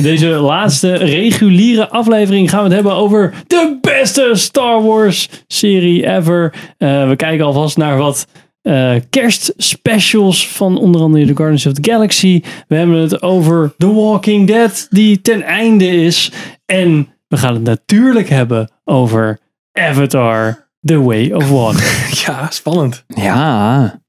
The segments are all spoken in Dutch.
In deze laatste reguliere aflevering gaan we het hebben over de beste Star Wars serie ever. Eh, we kijken alvast naar wat eh, kerstspecials van onder andere The Guardians of the Galaxy. We hebben het over The Walking Dead die ten einde is. En we gaan het natuurlijk hebben over Avatar The Way of Water. Ja, spannend. Ja.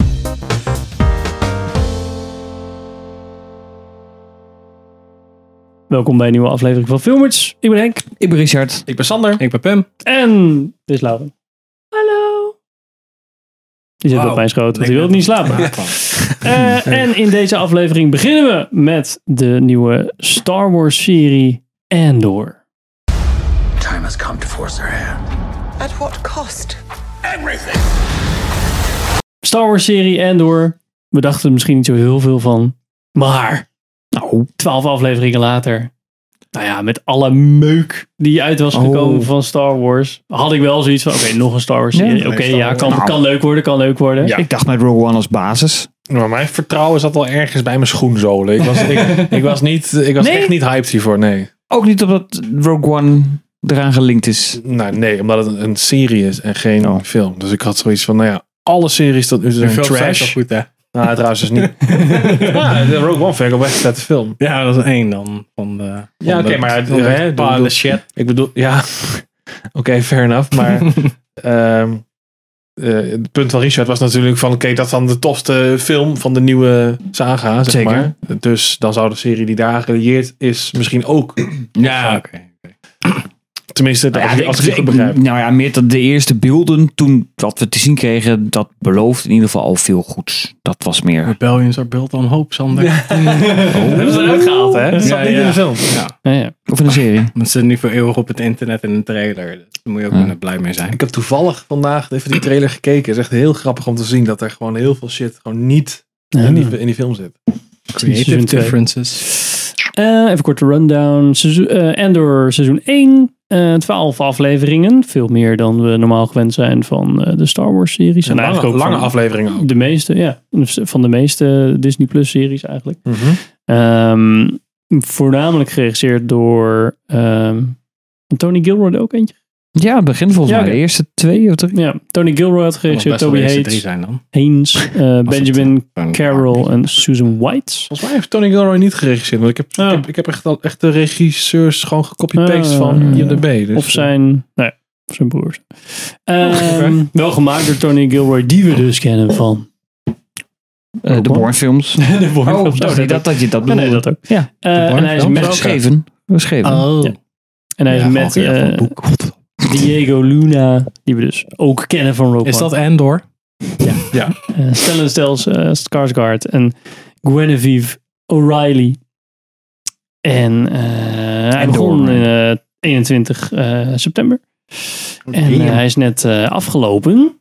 Welkom bij een nieuwe aflevering van Filmers. Ik ben Henk. Ik ben Richard. Ik ben Sander. Ik ben Pim. En dit is Lauren. Hallo. Die zit op mijn schoot, want die wil niet slapen. Eh, en in deze aflevering beginnen we met de nieuwe Star Wars serie Andor. Time has come to force her hand. At what cost? Star Wars serie Andor. We dachten er misschien niet zo heel veel van. Maar, nou, twaalf afleveringen later. Nou ja, met alle meuk die uit was Oh. gekomen van Star Wars. Had ik wel zoiets van, oké, nog een Star Wars serie. Ja. Oké, ja, kan, Nou. kan leuk worden, kan leuk worden. Ja. Ik dacht met Rogue One als basis. Maar mijn vertrouwen zat al ergens bij mijn schoenzolen. Ik was, ik, ik was, niet, ik was Nee? echt niet hyped hiervoor, nee. Ook niet omdat Rogue One eraan gelinkt is. Nou, nee, omdat het een, serie is en geen Oh. film. Dus ik had zoiets van, nou ja, alle series tot nu toe zijn trash. goed, hè? Nou, trouwens dus niet. ja, de Rogue One vind ik echt vette film. Ja, dat is één dan. Van de, Ja, oké, maar de hè, doe- shit. Ik bedoel, ja, oké, fair enough. Maar ehm, eh, het punt van Richard was natuurlijk van, oké, dat is dan de tofste film van de nieuwe saga, zeg Zeker. maar. Dus dan zou de serie die daar gelieerd is misschien ook, Ja, oké. Tenminste, Nou als, ja, ik- als ik ik- het goed begrijp. nou ja, meer dat de eerste beelden toen wat we te zien kregen, dat belooft in ieder geval al veel goeds. Dat was meer. Rebellions are built on hope, Sander. Dat hebben ze eruit gehaald, hè? Dat zat Ja, niet in ja. de film. Ja. Ja, ja. Of in een serie. Dat zit nu voor eeuwig op het internet in een trailer. Daar moet je ook Ja. blij mee zijn. Ik heb toevallig vandaag even die trailer gekeken. Het is echt heel grappig om te zien dat er gewoon heel veel shit gewoon niet in, die, in die film zit. Creative differences. Eh, even korte rundown. Seizoen, eh, Andor seizoen 1. Eh 12 afleveringen. Veel meer dan we normaal gewend zijn van eh, de Star Wars series. En lange, eigenlijk ook lange afleveringen ook. De meeste, ja. Van de meeste Disney Plus series eigenlijk. Mhm. Ehm, voornamelijk geregisseerd door ehm, Tony Gilroy ook eentje. Ja, het begin volgens Ja, mij. De eerste twee of drie. Ja, Tony Gilroy had geregisseerd. Toby de eerste drie Hayes, zijn dan. Haynes, eh, het, Benjamin Tony Carroll en Susan White. Volgens mij heeft Tony Gilroy niet geregisseerd. Want ik heb, Oh. ik heb, ik heb echt, al, echt de regisseurs gewoon gecopy-paste Ah. van IMDb. Dus, Of zijn, nou ja, zijn broers. Ehm, Wel gemaakt door Tony Gilroy, die we dus kennen van Eh, de Bourne films. de Bourne Oh, films. dacht je dat, dat je dat nee, bedoelde. dat ook. Ja. Eh, en hij is met, ook? Geschreven. Geschreven. Oh. Ja. en hij is met Diego Luna, die we dus ook kennen van Rogue Is dat Andor? ja. Eh, Stellan Stels, eh, Skarsgård en Guinevere O'Reilly. En eh, hij En begon in eh, 21 eh, september. En eh, hij is net eh, afgelopen.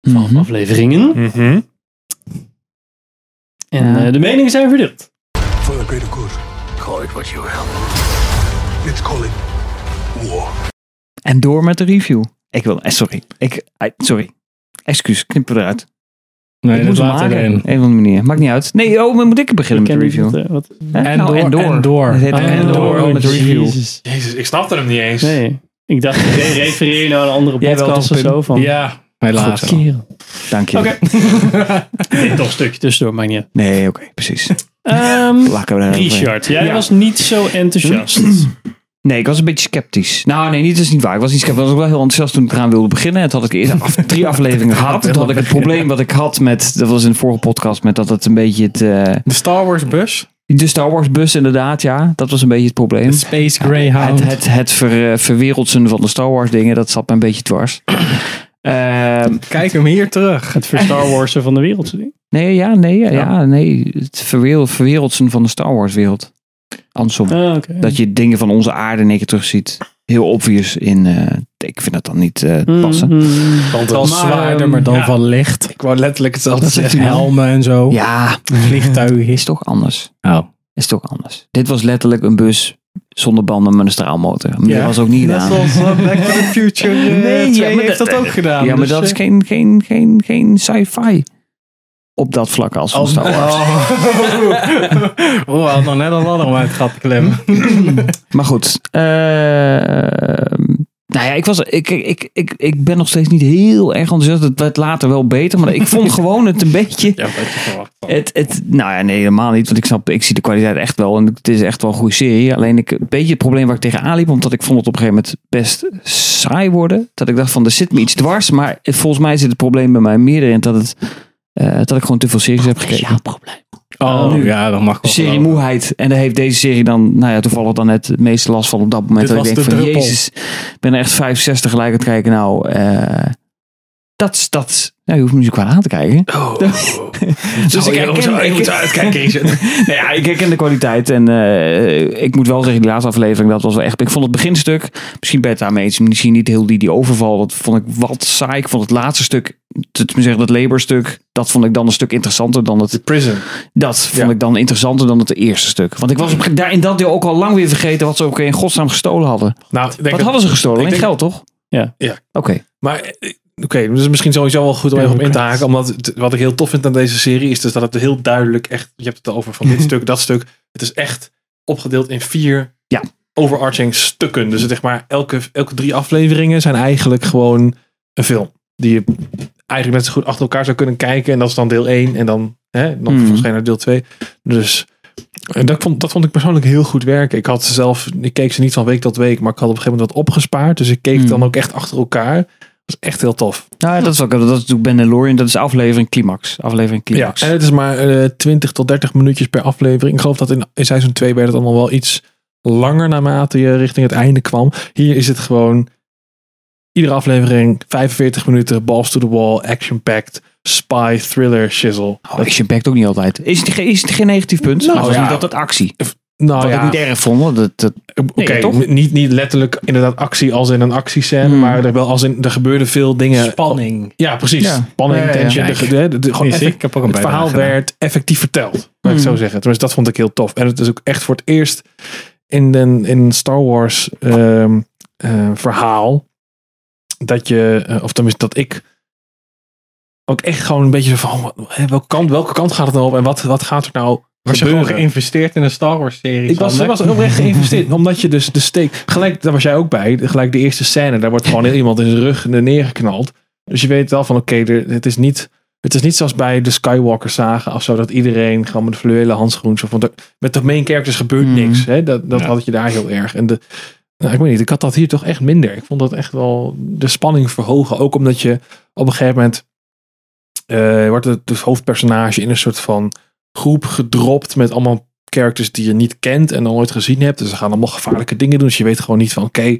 Van Mhm. afleveringen. Mhm. En Ja. eh, de meningen zijn verdeeld. For the greater good, call it what you will. Let's call it war. En door met de review. Ik wil, eh, sorry. Ik, eh, sorry. Excuus, knip eruit. Nee, ik dat moet hem later maken. erin. Een of andere manier. Maakt niet uit. Nee, oh, maar moet ik beginnen met de review? wat, eh? En Nou, door, en door. Het heet Ah, en door door. met de review. Jezus. Jezus, ik snapte hem niet eens. Nee, ik dacht, ik refereer je nou aan een andere podcast of zo. Van, Ja, helaas. Kerel. Dank je. Oké. Dit toch een stukje tussendoor, maar niet uit. Nee, oké, precies. Ehm, daar Richard, jij Ja. was niet zo enthousiast. Nee, ik was een beetje sceptisch. Nou, nee, niet, dat is niet waar. Ik was niet sceptisch. Ik was ook wel heel enthousiast toen ik eraan wilde beginnen. En toen had ik eerst af, drie afleveringen gehad. Toen had ik het probleem wat ik had met, dat was in de vorige podcast, met dat het een beetje het, eh, De Star Wars bus. de Star Wars bus inderdaad, ja. Dat was een beetje het probleem. Space Greyhound. Het, het, het ver, eh, verwereldsen van de Star Wars dingen, dat zat me een beetje dwars. Ehm, Kijk hem hier terug. Het Star Warsen van de wereld. nee, ja, nee, ja, ja, nee. Het verwereld, verwereldsen van de Star Wars wereld. Andersom. Ah. Dat je dingen van onze aarde in één keer terugziet. Heel obvious in, eh, ik vind dat dan niet eh, Mm, passen. mm. Wel het- zwaarder, maar dan ja. van licht. Ik wou letterlijk hetzelfde zeggen. Helmen en zo. Ja, Vliegtuigen. is toch anders. Oh. Is toch anders. Dit was letterlijk een bus zonder banden met een straalmotor. Maar Ja. Dat was ook niet Net gedaan. zoals uh, Back to the Future Nee, ja, maar heeft dat- dat ook gedaan. Ja, maar Dus, dat is eh, geen, geen, geen, geen sci-fi. Op dat vlak als van Als- Star Wars. Oh, hadden nog net een ladder om uit het gat te klemmen. Maar goed. ehm, nou ja, ik, was, ik, ik, ik, ik ben nog steeds niet heel erg enthousiast. Het werd later wel beter. Maar ik vond gewoon het een beetje... Ja. Het, het, nou ja, nee, helemaal niet. Want ik snap, ik zie de kwaliteit echt wel. En het is echt wel een goede serie. Alleen ik, een beetje het probleem waar ik tegenaan liep. Omdat ik vond het op een gegeven moment best saai worden. Dat ik dacht van, er zit me iets dwars. Maar het- volgens mij zit het probleem bij mij meer erin dat, het, eh, dat ik gewoon te veel series heb gekeken. probleem. Oh, nu. ja, dat mag wel. Serie moeheid. En daar heeft deze serie dan, nou ja, toevallig dan net het meeste last van op dat moment. Dit dat ik was denk de van, druppel. jezus, ik ben er echt 65 gelijk aan het kijken. Nou, eh dat is, dat ja, je hoeft me niet zo kwaad aan te kijken. Oh. Dus ik herken, zou ik, moeten uitkijken, nou ja, ik herken de kwaliteit. En eh, ik moet wel zeggen, die laatste aflevering, dat was wel echt... Ik vond het beginstuk, misschien je het daarmee eens. Misschien niet heel die, die overval. Dat vond ik wat saai. Ik vond het laatste stuk, zeggen, dat laborstuk... Dat vond ik dan een stuk interessanter dan het... The Prison. Dat vond Ja. ik dan interessanter dan het eerste stuk. Want ik was op, daar in dat deel ook al lang weer vergeten... wat ze ook in godsnaam gestolen hadden. Nou, Wat dat- hadden ze gestolen? Alleen denk- geld, toch? Ja. Ja. Oké. Maar eh, oké, dus misschien sowieso wel goed om even op in te haken. Omdat het- wat ik heel tof vind aan deze serie is dus dat het heel duidelijk echt. Je hebt het over van dit stuk, dat stuk. Het is echt opgedeeld in vier Ja. overarching stukken. Dus het, zeg maar, elke, elke drie afleveringen zijn eigenlijk gewoon een film. Die je eigenlijk net zo goed achter elkaar zou kunnen kijken. En dat is dan deel 1 en dan, hè, dan Hmm. waarschijnlijk deel 2. Dus dat, vond, dat vond ik persoonlijk heel goed werken. Ik had ze zelf, ik keek ze niet van week tot week, maar ik had op een gegeven moment wat opgespaard. Dus ik keek Hmm. dan ook echt achter elkaar. Dat is echt heel tof. Nou, ja, dat is ook... Dat is natuurlijk Mandalorian. Dat is aflevering climax. Aflevering Ja, climax. en het is maar eh 20 tot 30 minuutjes per aflevering. Ik geloof dat in, in seizoen 2 werd het allemaal wel iets langer naarmate je richting het einde kwam. Hier is het gewoon iedere aflevering 45 minuten, balls to the wall, action-packed, spy, thriller, shizzle. Oh, action packed ook niet altijd. Is het, ge- is het geen negatief punt? Nou, Nou, het was ja. niet altijd actie. Nou Wat ja, ik niet erg vond. Dat, dat, oké, niet, niet letterlijk inderdaad actie als in een actiescène, Hmm. maar er wel als in er gebeurde veel dingen. Spanning. Ja, precies. Ja. Spanning, Ja, ja, ja. tension. de- de- de- de- gewoon Is, effect- ik heb ook een het verhaal gedaan. werd effectief verteld. Laat ik het zo Hmm. zeggen. Tenminste, dat vond ik heel tof. En het is ook echt voor het eerst in een in Star Wars ehm, eh, verhaal dat je, eh, of tenminste dat ik ook echt gewoon een beetje zo van, hè, welke kant, welke kant gaat het nou op en wat, wat gaat er nou Was je gewoon geïnvesteerd in een Star Wars serie? Ik was, was oprecht geïnvesteerd. omdat je dus de steek. Gelijk, daar was jij ook bij. Gelijk de eerste scène. Daar wordt gewoon iemand in zijn rug neergeknald. Dus je weet wel van oké, er- het is niet. Het is niet zoals bij de Skywalker zagen of zo. Dat iedereen gewoon met de fluwelen handschoen. Zo, want er- met de main characters gebeurt Mhm. niks. Hè? Dat, dat Ja. had je daar heel erg. En de, nou, ik weet niet. Ik had dat hier toch echt minder. Ik vond dat echt wel de spanning verhogen. Ook omdat je op een gegeven moment. eh, wordt het, het hoofdpersonage in een soort van groep gedropt met allemaal characters die je niet kent en nog nooit gezien hebt. Dus ze gaan allemaal gevaarlijke dingen doen. Dus je weet gewoon niet van oké,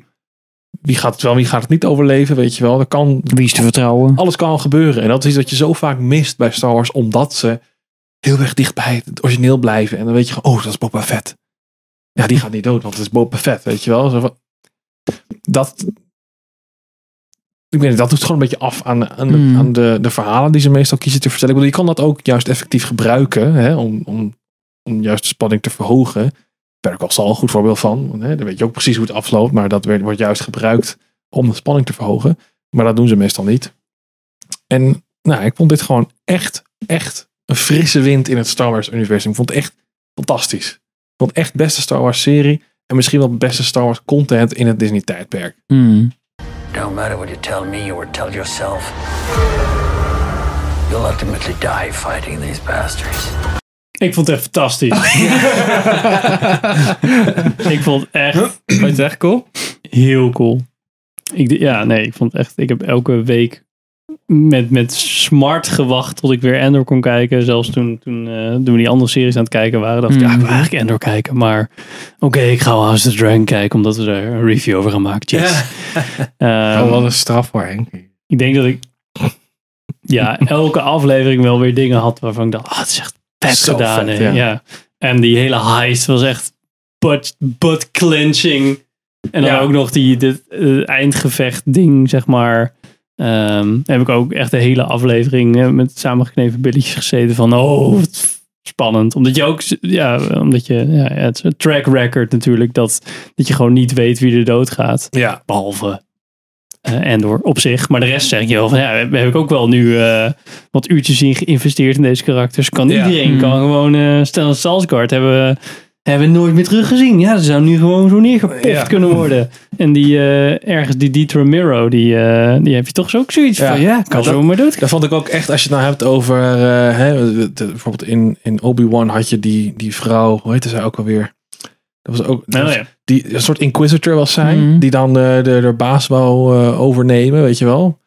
wie gaat het wel, wie gaat het niet overleven, weet je wel. Er kan, wie is te vertrouwen? alles kan gebeuren. En dat is iets wat je zo vaak mist bij Star Wars, omdat ze heel erg dicht bij het origineel blijven. En dan weet je gewoon, oh, dat is Boba Fett. Ja, die gaat niet dood, want het is Boba Fett, weet je wel. Zo van- Dat, ik weet niet, dat doet gewoon een beetje af aan, aan, de, Hmm. aan de, de verhalen die ze meestal kiezen te vertellen. Ik bedoel, je kan dat ook juist effectief gebruiken, hè, om, om, om juist de spanning te verhogen. Perk was al een goed voorbeeld van. want, Hè, dan weet je ook precies hoe het afloopt, maar dat werd, wordt juist gebruikt om de spanning te verhogen. Maar dat doen ze meestal niet. En nou, ik vond dit gewoon echt, echt een frisse wind in het Star Wars universum. Ik vond het echt fantastisch. Ik vond echt beste Star Wars serie. En misschien wel beste Star Wars content in het Disney tijdperk. Hmm. Don't matter what you tell me or tell yourself. You'll ultimately die fighting these bastards. Ik vond het echt fantastisch. ik vond het echt Vond je het echt cool? heel cool. Ik, ja, nee, ik vond het echt. Ik heb elke week met, met smart gewacht tot ik weer Endor kon kijken. Zelfs toen, toen, eh, toen we die andere series aan het kijken waren, dacht ik, ja, ik wil Mhm. eigenlijk Endor kijken. Maar oké, ik ga wel House of the Dragon kijken, omdat we er een review over gaan maken. Yes. Oh, wat een straf voor Henk. ik denk dat ik ja, elke aflevering wel weer dingen had waarvan ik dacht, ah, het is echt vet Zo gedaan. vet, hè. ja. ja. En die hele heist was echt butt, butt clenching. En dan Ja. ook nog die dit, eh, eindgevecht ding, zeg maar. Ehm, heb ik ook echt de hele aflevering eh, met samengeknepen billetjes gezeten van, oh, wat spannend. Omdat je ook, ja, omdat je, ja, het is een track record natuurlijk, dat, dat je gewoon niet weet wie er doodgaat. Ja. Behalve Eh, Endor op zich. Maar de rest zeg je wel van ja, heb ik ook wel nu eh, wat uurtjes in geïnvesteerd in deze karakters. Kan Ja. iedereen Mm. kan gewoon uh, Stellan Skarsgård hebben, hebben we nooit meer teruggezien. Ja, ze zou nu gewoon zo neergepoft Ja. kunnen worden. En die eh, ergens die Di Ramiro, die, eh, die heb je toch zo ook zoiets Ja. van ja, kan zo dat- maar dood. Daar vond ik ook echt, als je het nou hebt over, eh, hè, bijvoorbeeld in, in Obi-Wan had je die, die vrouw, hoe heette zij ook alweer? Dat was ook, dat Nou ja. die een soort inquisitor was zij, Mhm. die dan de, de, de baas wou eh, overnemen, weet je wel.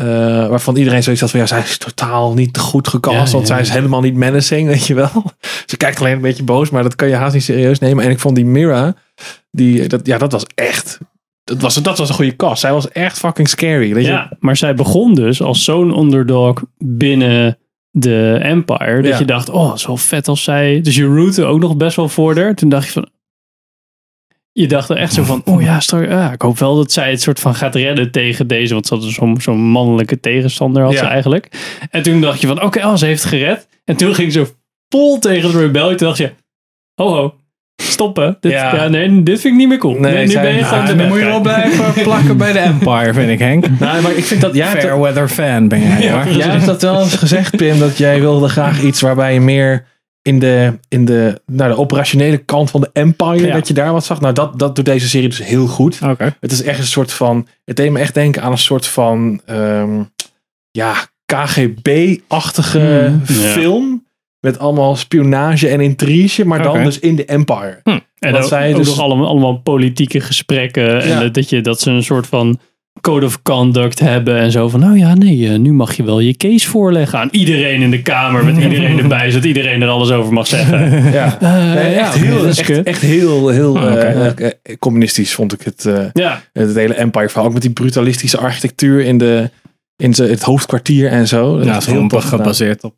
Eh, waarvan iedereen zoiets had van, ja, zij is totaal niet goed gecast, Ja, want ja. zij is helemaal niet menacing, weet je wel. Ze kijkt alleen een beetje boos, maar dat kan je haast niet serieus nemen. En ik vond die Mira, die, dat, ja, dat was echt, dat was, dat was een goede cast. Zij was echt fucking scary, weet je. Ja, maar zij begon dus als zo'n underdog binnen de Empire. Dat je dacht, oh, zo vet als zij. Dus je rootte ook nog best wel voor haar. Toen dacht je van. Je dacht er echt zo van, oh ja, ja, ik hoop wel dat zij het soort van gaat redden tegen deze. Want ze had dus zo'n zo'n mannelijke tegenstander had Ja. ze eigenlijk. En toen dacht je van, oké, oh, ze heeft gered. En toen ging ze vol tegen de rebellie. Toen dacht je, ho ho, stoppen. Dit, ja. Ja. nee, dit vind ik niet meer cool. Nee, Nee, nu ben je dan moet je wel blijven plakken bij de Empire, vind ik, Henk. Nou, maar ik vind dat, jij Fairweather fan ben jij, Ja, jij hebt dat wel eens gezegd, Pim, dat jij wilde graag iets waarbij je meer in de, in de, nou, de operationele kant van de Empire, Ja. dat je daar wat zag. Nou, dat, dat doet deze serie dus heel goed. Het is echt een soort van, het deed me echt denken aan een soort van, ehm, ja, KGB-achtige Mm, ja. film. Met allemaal spionage en intrige, maar dan dus in de Empire. En Wat ook, zij ook dus- nog allemaal, allemaal politieke gesprekken. En Ja. dat, je, dat ze een soort van code of conduct hebben. En zo van, nou ja, nee, eh, nu mag je wel je case voorleggen aan iedereen in de kamer. Met iedereen erbij, zodat iedereen er alles over mag zeggen. Ja. Eh, Nee, echt, ja, heel, echt, heel, heel Ah, eh, communistisch vond ik het. eh, Ja, Het hele Empire verhaal. Ook met die brutalistische architectuur in, de, in ze- het hoofdkwartier en zo. Dat Ja, is heel tof gebaseerd op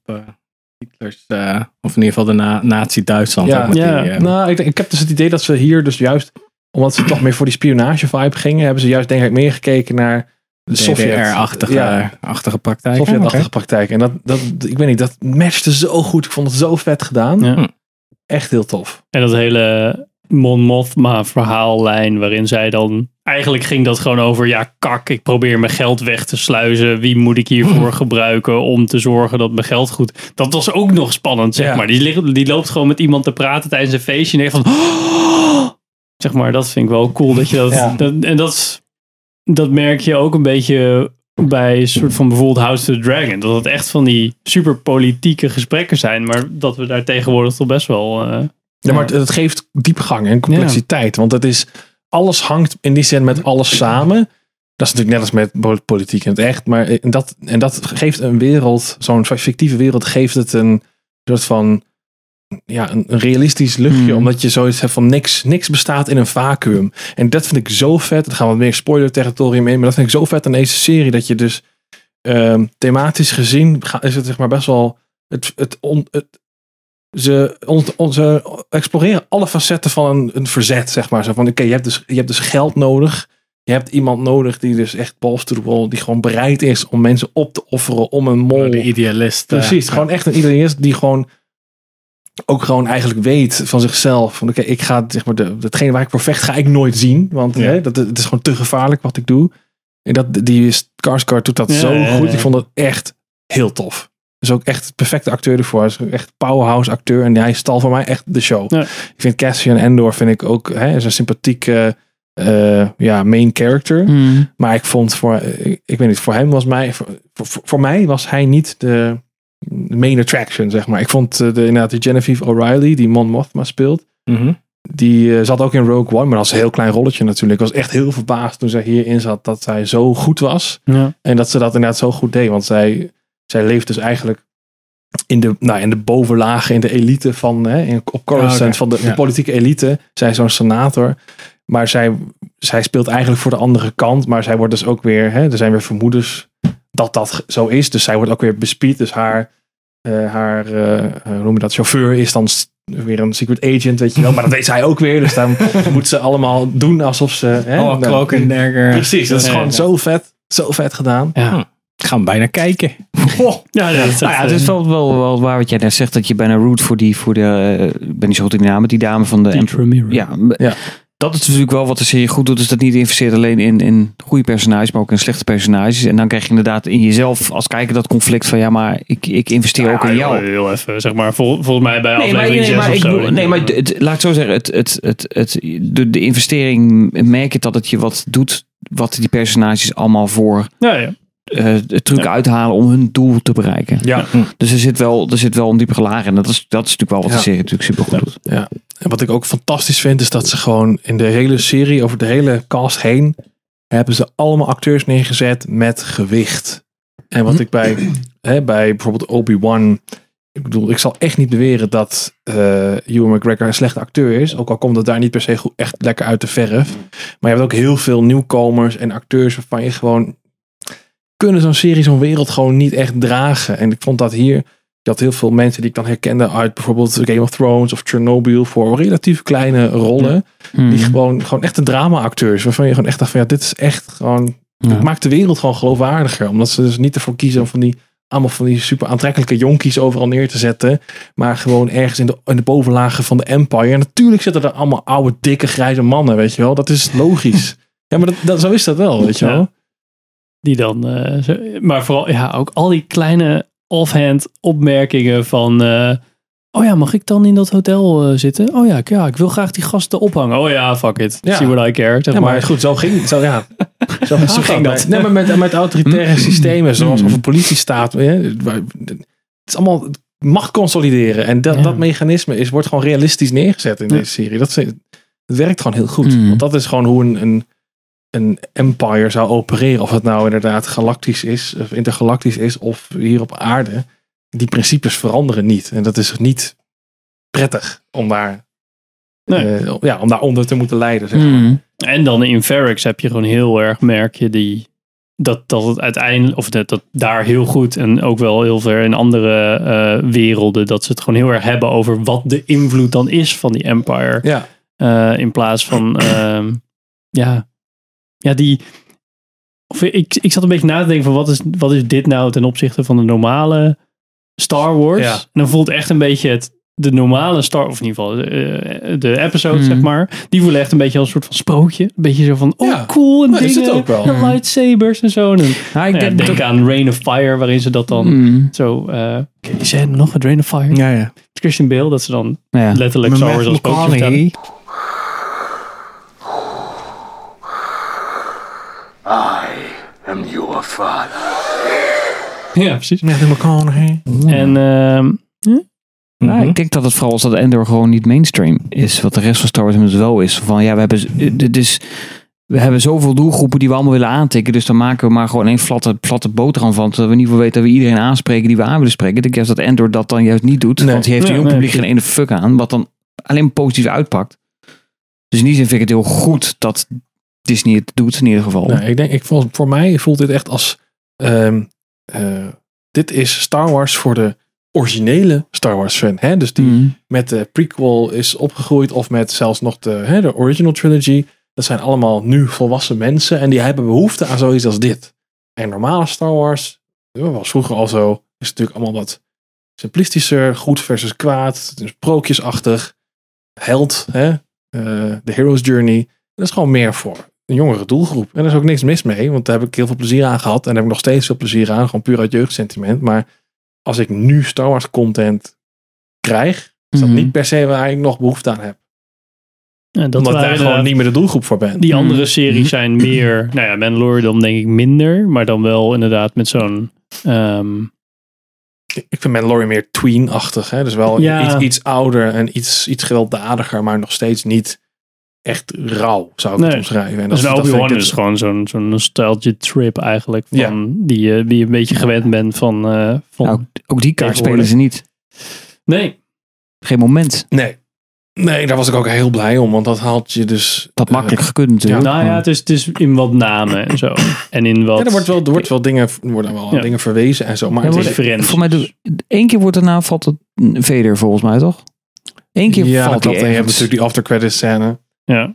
Hitlers, eh, of in ieder geval de na Nazi-Duitsland. Ja. Ja. die, Nou, ik, ik heb dus het idee dat ze hier dus juist, omdat ze toch meer voor die spionage vibe gingen, hebben ze juist denk ik meer gekeken naar de Sovjet. DDR-achtige Ja. achtige praktijk. Sovjet-achtige praktijk. En dat, dat, ik weet niet, dat matchte zo goed. Ik vond het zo vet gedaan. Ja. Echt heel tof. en dat hele Mon Mothma verhaallijn. Waarin zij dan... Eigenlijk ging dat gewoon over, ja kak, ik probeer mijn geld weg te sluizen. Wie moet ik hiervoor gebruiken om te zorgen dat mijn geld goed... Dat was ook nog spannend, zeg Ja. maar. Die, ligt- die loopt gewoon met iemand te praten tijdens een feestje. En denkt van... Zeg maar, dat vind ik wel cool. Dat je dat, Ja. dat, en dat, dat merk je ook een beetje bij een soort van bijvoorbeeld House of the Dragon. Dat het echt van die super politieke gesprekken zijn. Maar dat we daar tegenwoordig toch best wel... eh, Ja, maar het, het geeft diepgang en complexiteit. Want het is, alles hangt in die zin met alles samen. Dat is natuurlijk net als met po- politiek in het echt. Maar en dat, en dat geeft een wereld, zo'n fictieve wereld, geeft het een soort van ja, een, een realistisch luchtje. Hmm. Omdat je zoiets hebt van niks, niks bestaat in een vacuüm. En dat vind ik zo vet. Het gaan wat meer spoiler territorium in. Maar dat vind ik zo vet aan deze serie. Dat je dus ehm, thematisch gezien is het zeg maar best wel het, het, on, het ze, on, on- ze exploreren alle facetten van een, een verzet, zeg maar. Zo van, oké, je, hebt dus, je hebt dus geld nodig. Je hebt iemand nodig die dus echt balls to the wall, die gewoon bereid is om mensen op te offeren om een mol. De idealist. eh, Precies, gewoon echt een idealist die gewoon ook gewoon eigenlijk weet van zichzelf. Van oké, ik ga zeg maar, de, hetgene waar ik voor vecht, ga ik nooit zien. Want Ja. hè, dat, het is gewoon te gevaarlijk wat ik doe. En dat, die Skarsgård doet dat Ja, zo ja, goed. Ik vond dat echt heel tof. Dus ook echt de perfecte acteur ervoor. Hij is echt powerhouse acteur. En hij stal voor mij echt de show. Ik vind Cassian Endor vind ik ook hè, is een sympathieke eh, ja, main character. Hmm. Maar ik vond voor, ik, ik weet niet, voor hem was mij, voor, voor, voor mij was hij niet de main attraction, zeg maar. Ik vond eh, de, inderdaad die Genevieve O'Reilly, die Mon Mothma speelt, mhm. die eh, zat ook in Rogue One, maar dat was een heel klein rolletje natuurlijk. Ik was echt heel verbaasd toen zij hierin zat dat zij zo goed was. ja. En dat ze dat inderdaad zo goed deed, want zij, zij leeft dus eigenlijk in de, nou, in de bovenlagen, in de elite van, hè, in, op Coruscant, Ah, oké. van de, de Ja. politieke elite. Zij is zo'n senator. Maar zij, zij speelt eigenlijk voor de andere kant. Maar zij wordt dus ook weer, hè, er zijn weer vermoedens dat dat zo is. Dus zij wordt ook weer bespied. Dus haar, eh, haar eh, eh, hoe noem je dat, chauffeur is dan weer een secret agent, weet je wel. Maar dat weet zij ook weer. Dus dan moet ze allemaal doen alsof ze... Hè, Oh, Cloak and Dagger. Precies, dat is Ja, gewoon ja. zo vet. Zo vet gedaan. Ja. Ik ga hem bijna kijken. Ja, ja, dat is Nou ja, echt, het is wel, wel, wel waar wat jij net zegt, dat je bijna root voor die, voor de, ik ben niet zo goed in de naam, met die dame van de... Ja, Ja. Dat is natuurlijk wel wat de serie goed doet. Is dat niet investeert alleen in, in goede personages, maar ook in slechte personages. En dan krijg je inderdaad in jezelf als kijker dat conflict van ja, maar ik, ik investeer ook in jou. Heel, even, zeg maar, vol- volgens mij bij Nee, maar, aflevering nee, 6 maar, of ik, zo. nee, maar het, het- laat ik zo zeggen, het, het, het, het, de, de investering merk je dat het je wat doet, wat die personages allemaal voor Ja, ja. Eh truc uithalen om hun doel te bereiken. Ja. Dus er zit wel, er zit wel een diepere laag in. Dat is, dat is natuurlijk wel wat Ja. de serie natuurlijk super goed doet. Ja. En wat ik ook fantastisch vind, is dat ze gewoon in de hele serie, over de hele cast heen, hebben ze allemaal acteurs neergezet met gewicht. En wat ik bij, hè, bij bijvoorbeeld Obi-Wan, ik bedoel, ik zal echt niet beweren dat eh Ewan McGregor een slechte acteur is. Ook al komt het daar niet per se goed, echt lekker uit de verf. Maar je hebt ook heel veel nieuwkomers en acteurs waarvan je gewoon kunnen zo'n serie, zo'n wereld gewoon niet echt dragen. En ik vond dat hier, je had heel veel mensen die ik dan herkende uit bijvoorbeeld Game of Thrones of Chernobyl voor relatief kleine rollen. Mhm. Die gewoon, gewoon echte drama-acteurs. Waarvan je gewoon echt dacht van ja, dit is echt gewoon. Ja. Het maakt de wereld gewoon geloofwaardiger. Omdat ze dus niet ervoor kiezen om van die allemaal van die super aantrekkelijke jonkies overal neer te zetten. Maar gewoon ergens in de, in de bovenlagen van de Empire. En natuurlijk zitten er allemaal oude, dikke, grijze mannen, weet je wel. Dat is logisch. ja, maar dat, dat, zo is dat wel, weet je Ja. Die dan, eh, zo- maar vooral, ja, ook al die kleine offhand opmerkingen van, eh, oh ja, mag ik dan in dat hotel eh, zitten? Oh ja, ik- ja, ik wil graag die gasten ophangen. Oh ja, fuck it. Ja. See what I care. Zeg Ja, maar maar. goed, zo ging, zo, ja. zo, Zo ging dat. Nee, maar met, met autoritaire systemen, zoals of een politiestaat. Het is allemaal macht consolideren. En dat, Ja. dat mechanisme is, wordt gewoon realistisch neergezet in deze serie. Dat, werkt gewoon heel goed. Mm. Want dat is gewoon hoe een, een, een empire zou opereren. Of het nou inderdaad galactisch is, of intergalactisch is, of hier op aarde. Die principes veranderen niet. En dat is niet prettig om daar, Nee. eh, ja, om daaronder te moeten lijden. Zeg maar. Mhm. En dan in Ferrix heb je gewoon heel erg, merk je die, dat, dat het uiteindelijk, of dat, dat daar heel goed en ook wel heel ver in andere eh, werelden, dat ze het gewoon heel erg hebben over wat de invloed dan is van die Empire. Ja. Eh, in plaats van, ehm, ja, ja, die. Of ik, ik zat een beetje na te denken van wat is, wat is dit nou ten opzichte van de normale Star Wars? Ja. En dan voelt echt een beetje het, de normale Star, of in ieder geval eh, de episode, Mhm. zeg maar. Die voelen echt een beetje als een soort van sprookje. Een beetje zo van, oh Ja. cool, en is dingen, het ook wel. en lightsabers en zo. En, Ja, ik nou ja, denk aan Rain of Fire, waarin ze dat dan Mhm. zo... eh ken je die scène nog met Rain of Fire? Ja, ja. Christian Bale, dat ze dan Ja. letterlijk Star Wars als sprookje vertellen. I am your father. Ja, precies. Matthew McConaughey. En ehm, Ja, Mhm. ik denk dat het vooral is dat Endor gewoon niet mainstream is. Wat de rest van Star Wars inmiddels wel is. Van ja, we hebben, z- dit is, we hebben zoveel doelgroepen die we allemaal willen aantikken. Dus dan maken we maar gewoon één flatte, flatte boterham van. Zodat we in ieder geval weten dat we iedereen aanspreken die we aan willen spreken. Ik denk juist dat Endor dat dan juist niet doet. Nee. Want die heeft een jong nee, publiek geen ene fuck aan. Wat dan alleen positief uitpakt. Dus in die zin vind ik het heel goed dat Disney het doet in ieder geval. Nee, ik denk, ik voor mij voelt dit echt als. ehm, eh, dit is Star Wars voor de originele Star Wars fan. Hè? Dus die Mhm. met de prequel is opgegroeid. Of met zelfs nog de, hè, de original trilogy. Dat zijn allemaal nu volwassen mensen. En die hebben behoefte aan zoiets als dit. En normale Star Wars. Dat was vroeger al zo. Is natuurlijk allemaal wat simplistischer. Goed versus kwaad. Sprookjesachtig. Held. Hè? Eh, de Hero's Journey. Dat is gewoon meer voor een jongere doelgroep. En daar is ook niks mis mee, want daar heb ik heel veel plezier aan gehad. En daar heb ik nog steeds veel plezier aan, gewoon puur uit jeugdsentiment. Maar als ik nu Star Wars content krijg, is dat Mhm. niet per se waar ik nog behoefte aan heb. ja, dat omdat daar gewoon niet meer de doelgroep voor ben. Die andere Mhm. series zijn meer, nou ja, Mandalorian dan denk ik minder, maar dan wel inderdaad met zo'n, ehm, Ik ik vind Mandalorian meer tween-achtig. Hè? Dus wel Ja. iets, iets ouder en iets, iets gewelddadiger, maar nog steeds niet echt rauw, zou ik het omschrijven. En dus dat, een dat is gewoon zo'n zo'n nostalgia trip eigenlijk, van, Ja. die, je die je een beetje gewend bent van, eh, van Nou, ook die kaart spelen ze niet. nee, Geen moment. Nee. Nee, daar was ik ook heel blij om, want dat haalt je dus... Dat eh, makkelijk gekund natuurlijk. nou ja, het is, het is in wat namen en zo. En in wat Ja, er wordt wel, er wordt wel dingen, er worden wel Ja. dingen verwezen en zo. Maar Ja, het is, referenties. Voor mij doe, één keer wordt daarna valt het Vader volgens mij toch? Eén keer ja, dat valt klopt. hij En je hebt ergens. natuurlijk die after credits scène. Ja.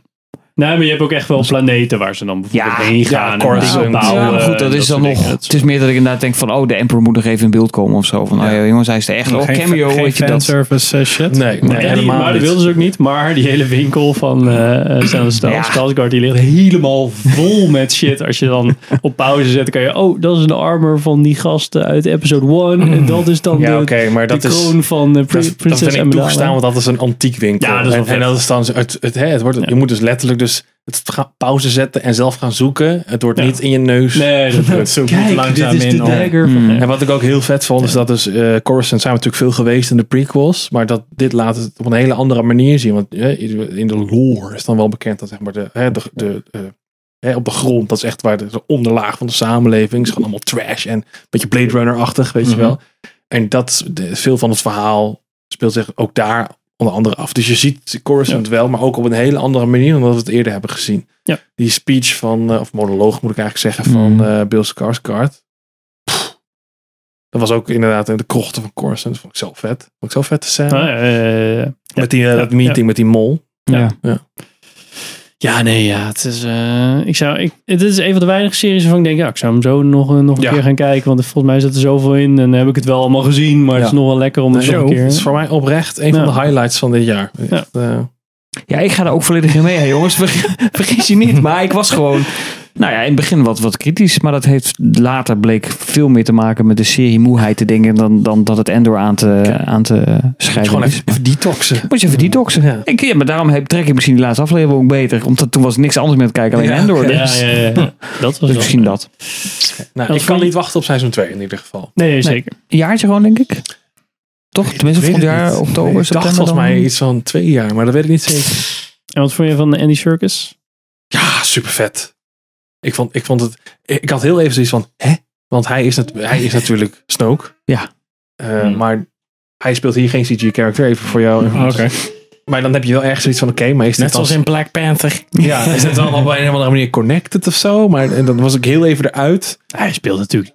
Nee, maar je hebt ook echt wel planeten waar ze dan bijvoorbeeld Ja, heen ja, gaan. en Coruscant. dingen bouwen. Ja, maar goed, dat en is dan nog. Het is meer dat ik inderdaad denk van, oh, de Emperor moet nog even in beeld komen of zo. Van, oh ja, jongens, hij is er echt. Oh, Geen, cameo, geen weet je dat. fanservice eh, shit. Nee, Nee, helemaal maar dat niet. wilden ze ook niet. Maar die hele winkel van uh, Stel Ja. Skarsgård, die ligt helemaal vol met shit. Als je dan op pauze zet, dan kan je... Oh, dat is een armor van die gasten uit episode 1. En dat is dan Ja, de, oké, maar de dat is... kroon van uh, is- dat Prinses vind ik toegestaan, want dat is een antiek winkel. Ja, dat is wel en, en dat is dan het, het, hè, het wordt, Ja. Je moet dus letterlijk dus het gaan pauze zetten en zelf gaan zoeken. Het wordt Ja. niet in je neus. Nee, dat gedrukt. Zoek Kijk, langzaam dit is de in. van... Hmm. Ja. En wat ik ook heel vet vond, is dat dus eh Coruscant zijn we natuurlijk veel geweest in de prequels, maar dat dit laat het op een hele andere manier zien. Want eh, in de lore is dan wel bekend dat zeg maar de, hè, de, de eh, hè, op de grond, dat is echt waar de, de onderlaag van de samenleving is gewoon allemaal trash en een beetje Blade Runner-achtig, weet je Mhm. wel. En dat de, veel van het verhaal speelt zich ook daar onder andere af. Dus je ziet Coruscant wel, maar ook op een hele andere manier dan dat we het eerder hebben gezien. Ja. Die speech van, eh, of monoloog moet ik eigenlijk zeggen, van Mhm. eh, Bill Skarsgård. Dat was ook inderdaad in de krochten van Coruscant. Dat vond ik zo vet. Vond ik zo vet te zijn. Ah, ja. Met die, eh, dat meeting met die mol. Ja. Ja, nee, ja. Het is, eh, ik zou, ik, het is een van de weinige series waarvan ik denk, ja, ik zou hem zo nog, eh, nog een Ja. keer gaan kijken. Want volgens mij zit er zoveel in. En dan heb ik het wel allemaal gezien. Maar het is Ja. nog wel lekker om het nog een keer... Dat is voor mij oprecht een Ja. van de highlights van dit jaar. Echt, eh, Ja, ik ga er ook volledig in mee, hè, jongens. Ver- Vergis je niet. Maar ik was gewoon, nou ja, in het begin wat, wat kritisch. Maar dat heeft later bleek veel meer te maken met de serie moeheid te dingen dan, dan dat het Endor aan te, aan te schrijven gewoon is. even, even detoxen. Moet je even detoxen. Ja. Ik, ja, maar daarom heb, trek ik misschien die laatste aflevering ook beter. Omdat toen was niks anders meer te kijken, alleen Ja, Endor. Dus, ja, ja, ja. Dat was dus misschien dat. Nou, Dat ik kan niet wachten op seizoen 2 in ieder geval. Nee, zeker. Een jaartje gewoon, denk ik. Toch? Tenminste, volgend jaar, niet. oktober, Ik dacht september. volgens mij iets van twee jaar, maar dat weet ik niet zeker. En wat vond je van Andy Circus? Ja, super vet. Ik vond, ik vond het. Ik had heel even zoiets van, hè? Want hij is, nat- hij is natuurlijk Snoke. Ja. Eh, Hmm. Maar hij speelt hier geen CG-character, even voor jou. Oké. Maar dan heb je wel ergens zoiets van, oké, maar is dit Net zoals in Black Panther. Ja, is het dan op een of andere manier connected of zo? Maar en dan was ik heel even eruit. Hij speelt natuurlijk...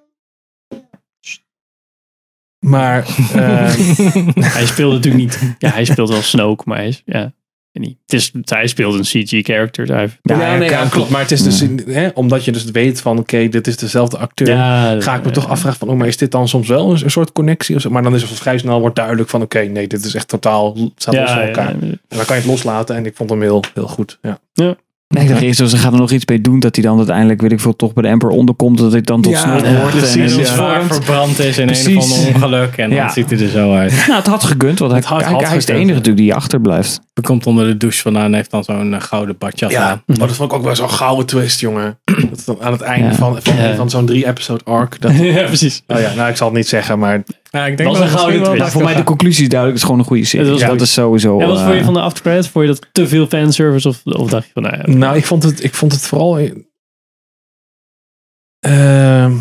Maar eh, hij speelt natuurlijk niet... Ja, hij speelt wel Snoke, maar hij is... Ja, niet. Het is, hij speelt een CG-character. Ja, Ja, nee, ja, klopt. Maar het is dus, in- hè, omdat je dus weet van, oké, dit is dezelfde acteur. Ja, ga ik me toch afvragen van, oh, maar is dit dan soms wel een, een soort connectie? Of zo? Maar dan is het vrij snel wordt duidelijk van, oké, nee, dit is echt totaal, staat los van elkaar. ja, En dan kan je het loslaten en ik vond hem heel, heel goed. Ja. Nee, ik dacht eerst, ze gaan er nog iets mee doen. Dat hij dan uiteindelijk, weet ik veel, toch bij de Emperor onderkomt. Dat ik dan tot Ja, Snoke ja, wordt. precies, en, ja. verbrand is in een of ander ongeluk. En Ja. dan ziet hij er zo uit. Nou, het had gekund, want hij, Het had- hij, had hij is de enige ja. natuurlijk die achterblijft. Hij komt onder de douche vandaan en heeft dan zo'n eh, gouden badjas aan. Maar dat vond ik ook wel zo'n gouden twist, jongen. Dat is dan aan het einde Ja. van, van, Ja. van zo'n drie-episode arc. Dat, ja, precies. oh ja, nou, ik zal het niet zeggen, maar Ja, ik denk een gouden twist. Nou, voor mij de conclusie is duidelijk. Het is gewoon een goede serie. Dat goed. is sowieso... En wat vond je eh, van de aftercredits? Vond je dat te veel fanservice? Of, of dacht je van, nou ja, Nou, ik vond het, ik vond het vooral. Ehm,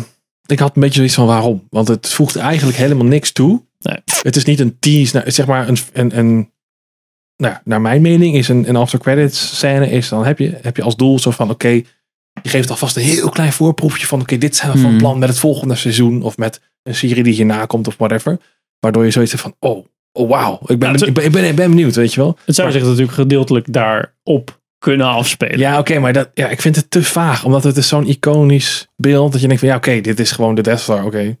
ik had een beetje zoiets van waarom. Want het voegt eigenlijk helemaal niks toe. Nee. Het is niet een tease. naar- zeg maar een. een, een nou, naar mijn mening is een, een after credits scène. Is dan heb je, heb je als doel zo van: oké. je geeft alvast een heel klein voorproefje van: oké, dit zijn we van Hmm. plan met het volgende seizoen. Of met een serie die hierna komt of whatever. Waardoor je zoiets hebt van: oh, oh wauw. Ik ben, Ja, ik, ben, ik, ben, ik ben benieuwd, weet je wel. het zou Maar- zich natuurlijk gedeeltelijk daarop kunnen afspelen. Ja, oké, maar dat, ja, ik vind het te vaag. Omdat het is zo'n iconisch beeld. Dat je denkt van, ja, oké, dit is gewoon de Death Star, oké.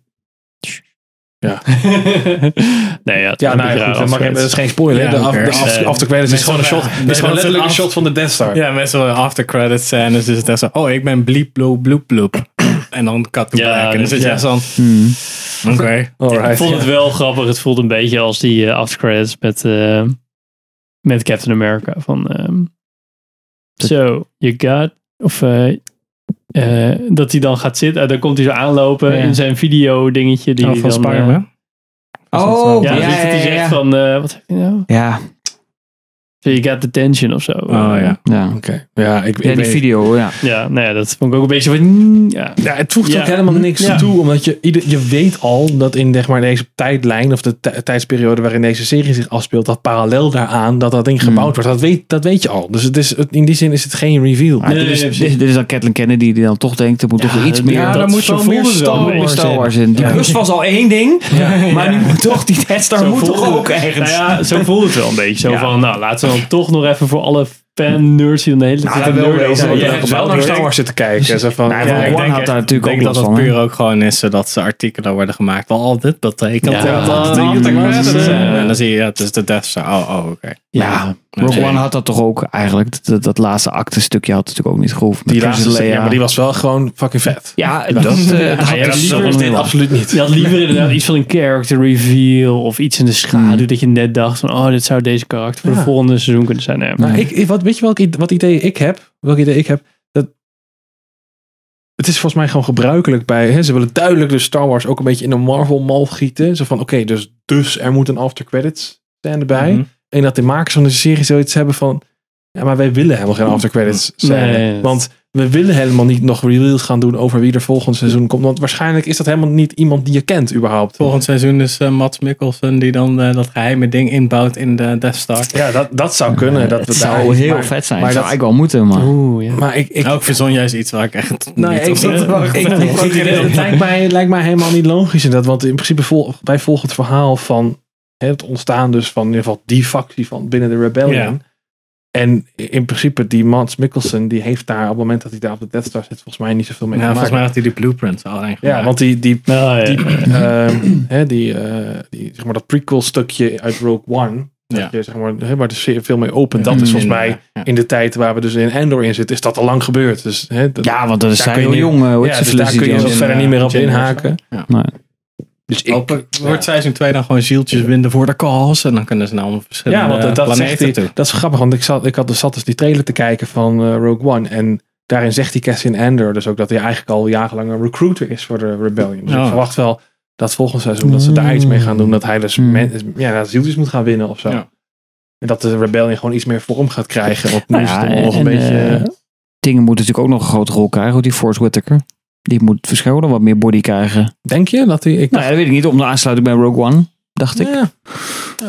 ja, het Ja, is nou ja, goed, raar dat, mag, als dat is geen spoiler. Ja, de, af, de af, Nee. after credits is gewoon een shot. Nee, Het is gewoon letterlijk een af- shot van de Death Star. Ja, met zo'n after credits scènes is het echt zo, oh, ik ben bliep, bloep, bloep, bloep. En dan cut to Ja, black. En dan zit je ja. echt zo, hmm. oké. Ik vond het ja. wel grappig. Het voelde een beetje als die uh, aftercredits met, eh, met Captain America. Van, ehm so, you got... Of eh, eh, dat hij dan gaat zitten. en dan komt hij zo aanlopen Ja. in zijn video dingetje. Die Oh, hij van dan, Spider-Man? Oh, ja, ja, dus dat ja, hij ja, zegt ja. van... eh, wat heeft hij nou? Ja, So you got the tension of zo. Oh ja. ja. Oké, ja, ik, ik Ja, die video, ja. Ja, nou ja, dat vond ik ook een beetje van... Ja. Ja, het voegt Ja. ook helemaal niks Ja. toe. Omdat je, ieder, je weet al dat in zeg maar, deze tijdlijn, of de tij- tijdsperiode waarin deze serie zich afspeelt, dat parallel daaraan dat dat ding Hmm. gebouwd wordt. Dat weet, dat weet je al. Dus het is, in die zin is het geen reveal. Nee, dit, is, nee, dit, is dan Kathleen Kennedy die dan toch denkt, er moet Ja, toch weer iets meer... ja, Ja, dat moet zo toch voelde meer Star Wars, beetje. Star Wars in. Die Ja. bus was al één ding, maar nu moet toch die Death Star Zo moet toch ook ergens. Nou ja, zo voelt het wel een beetje. Zo van, nou, laten we dan toch nog even voor alle fan-nerds die dan de hele tijd Nou, wel Je ja, hebt wel naar gebeurt. Star Wars zitten kijken. Zo van, Nou, ja, ik denk- had daar natuurlijk Ik ook denk dat het puur ook gewoon is zodat ze artikelen worden gemaakt. Wel, oh, dit betekent Ja, dat. dat- dat- dat- dat- eh, En dan zie je, ja, het is de Death Star. Oh, oh oké. Ja, Rogue Nee. One had dat toch ook eigenlijk. Dat, laatste acte stukje had natuurlijk ook niet gehoeven. Die laatste, ja, maar die was wel gewoon fucking vet. Ja, dat, eh, dat ja, had ja, liever wel. Absoluut niet. Je had liever inderdaad iets van een character reveal of iets in de schaduw Hmm. dat je net dacht van oh dit zou deze karakter voor Ja. de volgende seizoen kunnen zijn. Nee, Nou, ik, ik- wat, weet je welk, ide- wat idee ik heb? Welk idee ik heb? Dat, het is volgens mij gewoon gebruikelijk bij. Hè, ze willen duidelijk de Star Wars ook een beetje in een Marvel-mal gieten. Zo van: oké, dus, dus er moet een after credits scène bij. Mhm. En dat de makers van de serie zoiets hebben van. Ja, maar wij willen helemaal geen after credits scène. Nee, dat- Want we willen helemaal niet nog reveals gaan doen over wie er volgend seizoen komt. Want waarschijnlijk is dat helemaal niet iemand die je kent überhaupt. Volgend seizoen is eh, Mats Mikkelsen die dan eh, dat geheime ding inbouwt in de Death Star. Ja, dat, dat zou kunnen. dat Het zou daar- heel maar- vet zijn. maar Maar zou dat- ik wel moeten, maar... Oeh, ja. Maar ik, ik, Nou, ik verzon juist iets waar ik echt Nou, niet ik, op zat te ik, wachten. ik- ik- ik- het lijkt mij, lijkt mij helemaal niet logisch in dat. Want in principe vol, wij volgen het verhaal van het ontstaan dus van in ieder geval die factie van binnen de Rebellion. Ja. En in principe die Mans Mikkelsen, die heeft daar op het moment dat hij daar op de Death Star zit, volgens mij niet zoveel mee Ja, volgens mij had hij die blueprints al eigenlijk Ja, want die, die, Nou, ja. die, ehm, hè, die, eh, die, zeg maar dat prequel stukje uit Rogue One, dat Ja. je, zeg maar, hè, waar de veel mee opent, dat is volgens mij Ja. in de tijd waar we dus in Endor in zitten, is dat al lang gebeurd. Dus, hè, dat, Ja, want dat is Daar hij kun je heel jong. eh, ja, dus daar kun je ook Jones. verder niet meer op Jane inhaken. Ja. Nee. Dus ik, Hopelijk wordt seizoen 2 dan gewoon zieltjes winden voor de calls. En dan kunnen ze naar allemaal verschillende Ja, want dat, dat, zegt planeten toe. dat is grappig, want ik zat, ik had, dus zat dus die trailer te kijken van eh, Rogue One. En daarin zegt die Cassian Andor dus ook dat hij eigenlijk al jarenlang een recruiter is voor de Rebellion. Dus Oh. ik verwacht wel dat volgend seizoen dat ze daar iets mee gaan doen. Dat hij dus Mm. men- ja, dat zieltjes moet gaan winnen of zo. Ja. En dat de Rebellion gewoon iets meer vorm gaat krijgen. Want nu Nou is het ja, nog een en, beetje... eh, dingen moeten natuurlijk ook nog een grote rol krijgen. Die Force Whitaker. Die moet verschillende wat meer body krijgen. denk je dat hij... Ik Nou ja, dat weet ik niet. Om de aansluiting bij Rogue One, dacht ik. Ja.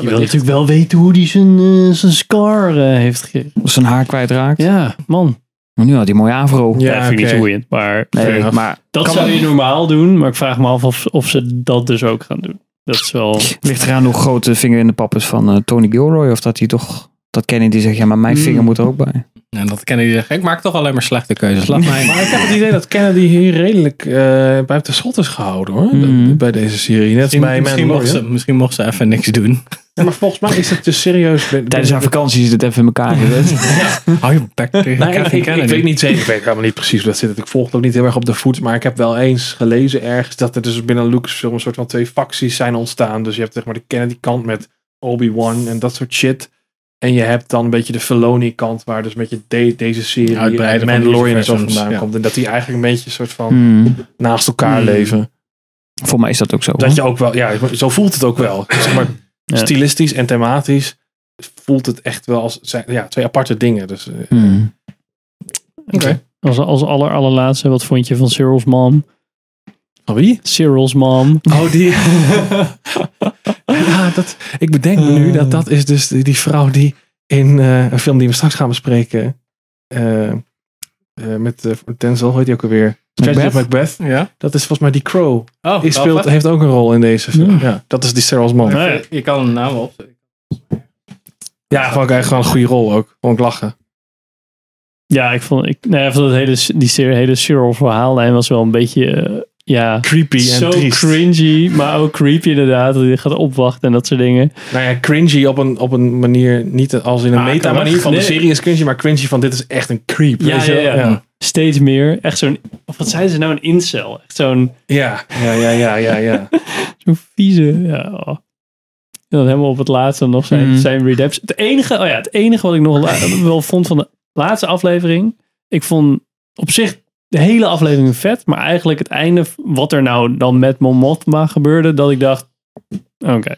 Je wil natuurlijk wel weten hoe hij zijn, eh, zijn scar eh, heeft gegeven. Zijn haar kwijtraakt. Ja, man. Maar nu had hij een mooie afro. Ja, Ja, vind ik niet boeiend. Maar Nee, maar dat zou je normaal doen. Maar ik vraag me af of, of ze dat dus ook gaan doen. Dat is wel... ligt eraan hoe groot de vinger in de pap is van eh, Tony Gilroy. Of dat hij toch... Dat Kennedy zegt, ja, maar mijn Hmm. vinger moet er ook bij. En dat kennen die zeggen. Ik maak toch alleen maar slechte keuzes. Laat mij. Maar ik heb het idee dat Kennedy hier redelijk eh buiten schot is gehouden hoor. Mhm. Bij deze serie. Net als Misschien, bij misschien, mocht ze, misschien mocht ze even niks doen. Ja, maar volgens mij is het dus serieus. Tijdens haar vakantie is het even in elkaar gezet. Hou je bek tegen Nou, ik, Kennedy. weet niet zeker, ik weet helemaal niet precies hoe dat zit. Ik volg het ook niet heel erg op de voet, maar ik heb wel eens gelezen ergens dat er dus binnen Lucasfilm een soort van twee facties zijn ontstaan. Dus je hebt zeg maar de Kennedy kant met Obi-Wan en dat soort shit. En je hebt dan een beetje de Filoni kant waar dus een beetje de- deze serie Uitbreiden en van de Mandalorian en zo vandaan ja. komt. En dat die eigenlijk een beetje een soort van Hmm. naast elkaar Hmm. leven. Voor mij is dat ook zo. Dat je ook wel, ja, zo voelt het ook wel. Zeg maar, Ja. stilistisch en thematisch voelt het echt wel als zijn- ja, twee aparte dingen. Dus, eh, Hmm. Oké. Als, als aller, allerlaatste, wat vond je van Cyril's mom? Van wie? Cyril's mom. Oh, die. ja, dat, ik bedenk me nu dat dat is dus die, die vrouw die in eh, een film die we straks gaan bespreken. eh, eh, met uh, Denzel, hoe heet die ook alweer? Tragedy of Macbeth. Ja? Dat is volgens mij die Crow. Oh, Die speelt, heeft ook een rol in deze film. Ja, dat is die Sarah's man. Ja. Je- kan een naam op. Ja, vond ik eigenlijk gewoon een goede rol ook. Vond ik lachen. Ja, ik vond, ik, nee, ik vond het hele, die serie- hele Cyril verhaallijn was wel een beetje, eh, ja, Creepy en zo triest. cringy, maar ook creepy inderdaad. Dat hij gaat opwachten en dat soort dingen. Nou ja, cringy op een, op een manier, niet als in een Ah, meta manier van nee. de serie is cringy, maar cringy van dit is echt een creep. Ja, weet ja, ja. Steeds meer. Echt zo'n, of wat zeiden ze nou, een incel. Echt zo'n Ja, ja, ja, ja, ja, ja. zo'n vieze, ja. oh. En dan helemaal op het laatste nog zijn, Mhm. zijn redemption. Het enige, oh ja, het enige wat ik nog wel vond van de laatste aflevering. Ik vond op zich de hele aflevering vet. Maar eigenlijk het einde, wat er nou dan met Mon Mothma gebeurde. Dat ik dacht, oké,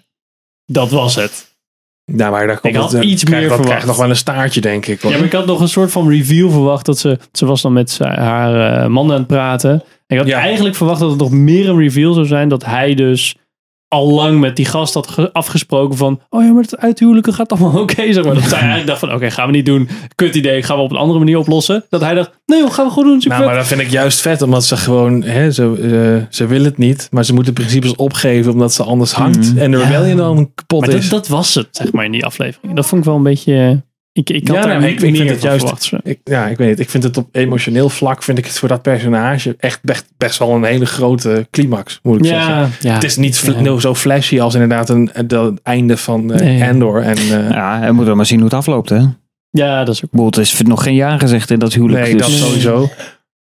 dat was het. Nou, maar daar komt Ik had het, eh, iets krijgt meer verwacht. nog wel een staartje, denk ik. hoor. Ja, maar ik had nog een soort van reveal verwacht. Dat ze, ze was dan met haar eh, man aan het praten. En ik had Ja. eigenlijk verwacht dat het nog meer een reveal zou zijn. Dat hij dus al lang met die gast had ge- afgesproken van... Oh ja, maar het uithuwelijken gaat allemaal oké. zeg maar. Dat zij eigenlijk dacht van... Oké, gaan we niet doen. Kut idee, gaan we op een andere manier oplossen. Dat hij dacht... Nee joh, gaan we goed doen. Super Nou, maar dat vind ik juist vet, omdat ze gewoon, hè, ze, eh, ze willen het niet, maar ze moeten principes opgeven omdat ze anders hangt Mhm. en de rebellion dan kapot maar dat, is. dat was het, zeg maar, in die aflevering. Dat vond ik wel een beetje... Ik, ik had Ja, daar nou, ik- ik vind het juist- verwacht. zo. Ik, ja, ik weet het. Ik vind het op emotioneel vlak, vind ik het voor dat personage echt best, best wel een hele grote climax, moet ik zeggen. Ja. Het is niet Ja. zo flashy als inderdaad een, het einde van eh, Nee. Andor. En, eh, Ja, en moeten we maar zien hoe het afloopt, hè? ja, dat is ook... Het is nog geen jaar gezegd in dat huwelijk. nee, dat dus- sowieso.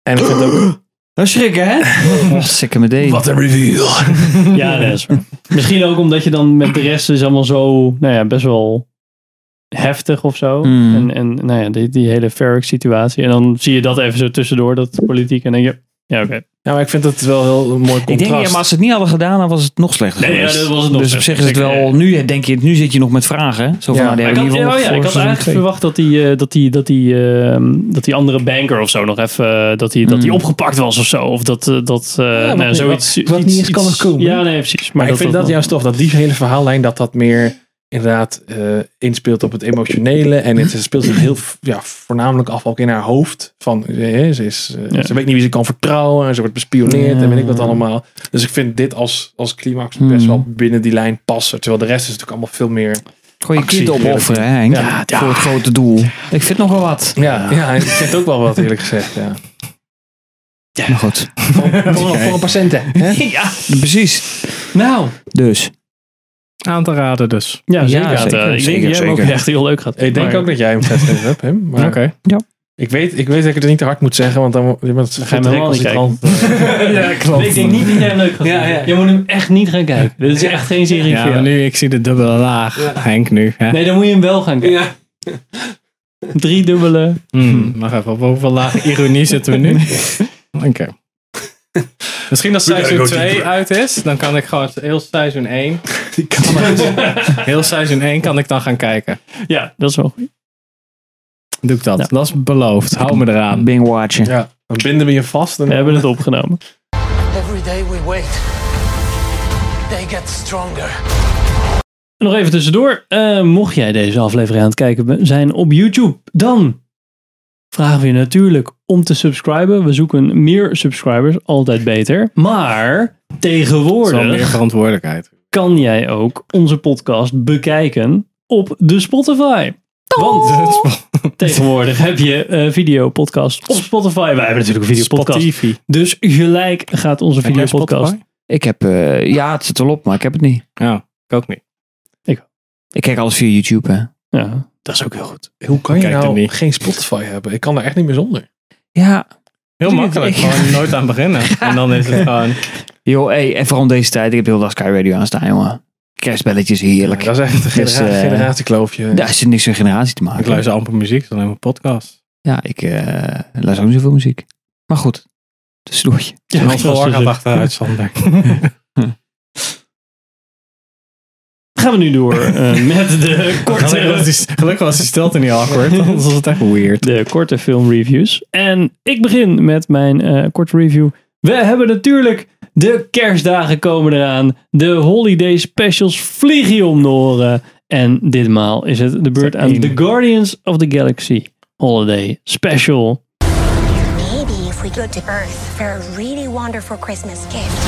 En ik vind ook... Dat schrikken, hè? Oh, sikke me dee. een reveal. Ja, dat is waar. Misschien ook omdat je dan met de rest is allemaal zo, nou ja, best wel heftig of zo. Mm. En, en nou ja, die, die hele Ferric situatie. En dan zie je dat even zo tussendoor, dat politiek. En dan denk je, ja, oké. Ja, maar ik vind het wel heel mooi contrast. Ik denk, ja, maar als ze het niet hadden gedaan, dan was het nog slechter Nee, geweest. ja, dat was het nog dus op zich is het wel, nu denk je, nu zit je nog met vragen. hè? Zo van, Ja. nou, die Maar ik had, in ieder geval ja, ik had eigenlijk twee. verwacht dat die, eh, dat, die, dat, die, ehm, dat die andere banker of zo nog even, eh, dat die, dat die Mm. opgepakt was of zo. Of dat, eh, dat eh, nou, zoiets. wat- wat niet eens kan komen. Ja, nee, precies. Maar ik vind dat juist tof, dat die hele verhaallijn, dat dat meer inderdaad eh, inspeelt op het emotionele. En het speelt zich heel ja, voornamelijk af ook in haar hoofd. Van, eh, ze, is, eh, Ja. ze weet niet wie ze kan vertrouwen. En ze wordt bespioneerd en weet ik wat allemaal. Dus ik vind dit als, als climax best Hmm. wel binnen die lijn passen. Terwijl de rest is natuurlijk allemaal veel meer... Gewoon je kind opofferen, hè? Ja, Voor het grote doel. Ik vind nog wel wat. Ja, ja ik vind ook wel wat eerlijk gezegd. Ja. Maar goed. Voor, voor, voor een patiënten. Hè? Ja, precies. Nou, Dus. Aan te raden dus. ja, zeker. Ja, zeker, ik denk zeker, dat jij hem ook echt heel leuk gaat. Ik denk Maar- ook dat jij hem vet vindt, hebt. Maar Oké. ik, weet, ik weet dat ik het niet te hard moet zeggen, want dan bent ga je hem helemaal niet ja, klopt. Ik denk niet dat jij hem leuk gaat Ja, vinden. ja. Je moet hem echt niet gaan kijken. Dit is echt geen serie Ja, voor nu, ik zie de dubbele laag. Henk nu. Hè? Nee, dan moet je hem wel gaan kijken. Drie dubbele. Hmm, Wacht even, op hoeveel laag ironie zitten we nu? Oké. Misschien als seizoen 2 uit is, dan kan ik gewoon heel seizoen 1. heel seizoen 1 kan ik dan gaan kijken. Ja, dat is wel goed. Doe ik dat. Ja. Dat is beloofd. Hou me eraan. Bing watchen. Ja, dan binden we je vast. En We hebben het opgenomen. Every day we wait, they get stronger. Nog even tussendoor. eh, mocht jij deze aflevering aan het kijken zijn op YouTube, dan vragen we je natuurlijk om te subscriben. We zoeken meer subscribers, altijd beter. Maar Dat is wel meer tegenwoordig verantwoordelijkheid. kan jij ook onze podcast bekijken op de Spotify. Want tegenwoordig heb je eh videopodcast op Spotify. Wij hebben natuurlijk een videopodcast. Spotify. Dus gelijk gaat onze videopodcast. Ik heb, eh, ja, het zit erop, maar ik heb het niet. Ja, ik ook niet. Ik kijk alles via YouTube, hè. Ja, dat is ook heel goed. Hoe kan je Kijk er nou niet. geen Spotify hebben? Ik kan daar echt niet meer zonder. Ja. Heel makkelijk. Gewoon nooit aan beginnen. En dan is het gewoon... Joh, hey, en vooral deze tijd. Ik heb heel dag Sky Radio aanstaan, jongen. Kerstbelletjes, heerlijk. dat is echt een Dus, genera generatiekloofje. Daar is niks met generatie te maken. Ik luister amper muziek, alleen maar podcast. Ja, ik eh, luister ook niet zoveel muziek. Maar goed, tussendoortje. Ja, is gehoor dus achteruit, Sander. Gaan we nu door eh, met de korte, Gelukkig was die- gelukkig was die stilte niet awkward, anders was het echt weird. de korte filmreviews. En ik begin met mijn eh, korte review. We hebben natuurlijk de kerstdagen komen eraan. De holiday specials vliegen je om de oren. En ditmaal is het de beurt aan. The Guardians of the Galaxy Holiday Special. Maybe if we go to Earth for a really wonderful Christmas gift,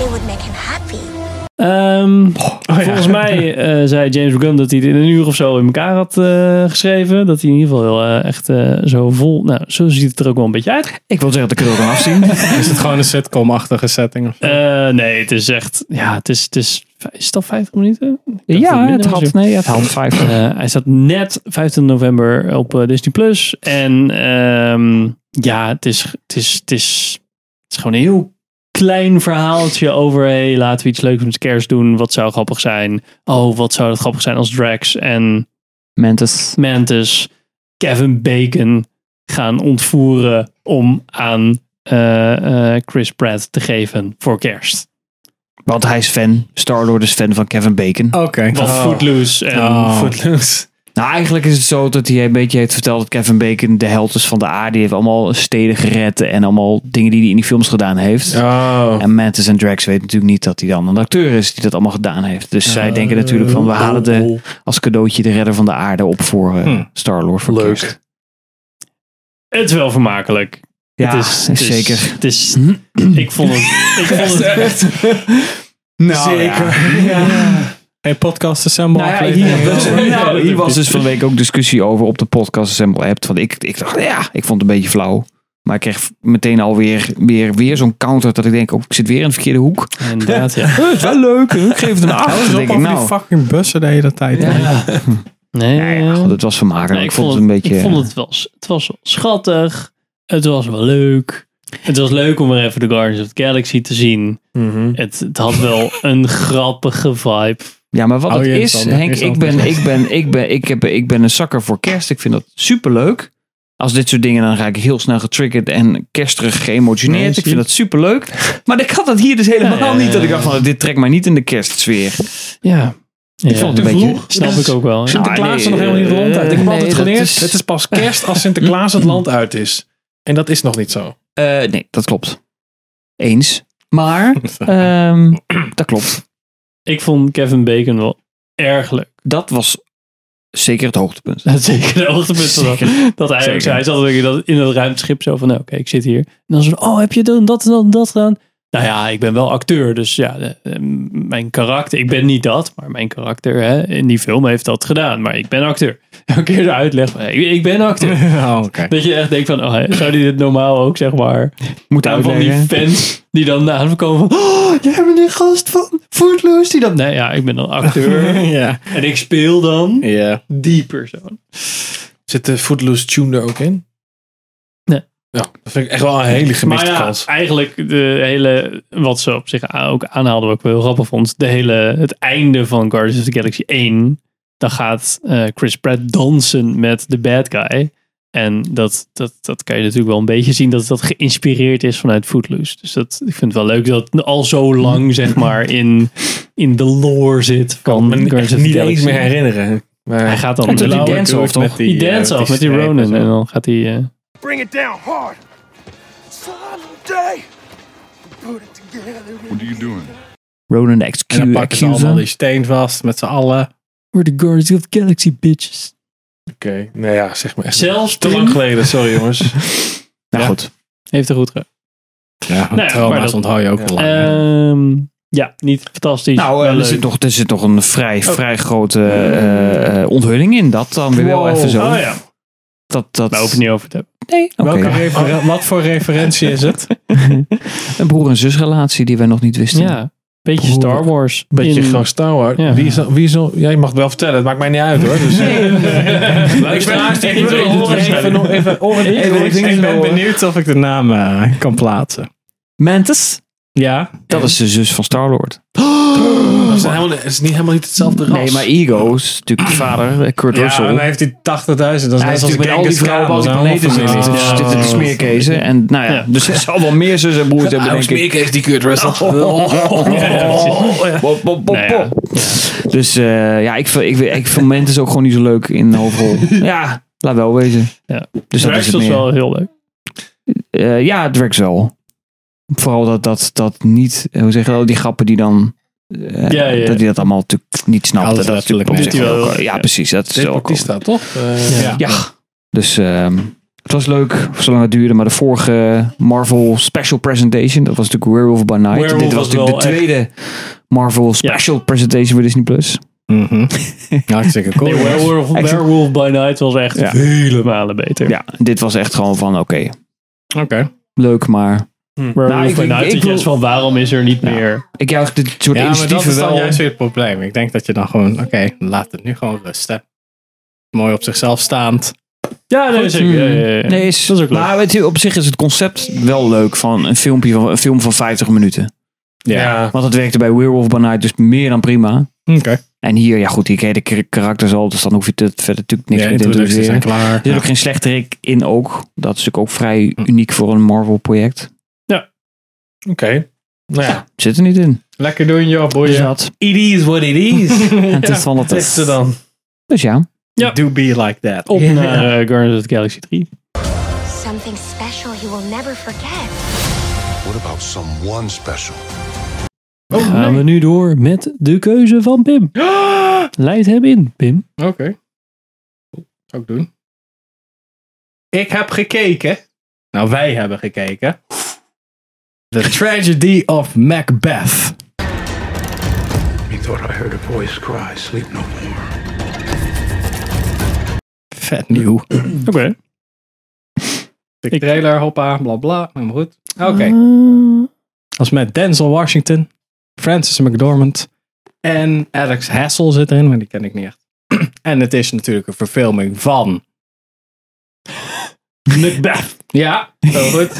it would make him happy. Ehm, Volgens mij eh, zei James Gunn dat hij het in een uur of zo in elkaar had eh, geschreven. Dat hij in ieder geval heel eh, echt eh, zo vol. Nou, zo ziet het er ook wel een beetje uit. Ik wil zeggen dat ik er ook aan afzien. Is het gewoon een sitcom-achtige setting? Of zo? Eh, nee, het is echt. Ja, het is. Het is, is het al 50 minuten? Ja, het had, nee, het had vijf. Eh, hij staat net 25 november op Disney Plus. En ehm, ja, het is, het, is, het, is, het is gewoon een heel klein verhaaltje over. Hey, laten we iets leuks met kerst doen. Wat zou grappig zijn? Oh, wat zou het grappig zijn als Drax en Mantis. Mantis Kevin Bacon gaan ontvoeren om aan eh, eh, Chris Pratt te geven voor kerst. Want hij is fan. Star-Lord is fan van Kevin Bacon. Oké. Van Footloose en Oh. Footloose. Nou, eigenlijk is het zo dat hij een beetje heeft verteld dat Kevin Bacon de held is van de aarde. Die heeft allemaal steden gered en allemaal dingen die hij in die films gedaan heeft. Oh. En Mantis en Drax weten natuurlijk niet dat hij dan een acteur is die dat allemaal gedaan heeft. Dus zij denken natuurlijk van we halen de, als cadeautje de redder van de aarde op voor eh, Hm. Star-Lord voor Leuk. kerst. het is wel vermakelijk. Ja, het is, het is- zeker. Het is, ik vond het, ik vond het Nou, Zeker. Ja. Geen podcast assemble Nou ja, hier, was, nou, dat hier was dus van de week ook discussie over op de podcast Assemble app. Want ik, ik dacht, ja, ik vond het een beetje flauw. Maar ik kreeg meteen alweer weer, weer zo'n counter dat ik denk, oh, ik zit weer in de verkeerde hoek. Inderdaad, ja. Dat is wel leuk. Ik geef het een Hou 8. eens Dan op denk ik, over nou, die fucking bussen de hele tijd. Ja. Nee, nee, ja, goed, het was vermakelijk. Nee, ik vond het een beetje... Ik vond het wel, het was wel schattig. Het was wel leuk. Het was leuk om weer even de Guardians of the Galaxy te zien. Mhm. Het, het had wel een grappige vibe. Ja, maar wat het is, Henk, ik ben, ik, ben, ik, ben, ik, heb, ik ben een zakker voor kerst. Ik vind dat superleuk. Als dit soort dingen, dan ga ik heel snel getriggerd en kersterig geëmotioneerd. Nee, ik vind dat superleuk. Maar ik had dat hier dus helemaal Ja, niet. Dat ik dacht van, dit trekt mij niet in de kerstsfeer. Ja. Ik vond het een beetje... Snap ik ook wel. ja. Sinterklaas Ah, is nee, nog helemaal niet het land uit. Ik heb nee, altijd geleerd, is- het is pas kerst als Sinterklaas het land uit is. En dat is nog niet zo. Eh, nee, dat klopt. Eens. Maar, ehm, dat klopt. Ik vond Kevin Bacon wel erg leuk. Dat was zeker het hoogtepunt. Dat zeker de hoogtepunt dat. Dat hij ook zei. Hij zat dat in het ruimteschip zo van, nou, oké, ik zit hier. En dan zo, oh, heb je dan dat en dat en dat gedaan? Nou ja, ik ben wel acteur, dus ja, mijn karakter, ik ben niet dat, maar mijn karakter hè, in die film heeft dat gedaan, maar ik ben acteur. Elke keer de uitleg van, ik, ik ben acteur. Oh. Dat je echt denkt van, oh, zou die dit normaal ook, zeg maar, Moet aan van die fans die dan na hem komen van, oh, jij bent die gast van Footloose, die dan, nee, ja, ik ben dan acteur ja. en ik speel dan Ja. die persoon. Zit de Footloose Tune er ook in? Ja, dat vind ik echt wel een hele gemiste maar ja, kans. eigenlijk de hele, wat ze op zich ook aanhaalden, wat ik wel heel grappig vond, de hele, het einde van Guardians of the Galaxy 1, dan gaat eh, Chris Pratt dansen met de bad guy. En dat, dat, dat kan je natuurlijk wel een beetje zien dat dat geïnspireerd is vanuit Footloose. Dus dat, ik vind het wel leuk dat het al zo lang, zeg maar, in, in de lore zit van me Guardians of the niet Galaxy. eens meer herinneren. Maar Hij gaat dan Hij doet die blauwe dance doos off, toch? met die, die dance off met die zo. En dan gaat hij... eh, Bring it down hard. Someday, put it together. What are you doing? Ronan En dan Excu- pakken ze allemaal die steen vast met z'n allen. We're the Guardians of the Galaxy, bitches. Oké, nou ja, zeg maar echt Zelfs te lang geleden. Sorry jongens. Nou Ja. goed. heeft er goed gedaan. Ja, Nee, trauma's dat- onthoud je ook wel lang. Ehm, ja, niet fantastisch. Nou, Wel eh, er zit, nog, er zit nog een vrij, vrij grote eh, eh, onthulling in. Dat dan weer wel Wow. even zo. Oh ja, Dat, dat, daar hoef niet over te hebben. Nee, oké. Welke wat voor referentie is het? Een broer- en zusrelatie die wij nog niet wisten. Ja, beetje Broer. Star Wars. Beetje in- Star Wars. Ja. Wie is, dan- wie is dan- je mag het wel vertellen. Het maakt mij niet uit hoor. Dus, Luisteraars, Ik Even- even, Ik ben benieuwd of ik de naam eh, kan plaatsen. Mantis, Ja? dat is de zus van Star-Lord. Het is, helemaal, het is niet helemaal niet hetzelfde ras. Nee, maar Ego is natuurlijk de vader, eh, Kurt Ja, Russell. en dan heeft hij 80.000. Dat is Hij net is met al die vrouwen op al die dat is planeten zitten. Dus dit is de smeerkezen. En nou ja, Ja. dus er zal wel meer zussen en broers hebben, Nou, denk ik. Smeerkees die Kurt Russell. Nou ja. Dus eh, ja, ik, vind- ik, ik vind Mantis ook gewoon niet zo leuk in de hoofdrol. Ja, laat wel wezen. Ja. Dus dat is het wel heel leuk. Eh, ja, Drax wel. Vooral dat, dat, dat niet, eh, hoe zeg je dat, die grappen die dan, eh, Ja, ja. dat hij dat allemaal natuurlijk niet snapte. Alles dat is natuurlijk ook- wel. ja, Ja. precies. Dat is ook Bautista, toch? Eh, Ja. Ja, dus ehm, het was leuk, zolang het duurde. Maar de vorige Marvel Special Presentation, dat was natuurlijk Werewolf by Night. Werewolf Dit was was natuurlijk de tweede Marvel Special Presentation voor Disney+. Plus. Mhm. Hartstikke cool. Nee, Werewolf, by Night was echt Ja. vele malen beter. Ja, dit was echt gewoon van, oké, Oké. leuk, maar Werewolf Nou, ik- ik- ik van waarom is er niet Ja. meer... ik juich dit soort Ja, maar dat initiatieven is dan wel... juist weer het probleem. Ik denk dat je dan gewoon, oké, laat het nu gewoon rusten. Mooi op zichzelf staand. Ja, nee, Goed. zeker. Ja, ja, ja. Nee, is, Dat is ook leuk. maar weet je, op zich is het concept wel leuk van een, filmpje van, een film van 50 minuten. ja. Want het werkte bij Werewolf by Night dus meer dan prima. Oké. En hier, ja goed, hier ken je de kar- karakters al, dus dan hoef je het verder natuurlijk niks Ja, meer te introducties zijn introduceren. klaar. Er zit ook geen slechterik in ook. Dat is natuurlijk ook vrij uniek voor een Marvel project. Oké. Nou ja. Zit er niet in. Lekker doen, joh, Dus boeien. dat. It is what it is. En het is van het is er dan? Dus ja. Ja. Do be like that. Op naar eh, Guardians of the Galaxy 3. Something special you will never forget. What about someone special? Gaan we nu door met de keuze van Pim. Leid hem in, Pim. Oké. Zou ik doen. Ik heb gekeken. Nou, wij hebben gekeken. The Tragedy of Macbeth. Thought I heard a voice cry, sleep no more. Vet nieuw. Oké. De trailer, hoppa, bla bla. Maar goed. Oké. Ah. Als met Denzel Washington, Francis McDormand en Alex Hassel zit erin, maar die ken ik niet echt. en het is natuurlijk een verfilming van Macbeth. Ja, heel goed.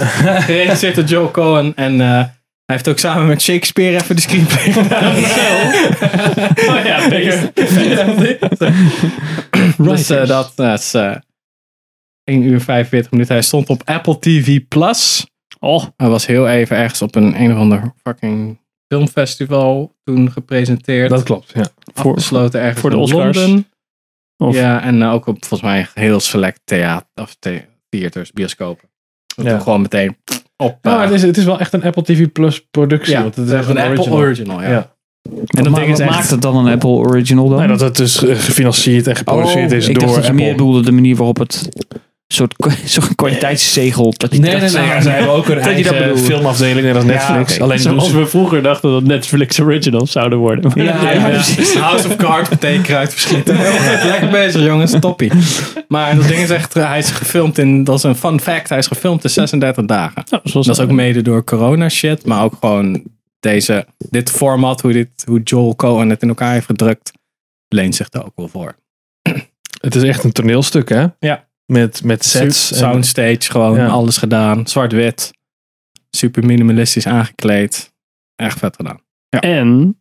Geregisseerd door Joe Cohen. En eh, hij heeft ook samen met Shakespeare even de screenplay gedaan. Oh ja, dus eh, dat, dat is eh 1 uur 45 minuten. Hij stond op Apple TV Plus. Oh, Hij was heel even ergens op een een of ander fucking filmfestival toen gepresenteerd. Dat klopt, ja. voor, afgesloten ergens voor de Oscars? Londen. Of- Ja, en eh, ook op volgens mij heel select theater, of the- theaters, bioscopen. Dat Ja. gewoon meteen op. Nou, eh, het, is, het is wel echt een Apple TV Plus productie. Ja, want het is echt is een Apple original, ja. Ja. En dat is wat echt- maakt het dan een Apple Original dan? Nee, dat het dus eh, gefinancierd en geproduceerd is ik door dacht dat je Apple. meer bedoelde de manier waarop het soort, soort kwaliteitszegel. Dat die Nee, dat nee, nee. ze- ja, Zij hebben ook een Dat je dat eigen filmafdeling, net als Netflix. Alleen Zoals ze- we vroeger dachten dat Netflix originals zouden worden. Ja, ja, Ja, precies. House of Cards meteen kruid verschieten. Lekker bezig jongens, toppie. Maar dat ding is echt, eh, hij is gefilmd in, dat is een fun fact, hij is gefilmd in 36 dagen. Zoals Dat is ook mede door corona shit, maar ook gewoon deze, dit format, hoe, dit, hoe Joel Cohen het in elkaar heeft gedrukt, leent zich daar ook wel voor. Het is echt een toneelstuk, hè? Ja. Met, met sets. en- Soundstage, gewoon Ja. alles gedaan. Zwart-wit. Super minimalistisch aangekleed. Echt vet gedaan. En,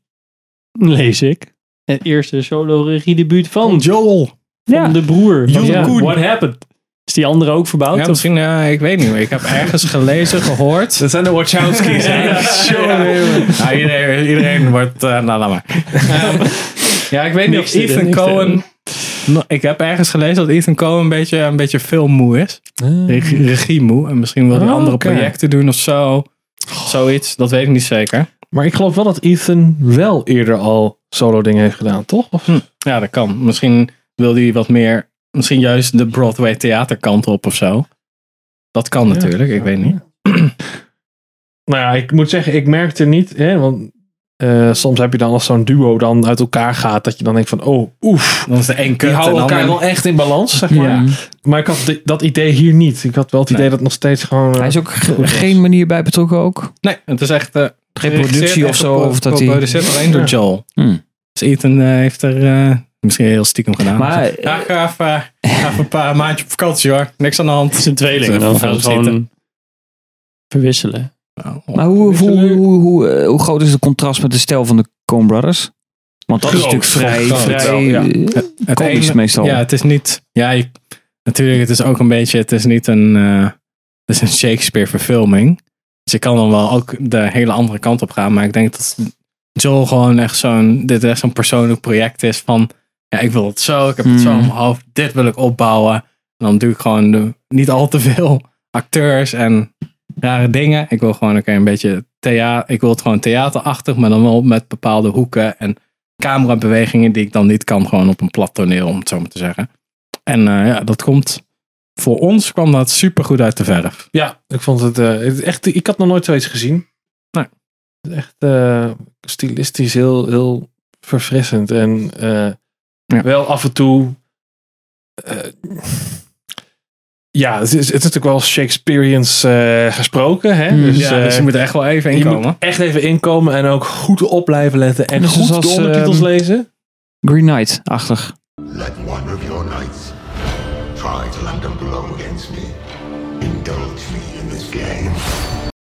lees ik, het eerste solo-regiedebuut van, Joel. van de broer. Joel Ja. What happened? Is die andere ook verbouwd? Ja, of- misschien, ja, ik weet niet meer. Ik heb ergens gelezen, gehoord. Dat zijn de Wachowski's. hè? Ja, iedereen, iedereen wordt, eh, nou laat maar. Ja, ik weet niet of Ethan Cohen... erin. No, Ik heb ergens gelezen dat Ethan Cohen een beetje, een beetje filmmoe is. Regie, regiemoe. En misschien wil hij Oh, andere projecten doen of zo. Zoiets, dat weet ik niet zeker. Maar ik geloof wel dat Ethan wel eerder al solo dingen heeft gedaan, toch? Of? Ja, dat kan. Misschien wil hij wat meer, misschien juist de Broadway theaterkant op of zo. Dat kan natuurlijk, ik weet niet. Nou ja, ik moet zeggen, ik merkte niet, hè, want eh, soms heb je dan als zo'n duo dan uit elkaar gaat, dat je dan denkt van, oh, oef. Dan is de één kut. Die en houden dan elkaar wel echt in balans, zeg maar. Ja. Maar ik had dat idee hier niet. Ik had wel het idee Nee. dat het nog steeds gewoon... eh, Hij is ook ge- geen manier bij betrokken ook. Nee, het is echt... eh, Geen productie of zo. Of dat hij... geproduceerd alleen door. Joel. Hmm. Dus Ethan heeft er eh, misschien heel stiekem gedaan. Maar, ja, ik ga even, een paar maandjes op vakantie hoor. Niks aan de hand. Het is een tweeling. En dan gaan gewoon verwisselen. Maar hoe, hoe, hoe, hoe, eh, hoe groot is het contrast met de stijl van de Coen Brothers? Want dat is natuurlijk vrij, groot vrij ja. eh, Het ene- meestal. Ja, het is niet... Ja, je- natuurlijk, het is ook een beetje... Het is niet een... eh, het is een Shakespeare verfilming. Dus je kan dan wel ook de hele andere kant op gaan. Maar ik denk dat Joel gewoon echt zo'n... Dit echt zo'n persoonlijk project is van... Ja, ik wil het zo. Ik heb het zo Hmm. in mijn hoofd. Dit wil ik opbouwen. En dan doe ik gewoon de, niet al te veel acteurs en rare dingen. Ik wil gewoon oké, een beetje theater. Ik wil het gewoon theaterachtig, maar dan wel met bepaalde hoeken en camerabewegingen die ik dan niet kan gewoon op een plat toneel, om het zo maar te zeggen. En eh, ja, dat komt voor ons kwam dat super goed uit de verf. Ja, ik vond het, eh, echt. Ik had nog nooit zoiets gezien. Nee. Het is Echt eh, stilistisch heel, heel verfrissend. En Ja. wel af en toe. Ja, het is, het is natuurlijk wel Shakespeareans eh, gesproken. Hè? Mm. dus, ja, eh, dus je moet er echt wel even je inkomen. moet echt even inkomen en ook goed op blijven letten. En Dus goed zoals, de ondertitels ehm, lezen. Green Knight-achtig. Let one of your knights try to land a blow against me. Indulge me in this game.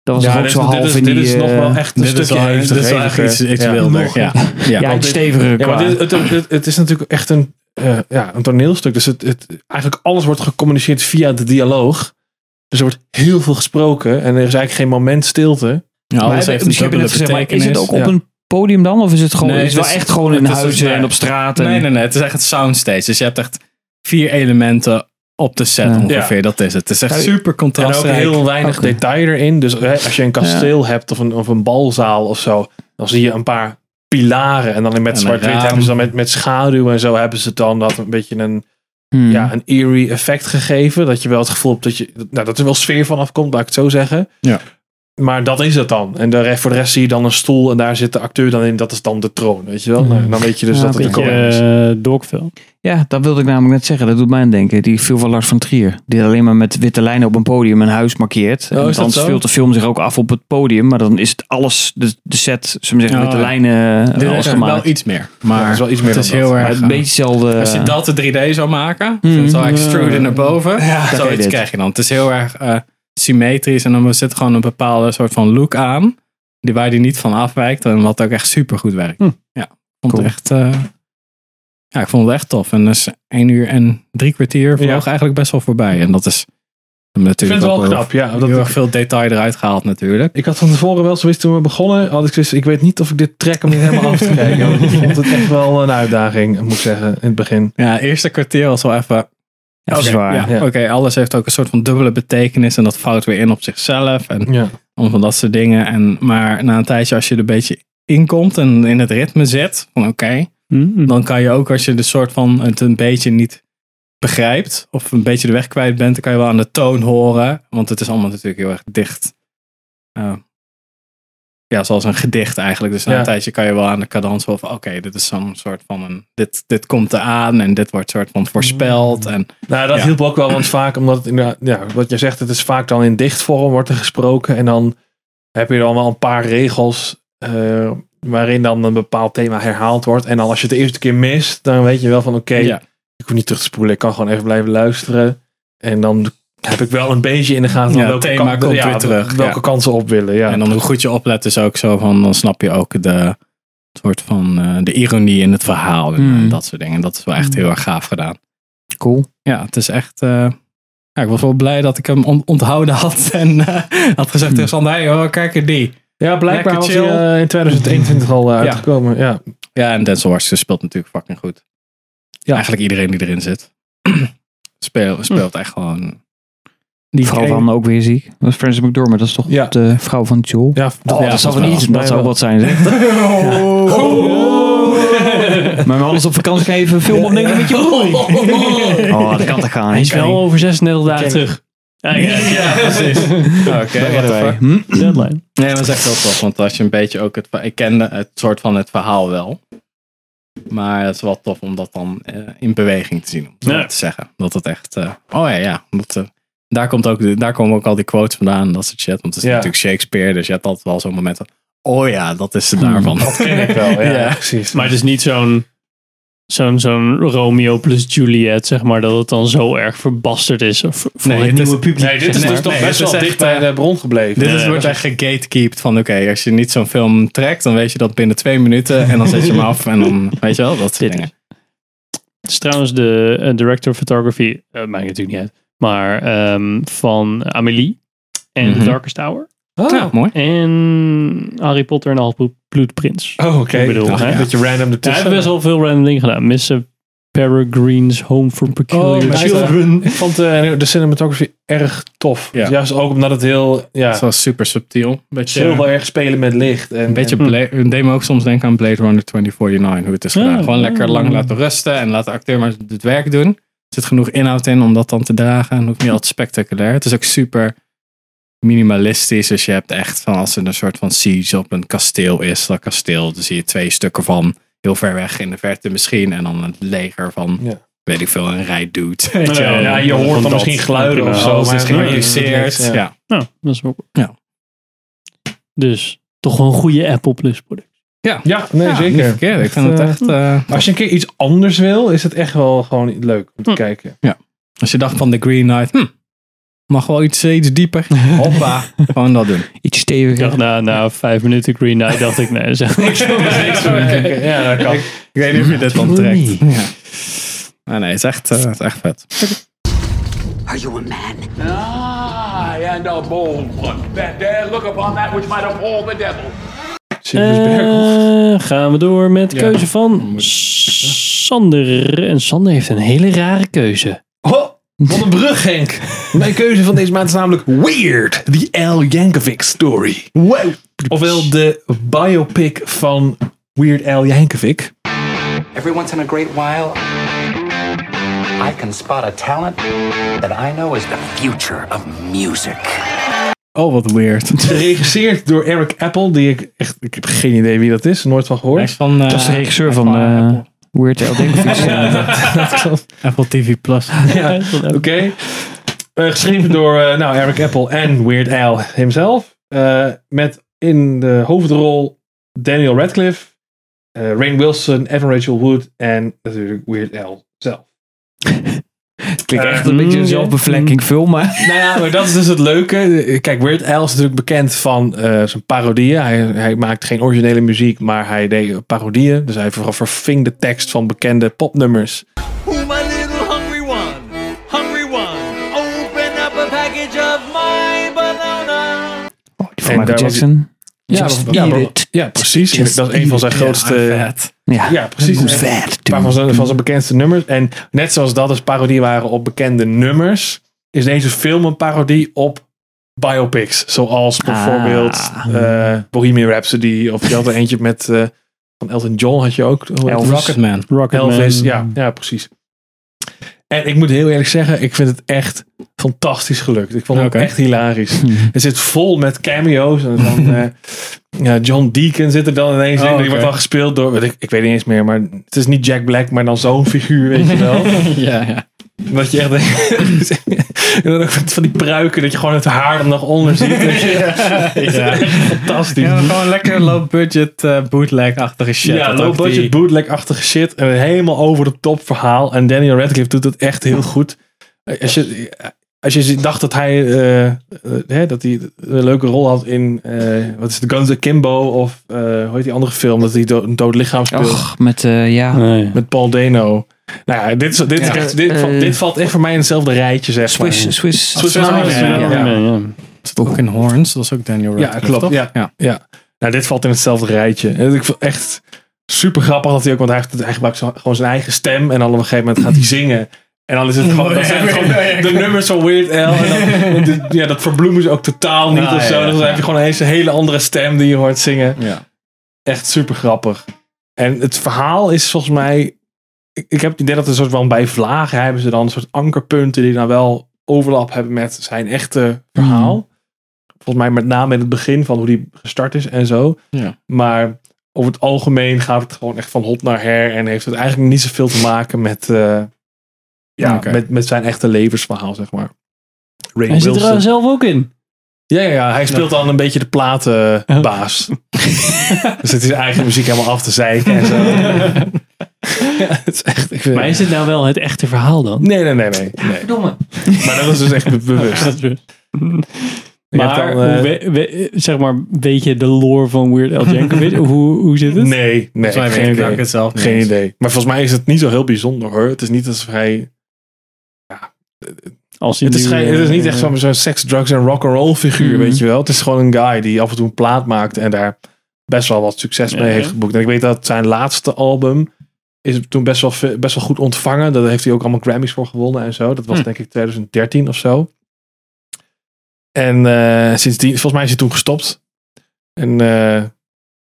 Dat was toch ook dit, zo is- dit half is, in dit die... is nog eh, wel echt een Dit is stukje wel- dit is wel echt iets, iets Ja. wilder. Ja. Ja. ja, dit- steviger Ja, qua... maar dit, het, het, het is natuurlijk echt een, eh, ja, een toneelstuk. Dus het, het, eigenlijk alles wordt gecommuniceerd via de dialoog. Dus er wordt heel veel gesproken. En er is eigenlijk geen moment stilte. Ja, Maar alles heb- heeft een dubbele gezegd, maar is het ook op Ja. een podium dan? Of is het gewoon, Nee, is het wel is- echt gewoon in huizen en op straat? En, Nee, nee, nee. Het is echt het soundstage. Dus je hebt echt vier elementen op de set Ja. ongeveer. Dat is het. Het is echt super En ook contrastrijk. heel weinig detail erin. Dus hè, als je een kasteel hebt of een, of een balzaal of zo. Dan zie je een paar pilaren. En dan met zwart-wit hebben ze dan met, met schaduw en zo hebben ze dan dat een beetje een, Hmm. ja, een eerie effect gegeven. Dat je wel het gevoel hebt dat je, nou, dat er wel sfeer van afkomt, laat ik het zo zeggen. Ja. Maar dat is het dan. En de, rest- voor de rest zie je dan een stoel en daar zit de acteur dan in. Dat is dan de troon, weet je wel. Nou, dan weet je dus Ja, dat het een de koning is. eh, dogfilm. Ja, dat wilde ik namelijk net zeggen. Dat doet mij aan denken. Die film van Lars van Trier. Die alleen maar met witte lijnen op een podium een huis markeert. Oh, en dan speelt de film zich ook af op het podium. Maar dan is het alles, de, de set, zullen we zeggen, Oh, witte ja. lijnen, Dit alles is gemaakt. wel iets meer. Maar Ja, is wel iets meer het is dan heel dat. Erg... een beetje hetzelfde. Als je dat de 3D zou maken, Mm. zo naar boven, je zoiets dit. krijg je dan. Het is heel erg eh, symmetrisch en dan zit gewoon een bepaalde soort van look aan, die, waar die niet van afwijkt en wat ook echt super goed werkt. Hm. Ja, ik vond Cool. het echt, eh, ja, ik vond het echt tof. En dus één uur en drie kwartier vloog Ja. eigenlijk best wel voorbij. En dat is Ik natuurlijk vind het wel knap, ja. heel Dat, erg veel detail eruit gehaald natuurlijk. ik had van tevoren wel zoiets toen we begonnen. Had ik, zoiets, ik weet niet of ik dit trek om niet helemaal af te kijken. Want ik vond het echt wel een uitdaging, moet ik zeggen, in het begin. Ja, het eerste kwartier was wel even Dat is Oké, waar. ja. Oké, alles heeft ook een soort van dubbele betekenis en dat vouwt weer in op zichzelf en Ja. om van dat soort dingen. En, maar na een tijdje, als je er een beetje inkomt en in het ritme zit, van oké, Mm. dan kan je ook als je de soort van het een beetje niet begrijpt of een beetje de weg kwijt bent, dan kan je wel aan de toon horen, want het is allemaal natuurlijk heel erg dicht. Eh, ja, zoals een gedicht eigenlijk. Dus na Ja. een tijdje kan je wel aan de cadans van oké, dit is zo'n soort van een, dit, dit komt eraan en dit wordt soort van voorspeld en Nou, dat Ja. hielp ook wel, want vaak, omdat het inderdaad, ja, wat je zegt, het is vaak dan in dichtvorm wordt er gesproken. En dan heb je dan wel een paar regels eh, waarin dan een bepaald thema herhaald wordt. En dan als je het de eerste keer mist, dan weet je wel van oké, ja. ik hoef niet terug te spoelen, ik kan gewoon even blijven luisteren. En dan heb ik wel een beetje in de gaten van Ja, welke, thema kant- ja, terug, welke ja. kansen op willen. Ja. En dan hoe goed je oplet is ook zo van, dan snap je ook de soort van eh, de ironie in het verhaal en Hmm. eh, dat soort dingen. Dat is wel echt heel erg gaaf gedaan. Cool. Ja, het is echt. eh, ja, ik was wel blij dat ik hem on- onthouden had en had gezegd tegen Sander, hey, kijk er die. ja, blijkbaar was hij in 2021 al uitgekomen. Ja. Ja, en Denzel Washington speelt natuurlijk fucking goed. Ja. Eigenlijk iedereen die erin zit. Speel, speelt echt gewoon. Die vrouw van ook weer ziek. Dat is Frances McDormand. Dat is toch Ja. de vrouw van Joel? Ja, Oh, ja, dat zou volgens wel iets. wel. Dat zou wat zijn. Zeg. Maar anders op vakantie ga je even een film opnemen met je broer. Oh, dat kan toch gaan. Hij is wel over 36 dagen Ken- terug. Ja, ja, ja. precies. Oké, fuck. Hm? Deadline. Nee, dat is echt wel tof. Want als je een beetje ook het... Ik kende het soort van het verhaal wel. Maar het is wel tof om dat dan eh, in beweging te zien. Om zo Ja. te zeggen. Dat het echt... eh, oh ja, ja. Dat, eh, daar, komt ook, daar komen ook al die quotes vandaan. en Dat soort shit. Want het is Ja. natuurlijk Shakespeare. Dus je hebt altijd wel zo'n moment van... Oh ja, dat is het daarvan. dat ken ik wel. Ja, Ja. precies. Maar het is niet zo'n zo'n zo'n Romeo plus Juliet, zeg maar, dat het dan zo erg verbasterd is of voor Nee, het nieuwe publiek. Nee, dit is dus toch Nee, best wel echt, dicht bij eh, de bron gebleven. Dit is, wordt echt gegatekeept van oké, als je niet zo'n film trekt, dan weet je dat binnen twee minuten en dan zet je hem af en dan weet je wel, dat soort Dit dingen. Het is trouwens de eh, director of photography, eh maakt natuurlijk niet uit, maar ehm, van Amélie en Mhm. The Darkest Hour Oh, Ja, mooi. en Harry Potter en de Halfbloedprins. Oh, oké. Ik bedoel, Dacht een beetje random Ja, hij ertussen. heeft best wel veel random dingen gedaan. Miss Peregrine's Home for Peculiar Oh, Children. Ik vond eh, de cinematography erg tof. Ja. Juist ook omdat het heel, ja, Dat was super subtiel. Een beetje, heel erg spelen met licht. En, een beetje en- Bla- het deed me ook soms denken aan Blade Runner 2049, hoe het is Ja. gedaan. Gewoon lekker lang laten rusten en laten de acteur maar het werk doen. Er zit genoeg inhoud in om dat dan te dragen en hoeft niet altijd spectaculair. Het is ook super minimalistisch. Dus je hebt echt van als er een soort van siege op een kasteel is, dat kasteel, dan zie je twee stukken van heel ver weg in de verte misschien en dan een leger van, Ja. weet ik veel, een rij doet. Ja, je hoort dan dat. misschien geluiden of zo. Alles is maar- gereduceerd. Ja. Ja. Nou, dat is ook. Ja. Dus toch wel een goede Apple Plus product. Ja, nee, Ja, zeker. niet verkeerd. Ik vind het eh, echt... eh, Als je een keer iets anders wil, is het echt wel gewoon leuk om te Hm. kijken. Als je dacht van The Green Knight, hm, mag wel iets, iets dieper. Hoppa, gewoon dat doen. Iets Ik steviger. dacht na, na vijf minuten Green Knight, dacht ik, nee, zeg niks. Ja, dat kan. Ik weet niet of je dit dan trekt. Ja. Maar nee, het is echt, eh, het is echt vet. Are you a man? I and a bold one. That dare look upon that which might appall the devil. Sirius Berkel. Eh, gaan we door met de Ja. keuze van Sander. En Sander heeft een hele rare keuze. Oh, wat een brug, Henk. Mijn keuze van deze maand is namelijk Weird, The Al Yankovic Story. Wow. Ofwel de biopic van Weird Al Yankovic. Every once in a great while, I can spot a talent that I know is the future of music. Oh, wat weird. Geregisseerd door Eric Apple, die ik echt, ik heb geen idee wie dat is, nooit van Hij gehoord. is van... eh, Dat is de regisseur is van eh, Weird Al Apple. Apple TV Plus. Ja, oké. Eh, geschreven door eh, nou, Eric Apple en Weird Al himself. Eh, met in de hoofdrol Daniel Radcliffe, eh Rain Wilson, Evan Rachel Wood en natuurlijk Weird Al zelf. Het klinkt echt een beetje een mm, zelfbevlekking film, maar... Nou ja, maar dat is dus het leuke. Kijk, Weird Al is natuurlijk bekend van eh, zijn parodieën. Hij, hij maakt geen originele muziek, maar hij deed parodieën. Dus hij ver- verving de tekst van bekende popnummers. Who my little hungry one? Hungry one. Open up a package of my banana. Van Michael daar was- Jackson. Ja, ja, maar- ja, precies. Just dat is een van zijn grootste. Ja, ja precies. Een paar van zijn, van zijn bekendste nummers. En net zoals dat dus parodie waren op bekende nummers, is deze film een parodie op biopics. Zoals bijvoorbeeld eh, Bohemian Rhapsody. Of je had er eentje met eh, van Elton John had je ook. Elvis. Rocketman. Rocketman. Elvis, ja, ja, precies. En ik moet heel eerlijk zeggen, ik vind het echt fantastisch gelukt. Ik vond het echt hilarisch. Het zit vol met cameo's. En dan, eh, ja, John Deacon zit er dan ineens in. Oh, Die wordt dan gespeeld door, ik, ik weet niet eens meer, maar het is niet Jack Black, maar dan zo'n figuur, weet je wel. ja, ja. Dat je echt denkt- en dan ook van die pruiken, dat je gewoon het haar er nog onder ziet. Ja. fantastisch. Ja, gewoon lekker low budget uh, bootleg-achtige shit. Ja, Dat low ook budget die- bootleg-achtige shit. En een helemaal over de top verhaal. En Daniel Radcliffe doet het echt heel goed. Als je, als je dacht dat hij, eh, eh, hè, dat hij een leuke rol had in, eh, wat is het, Guns Akimbo of eh, hoe heet die andere film, dat hij do- een dood lichaam speelt. Och, met, eh, ja. Nee. Met Paul Dano. Nou ja, dit, is- dit, Ja. dit, dit, Eh, dit valt echt voor mij in hetzelfde rijtje, zeg maar. Swiss, Swiss, Swiss Army Army Man, Man, ja. ja. Zit ook in Horns, dat is ook Daniel Ja, Radcliffe, klopt. toch? Ja, ja. Nou, dit valt in hetzelfde rijtje. En ik vond echt super grappig dat hij ook, want hij, heeft, hij gebruikt zo- gewoon zijn eigen stem. En dan op een gegeven moment gaat hij zingen. En dan is het gewoon, dan zijn het gewoon de nummers van Weird Al. En dan, ja, dat verbloemen ze ook totaal niet Ah, of zo. ja, ja, dan ja. heb je gewoon ineens een hele andere stem die je hoort zingen. Ja. Echt super grappig. En het verhaal is volgens mij. Ik, ik heb het idee dat er soort van bij vlagen hebben ze dan een soort ankerpunten die dan wel overlap hebben met zijn echte verhaal. Volgens mij met name in het begin van hoe die gestart is en zo. Ja. Maar over het algemeen gaat het gewoon echt van hot naar her. En heeft het eigenlijk niet zoveel te maken met, eh, ja, met, met zijn echte levensverhaal, zeg maar. Ray Hij zit er zelf ook in. Ja, ja, ja, hij speelt dan een beetje de platenbaas. dus het is zijn eigen muziek helemaal af te zeiken en zo. ja, het is echt, ik vind- Maar is dit nou wel het echte verhaal dan? Nee, nee, nee, nee. nee. Verdomme. Maar dat is dus echt be- bewust. Je hebt Maar, dan, eh, hoe we- we- zeg maar, weet je de lore van Weird Al Yankovic? hoe, hoe zit het? Nee, nee, mij weet geen ik idee. het zelf niet geen eens. idee. Maar volgens mij is het niet zo heel bijzonder hoor. Het is niet alsof hij... Als Het is, geen, eh, het is niet echt zo'n zo'n seks, drugs en rock and roll figuur, Mhm. weet je wel. Het is gewoon een guy die af en toe een plaat maakt en daar best wel wat succes mee heeft geboekt. En ik weet dat zijn laatste album is toen best wel, best wel goed ontvangen. Daar heeft hij ook allemaal Grammys voor gewonnen en zo. Dat was Hm. denk ik 2013 of zo. En eh, sindsdien, volgens mij is hij toen gestopt. En eh,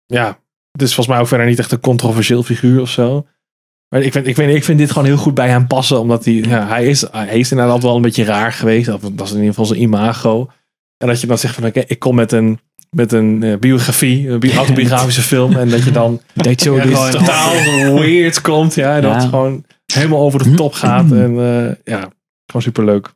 ja, het is volgens mij ook verder niet echt een controversieel figuur of zo. Maar ik vind, ik, vind, ik vind dit gewoon heel goed bij hem passen. Omdat hij, ja, hij, is, hij is inderdaad wel een beetje raar geweest. Dat, dat is in ieder geval zijn imago. En dat je dan zegt van oké, ik kom met een, met een eh, biografie, een bi- autobiografische film. En dat je dan Deed zo ja, totaal weird komt. Ja, en dat het gewoon helemaal over de top gaat. En eh, ja, gewoon superleuk.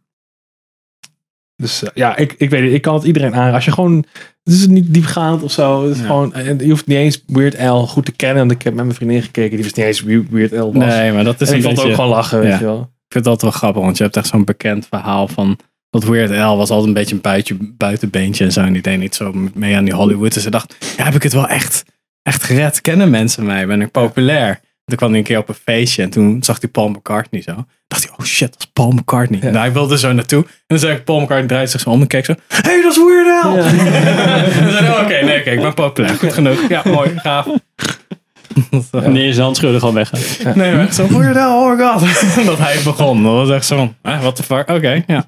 Dus eh, ja, ik, ik weet het. Ik kan het iedereen aan. Als je gewoon, het is niet diepgaand of zo. Het is Ja. gewoon, en je hoeft niet eens Weird Al goed te kennen. Want ik heb met mijn vriendin gekeken. Die wist niet eens wie Weird Al was. Nee, maar dat is en ik vond het ook gewoon lachen, weet je wel. Ik vind dat wel grappig, want je hebt echt zo'n bekend verhaal van... Dat Weird Al was altijd een beetje een buitje, buitenbeentje en zo. En die deed niet zo mee aan die Hollywood. Dus ze dacht, ja, heb ik het wel echt, echt gered? Kennen mensen mij? Ben ik populair? Toen kwam hij een keer op een feestje en toen zag hij Paul McCartney zo. dacht hij, oh shit, dat is Paul McCartney. En hij wilde zo naartoe. En dan zei ik, Paul McCartney draait zich zo om en keek zo. Hé, hey, dat is Weird Al! toen zei hij, oh, oké, nee, oké, ik ben populair. Goed genoeg. Ja, mooi, gaaf. Wanneer je zijn handschudden gewoon weggaat. Nee, maar echt zo, Weird Al, oh my god. dat hij begon. Dat was echt zo van, eh, what the fuck, oké, ja.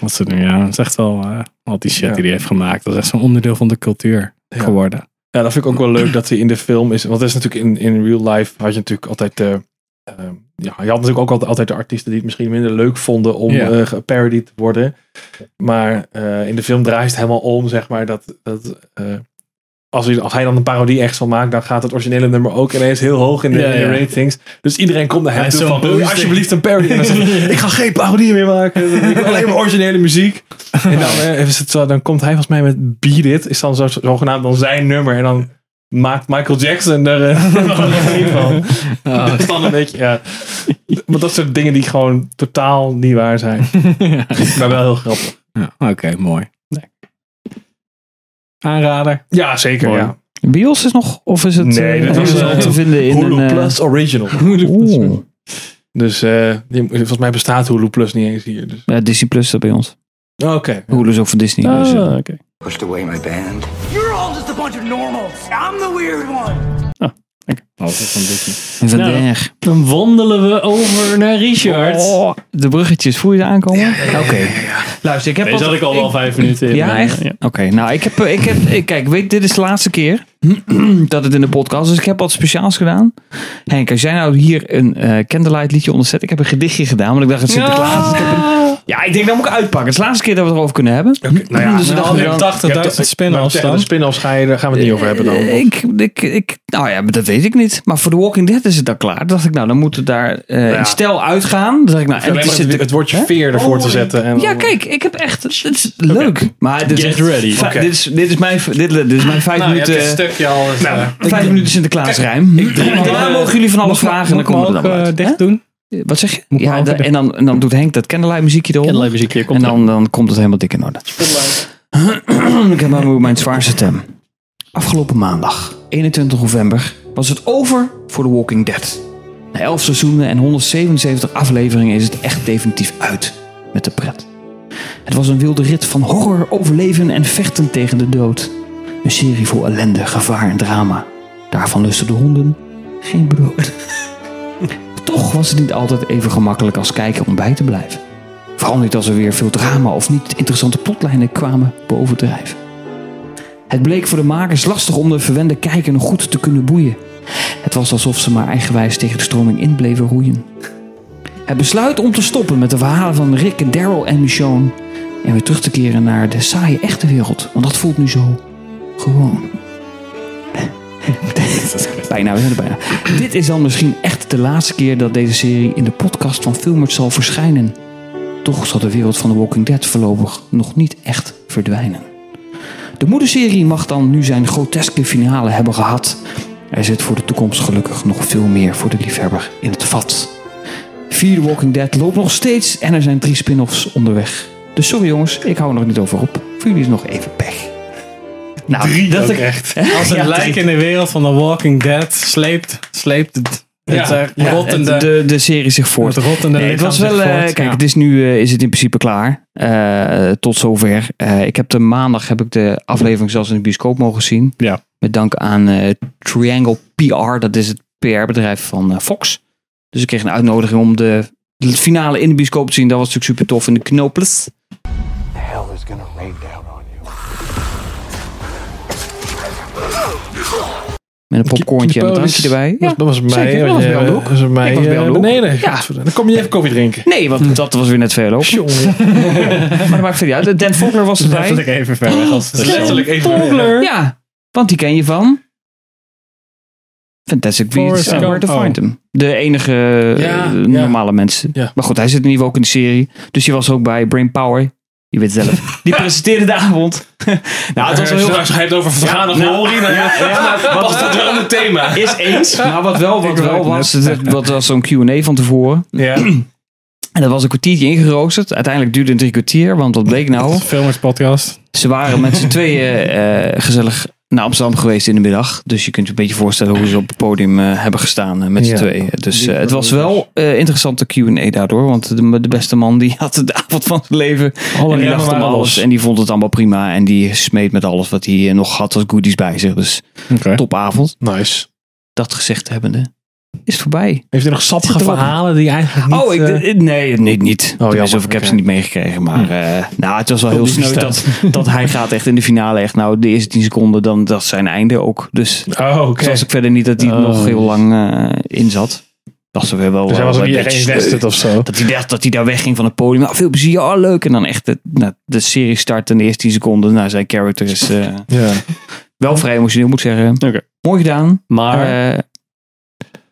Wat ze nu, ja, dat is echt wel, eh, al die shit Ja. die hij heeft gemaakt. Dat is echt zo'n onderdeel van de cultuur Ja. geworden. Ja, dat vind ik ook wel leuk dat hij in de film is. Want dat is natuurlijk in, in real life had je natuurlijk altijd de, ehm, ja, je had natuurlijk ook altijd, altijd de artiesten die het misschien minder leuk vonden om Ja. eh geparodied te worden. Maar eh, in de film draait het helemaal om, zeg maar, dat, dat eh, als, hij, als hij dan een parodie echt van maakt, dan gaat het originele nummer ook ineens heel hoog in de, Ja, ja. ratings. Dus iedereen komt naar hem toe van, wil alsjeblieft een parody? En zegt ik ga geen parodie meer maken. Ik wil alleen maar originele muziek. En dan, eh, is het zo, dan komt hij volgens mij met Beat It, is dan zo, zogenaamd dan zijn nummer. En dan maakt Michael Jackson er eh, van. Dat is dan een beetje, ja. Maar dat soort dingen die gewoon totaal niet waar zijn. Maar wel heel grappig. Ja, Oké, mooi. Aanrader. Ja, zeker. Mooi. Ja. Bios is nog, of is het Nee, eh, dat is wel al te vinden in Hulu een... eh, Plus Original. oeh. Dus eh, die- volgens mij bestaat Hulu Plus niet eens hier. Dus. Ja, Disney Plus dat bij ons. Oké. Hulu is ook van Disney. dus, eh, Ah, oké. Pushed away my band. You're all just a bunch of normals. I'm the weird one. Oh, van van Nou. der. Dan wandelen we over naar Richard. Oh, de bruggetjes, voel je ze aankomen? Oké. Luister, ik heb Deze had ik al wel vijf minuten in. Ja, eh, echt? ja. Oké, nou, ik heb, ik heb, ik- kijk, weet, dit is de laatste keer dat het in de podcast is. Dus ik heb wat speciaals gedaan. Henk, als jij nou hier een eh Candlelight liedje onderzet. Ik heb een gedichtje gedaan, want ik dacht het Sinterklaas. Ik heb een- ja, ik denk dat moet ik uitpakken. Het is de laatste keer dat we het erover kunnen hebben. nou ja, Dus ik dacht, al die dan- 80.000 spin-offs De dan. spin-offs ga je, daar gaan we het niet over hebben dan. Eh, Ik, ik, ik, nou ja, maar dat weet ik niet. Maar voor The Walking Dead is het dan klaar. Toen dacht ik, nou, dan moet het daar eh in stijl uitgaan. Dan dacht ik, nou, en het het, het, woordje veer ervoor te zetten. En ja, dan- kijk, ik heb echt. Het is leuk. Maar dit is, ready. Oké. dit, is, dit, is mijn, dit, dit is mijn vijf Nou, minuten. stukje al eens. Nou, eh, Vijf minuten Sinterklaas rijm. Daarna mogen jullie van alles vragen en dan komen we dan ook uit. dicht doen. Wat zeg je? Moet Ja, en, dan, en dan doet Henk dat candlelight muziekje erop. Candlelight muziekje komt en dan, dan komt het helemaal dik in orde. ik heb maar mijn zwaarste stem. Afgelopen maandag, 21 november, was het over voor The Walking Dead. Na 11 seizoenen en 177 afleveringen is het echt definitief uit met de pret. Het was een wilde rit van horror, overleven en vechten tegen de dood. Een serie vol ellende, gevaar en drama. Daarvan lusten de honden geen brood. Toch was het niet altijd even gemakkelijk als kijker om bij te blijven. Vooral niet als er weer veel drama of niet interessante plotlijnen kwamen bovendrijven. Het bleek voor de makers lastig om de verwende kijker nog goed te kunnen boeien. Het was alsof ze maar eigenwijs tegen de stroming in bleven roeien. Het besluit om te stoppen met de verhalen van Rick, Daryl en Michonne en weer terug te keren naar de saaie echte wereld, want dat voelt nu zo gewoon. bijna, we zijn er bijna. Dit is dan misschien echt de laatste keer dat deze serie in de podcast van Filmert zal verschijnen. Toch zal de wereld van The Walking Dead voorlopig nog niet echt verdwijnen. De moederserie mag dan nu zijn groteske finale hebben gehad. Er zit voor de toekomst gelukkig nog veel meer voor de liefhebber in het vat. The Walking Dead loopt nog steeds en er zijn drie spin-offs onderweg. Dus sorry jongens, ik hou er nog niet over op. Voor jullie is nog even pech. Nou, Drie dat ook ik echt. Als het Ja, lijk in de wereld van The Walking Dead sleept, sleept het, het Ja, eh, ja, het- de, de serie zich voort. het rottende Nee, het was wel, eh, voort. kijk, Ja. het is nu eh, is het in principe klaar. Eh, tot zover. Eh, ik heb de maandag heb ik de aflevering zelfs in de bioscoop mogen zien. Ja. Met dank aan eh, Triangle PR, dat is het PR-bedrijf van Fox. Dus ik kreeg een uitnodiging om de, de finale in de bioscoop te zien. Dat was natuurlijk super tof in de Knopels. The hell is gonna rain down Met een popcornje en een drankje erbij. Dat, dat was bij mij. zeker. Dat was bij ook. Dat was bij mij Ik was bij jou eh, beneden. Ja. Dan kom je even koffie drinken. Nee, want dat was weer net veel lopen. Jongen. Maar dat maakt verder niet uit. Dan Vogler was erbij. Letterlijk even ver weg als het Letterlijk even. Vogler. Ja, want die ken je van Fantastic Beasts and Where to. Find Them. De enige Ja, eh, ja. normale mensen. Ja. Maar goed, hij zit in ieder geval ook in de serie. Dus die was ook bij Brain Power. Je weet zelf. Die presenteerde de avond. nou, het was wel heel je het over vergane Ja, glorie, ja, ja, wat- was dat wel een thema. is eens. Maar wat wel, wat wel was, wat was zo'n Q&A van tevoren. Ja. En dat was een kwartiertje ingeroosterd. Uiteindelijk duurde het drie kwartier. Want wat bleek nou? Filmers podcast. Ze waren met z'n tweeën eh, gezellig naar Amsterdam geweest in de middag. Dus je kunt je een beetje voorstellen hoe ze op het podium eh, hebben gestaan eh, met z'n Ja. tweeën. Dus eh, het was wel eh interessante Q&A daardoor. Want de, de beste man die had de avond van zijn leven. Alle en die lachte om alles. los. En die vond het allemaal prima. En die smeet met alles wat hij nog had als goodies bij zich. Dus topavond. Nice. Dat gezegd hebbende. Is het voorbij. Heeft u nog sappige verhalen die eigenlijk niet... oh, ik, eh, nee, niet. niet. jammer. Tenminste, of ik heb ze niet meegekregen. Maar eh, nou, het was wel heel sneu dat, dat hij gaat echt in de finale echt. Nou, de eerste 10 seconden, dan dat zijn einde ook. Dus Oh, zoals ik verder niet dat hij er Oh, nog heel lang eh, in zat. dacht ze weer wel. Dus hij was ook een niet beetje echt sneu. invested of zo. Dat hij dacht dat hij daar wegging van het podium. Nou, veel plezier, oh leuk. En dan echt de, nou, de serie start in de eerste 10 seconden. Nou, zijn character is eh, Ja. wel vrij emotioneel, moet ik zeggen. Mooi gedaan. Maar Eh,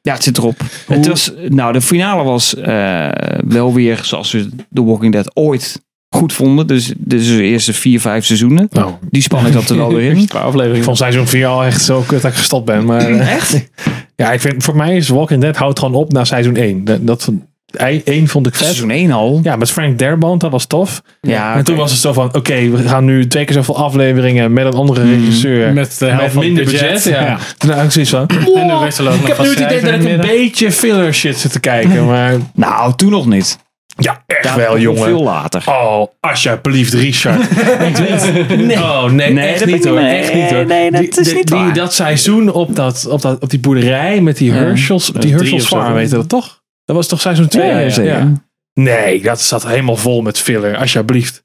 ja, het zit erop. Het was, nou, de finale was eh, wel weer zoals we The Walking Dead ooit goed vonden. Dus, dus de eerste vier, vijf seizoenen. Nou, Die spanning zat er wel weer in. qua aflevering. vond seizoen 4 al echt zo kut dat ik gestopt ben. Maar eh, Echt? ja, ik vind, voor mij is Walking Dead houdt gewoon op na seizoen 1. Dat, dat, 1 vond ik vet. Seizoen 1 al. Ja, met Frank Derbond, dat was tof. Ja, en toen oké. was het zo van, oké, we gaan nu twee keer zoveel afleveringen met een andere regisseur. Met de helft met minder budget, budget. ja. ja. Toen had ik zoiets van, En ook ik heb nu het idee dat ik een beetje filler shit zit te kijken. Maar Nou, toen nog niet. ja, echt Daar wel, jongen. Veel later. Oh, alsjeblieft, Richard. nee. Oh, nee, Nee, echt dat niet hoor. Echt niet hoor. nee, dat Die- is die- niet die- waar. Dat seizoen op, dat, op, dat, op die boerderij met die Ja. Herschels, die drie Herschels farm, weet je dat toch? Dat was toch seizoen 2? Ja, zeker. Nee, dat zat helemaal vol met filler, alsjeblieft.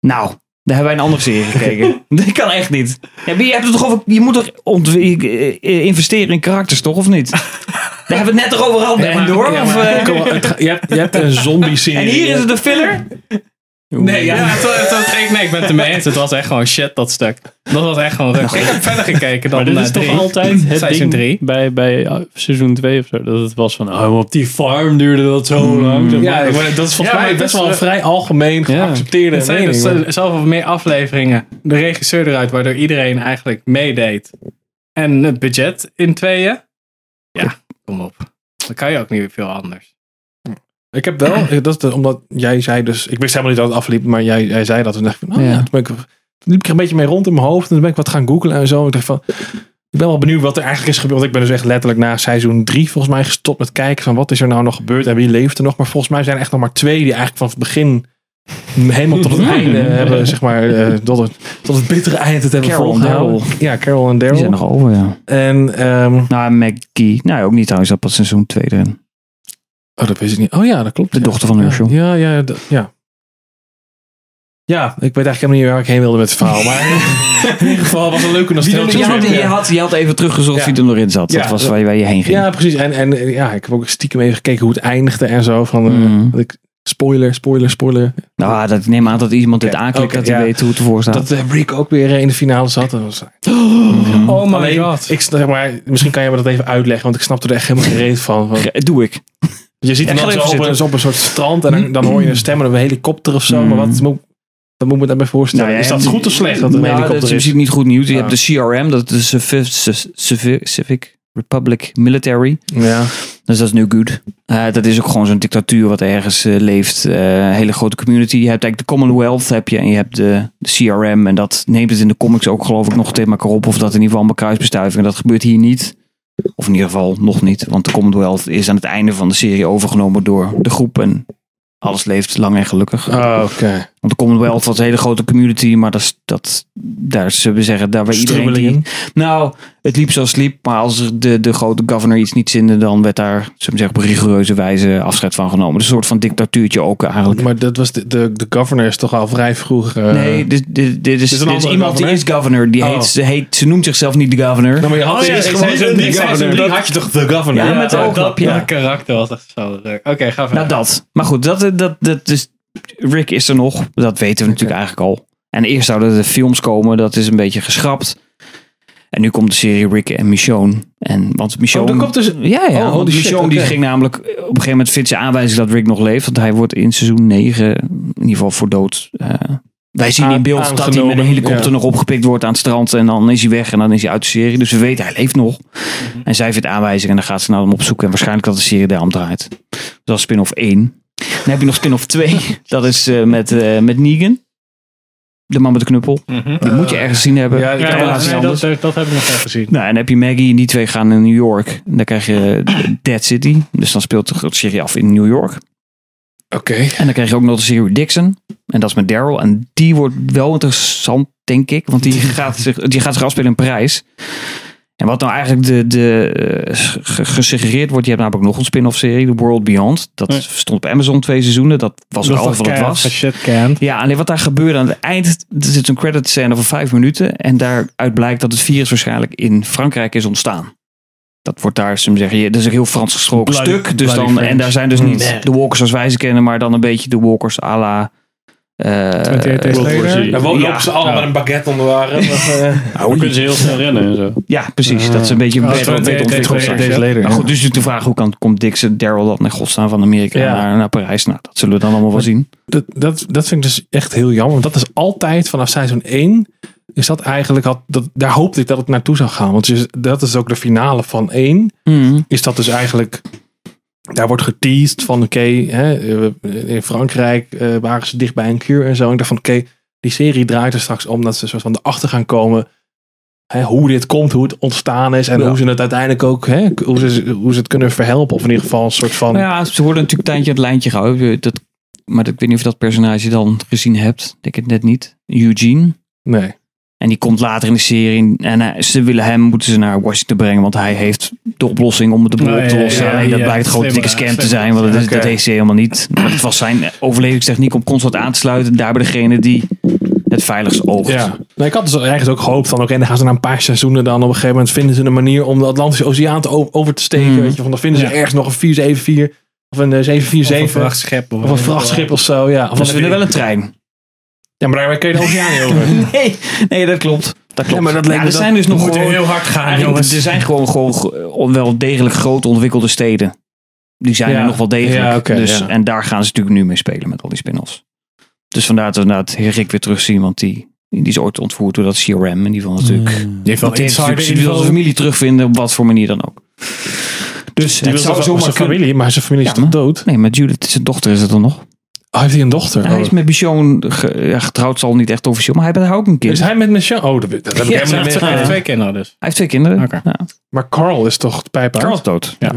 Nou, daar hebben wij een andere serie gekeken. dat kan echt niet. Ja, je, hebt het toch over, je moet toch eh, eh, investeren in karakters, toch? Of niet? Daar hebben we het net toch over gehad, door? Ja, Of, maar eh, je, hebt, je hebt een zombie-serie. en hier is het een filler? Nee, ja. Ja, het was, het was, ik, nee, ik ben het ermee eens. Het was echt gewoon shit, dat stuk. Dat was echt gewoon ruk. Ik heb verder gekeken dan Maar dit is toch altijd het Seizoen ding drie. bij, bij uh, seizoen 2 of zo. Dat het was van, oh, op die farm duurde dat zo lang. Ja, maar. ik wou- dat is volgens Ja, mij best is, wel een eh, vrij algemeen geaccepteerde mening. dus maar- eh, zoveel meer afleveringen. De regisseur eruit, waardoor iedereen eigenlijk meedeed. En het budget in tweeën. Ja, kom op. Dan kan je ook niet veel anders. Ik heb wel, dat is de- omdat jij zei dus, ik wist helemaal niet dat het afliep, maar jij, jij zei dat. En dacht ik van, oh ja, Ja. toen, ben ik, toen liep ik er een beetje mee rond in mijn hoofd. En toen ben ik wat gaan googlen en zo. Ik dacht van, ik ben wel benieuwd wat er eigenlijk is gebeurd. Want ik ben dus echt letterlijk na seizoen drie volgens mij gestopt met kijken van wat is er nou nog gebeurd en wie leeft er nog. Maar volgens mij zijn er echt nog maar twee die eigenlijk van het begin helemaal tot het einde hebben, zeg maar, eh, tot, het, tot het bittere eind het hebben Carol volgehouden. Ja, Carol en Die Daryl. zijn nog over, ja. En, ehm, Nou, Maggie. Nou, ook niet trouwens. Dat pas seizoen 2 erin. Oh, dat wist ik niet. Oh ja, dat klopt. De ja. dochter van Herschel. Ja, ja, dat- ja. Ja, ik weet eigenlijk helemaal niet waar ik heen wilde met het verhaal. Maar in ieder geval was een leuke Je nostalgie. had, je, had, je had even teruggezocht Ja. wie er nog in zat. Dat Ja. was waar je, waar je heen ging. Ja, precies. En, en ja, ik heb ook stiekem even gekeken hoe het eindigde en zo. Van, eh, Mhm. dat ik, spoiler, spoiler, spoiler. Nou, dat, ik neem aan dat iemand dit aanklikt dat hij ja. weet hoe het ervoor staat. Dat eh, Rick ook weer in de finale zat. Dat was, Oh my Alleen, god. ik, zeg maar, misschien kan je me dat even uitleggen, want ik snapte er echt helemaal geen reet van. Doe ik. Je ziet hem zo even op, een- op een soort strand en dan, dan hoor je een stem en een helikopter of zo. Maar wat moet, wat moet ik me daarbij voorstellen? Nou ja, is dat goed of slecht dat er een Nou, helikopter dat is is? misschien niet goed nieuws. Je Ah. hebt de CRM, dat is de Civic, Civic, Civic Republic Military. Ja. Dus dat is nu good. Eh, dat is ook gewoon zo'n dictatuur wat ergens eh, leeft. Eh, een hele grote community. Je hebt eigenlijk de Commonwealth heb je, en je hebt de, de CRM. En dat neemt het in de comics ook geloof ik nog tegen elkaar op. Of dat in ieder geval allemaal kruisbestuivingen. Dat gebeurt hier niet. Of in ieder geval nog niet. Want de Commonwealth is aan het einde van de serie overgenomen door de groep. En alles leeft lang en gelukkig. Oh, oké. Want de Commonwealth was een hele grote community, maar dat, is- dat, daar zullen we zeggen, daar waar iedereen die... Strubbelingen. Nou, het liep zoals het liep, maar als er de, de grote governor iets niet zinde, dan werd daar, zullen we zeggen, op rigoureuze wijze afscheid van genomen. Dus een soort van dictatuurtje ook eigenlijk. Maar dat was de, de, de governor is toch al vrij vroeg. eh, nee, dit, dit, dit is, is dit is iemand die governor? is governor. Die Oh. heet, ze, heet, ze noemt zichzelf niet de governor. Nou, maar je had Oh ja, eerst ik gewoon in drie drie- had je toch de governor? Ja, met de dat- dat, ja. karakter was echt zo leuk. Oké, ga verder. Nou, dat. Maar goed, dat, dat, dat is, Rick is er nog. Dat weten we natuurlijk eigenlijk al. En eerst zouden de films komen. Dat is een beetje geschrapt. En nu komt de serie Rick en Michonne. En, want Michonne... Oh, komt dus- Ja, ja. Oh, want shit, Michonne die oké. ging namelijk... Op een gegeven moment vindt ze aanwijzing dat Rick nog leeft. Want hij wordt in seizoen 9 in ieder geval voor dood... eh, wij zien in beeld dat hij met een helikopter ja. nog opgepikt wordt aan het strand. En dan is hij weg en dan is hij uit de serie. Dus we weten hij leeft nog. Mhm. En zij vindt aanwijzing en dan gaat ze naar hem opzoeken. En waarschijnlijk dat de serie daarom draait. Dat is spin-off 1. Dan heb je nog spin-off 2. Dat is eh, met, eh, met Negan. De man met de knuppel. Mhm. Die moet je ergens gezien hebben. Ja, wel nee, dat, dat, dat heb ik nog even gezien. Nou, en dan heb je Maggie en die twee gaan naar New York. En dan krijg je Dead City. Dus dan speelt de serie af in New York. Oké. En dan krijg je ook nog de serie Dixon. En dat is met Daryl. En die wordt wel interessant, denk ik. Want die gaat zich, die gaat zich afspelen in Parijs. En wat nou eigenlijk de, de, ge- gesuggereerd wordt. Je hebt namelijk nog een spin-off serie. The World Beyond. Dat Ja. stond op Amazon twee seizoenen. Dat was ook alles wat het was. Ja, alleen wat daar gebeurde aan het eind, er zit een credit scène van vijf minuten. En daaruit blijkt dat het virus waarschijnlijk in Frankrijk is ontstaan. Dat wordt daar, we zeggen, je- dat is een heel Frans gesproken stuk. Dus dan, en daar zijn dus niet de walkers zoals wij ze kennen, maar dan een beetje de walkers à la... eh, 28 Days Later. Dan lopen Ja. ze allemaal met een baguette onder de arm. Nou, dan kunnen ze heel snel rennen en zo. Ja, precies. Dat is een beetje Oh, beter, 28 beter ontwikkeld Days zijn. Days Later, Maar ja. goed, dus de vraag hoe kan, komt Dix en Daryl dan naar godsnaam van Amerika Ja. naar, naar Parijs? Nou, dat zullen we dan allemaal wel zien. Dat, dat, dat vind ik dus echt heel jammer. Want dat is altijd vanaf seizoen 1. Is dat eigenlijk had, dat, daar hoopte ik dat het naartoe zou gaan. Want dus, dat is ook de finale van 1. Is dat dus eigenlijk. Daar wordt geteased van oké, eh, in Frankrijk eh, waren ze dicht bij een kuur en zo. En ik dacht van oké, die serie draait er straks om dat ze soort van erachter gaan komen. Hè, hoe dit komt, hoe het ontstaan is. En Ja. hoe ze het uiteindelijk ook, hè, hoe, ze, hoe ze het kunnen verhelpen. Of in ieder geval een soort van. Nou ja, ze worden natuurlijk een tijdje het lijntje gehouden. Dat, maar ik weet niet of je dat personage dan gezien hebt. Ik denk het net niet. Eugene. Nee. En die komt later in de serie. En eh, ze willen hem, moeten ze naar Washington brengen. Want hij heeft de oplossing om het de boel op te ja, lossen. ja, Alleen dat ja, blijkt gewoon een dikke scam te zijn. Want dat, dat heeft hij helemaal niet. Maar het was zijn overlevingstechniek om constant aan te sluiten. Daar bij degene die het veiligst oogt. Ja. Nou, ik had dus ergens ook gehoopt van, oké, dan gaan ze na een paar seizoenen dan op een gegeven moment vinden ze een manier om de Atlantische Oceaan te over te steken. Mm. Weet je, van dan vinden ze Ja. ergens nog een 474 of een eh, 747 Of een vrachtschip. of een vrachtschip of zo. Ja, of Dus we een- willen wel een trein. Ja maar daar kun je de oceaan niet over. Nee, nee, dat klopt. Dat klopt. Ja, maar dat Ja, er dat- zijn dus nog gewoon, heel hard gaan, jongens. Er zijn gewoon, gewoon ge- wel degelijk grote ontwikkelde steden. Die zijn Ja. er nog wel degelijk. Ja, dus, ja. En daar gaan ze natuurlijk nu mee spelen met al die spin-offs. Dus vandaar dat we inderdaad Rick weer terugzien. Want die, die is ooit ontvoerd door dat CRM. En die van natuurlijk... Die heeft wel insider die wil zijn familie terugvinden op wat voor manier dan ook. Dus Die het wil zou zomaar zijn kunnen- familie, maar zijn familie is Ja, toch dood? Nee, maar Judith, zijn dochter is het dan nog. Oh, heeft hij een dochter? Hij Oh. is met Bichon ge- ja, getrouwd, zal niet echt officieel. Maar hij heeft ook een kind. Is hij met Michelle? Oh, dat, dat heb ik Ja, helemaal Hij niet heeft meer twee- kinderen dus. Hij heeft twee kinderen. Oké. Ja. Maar Carl is toch pijp uit? Carl is dood. Ja.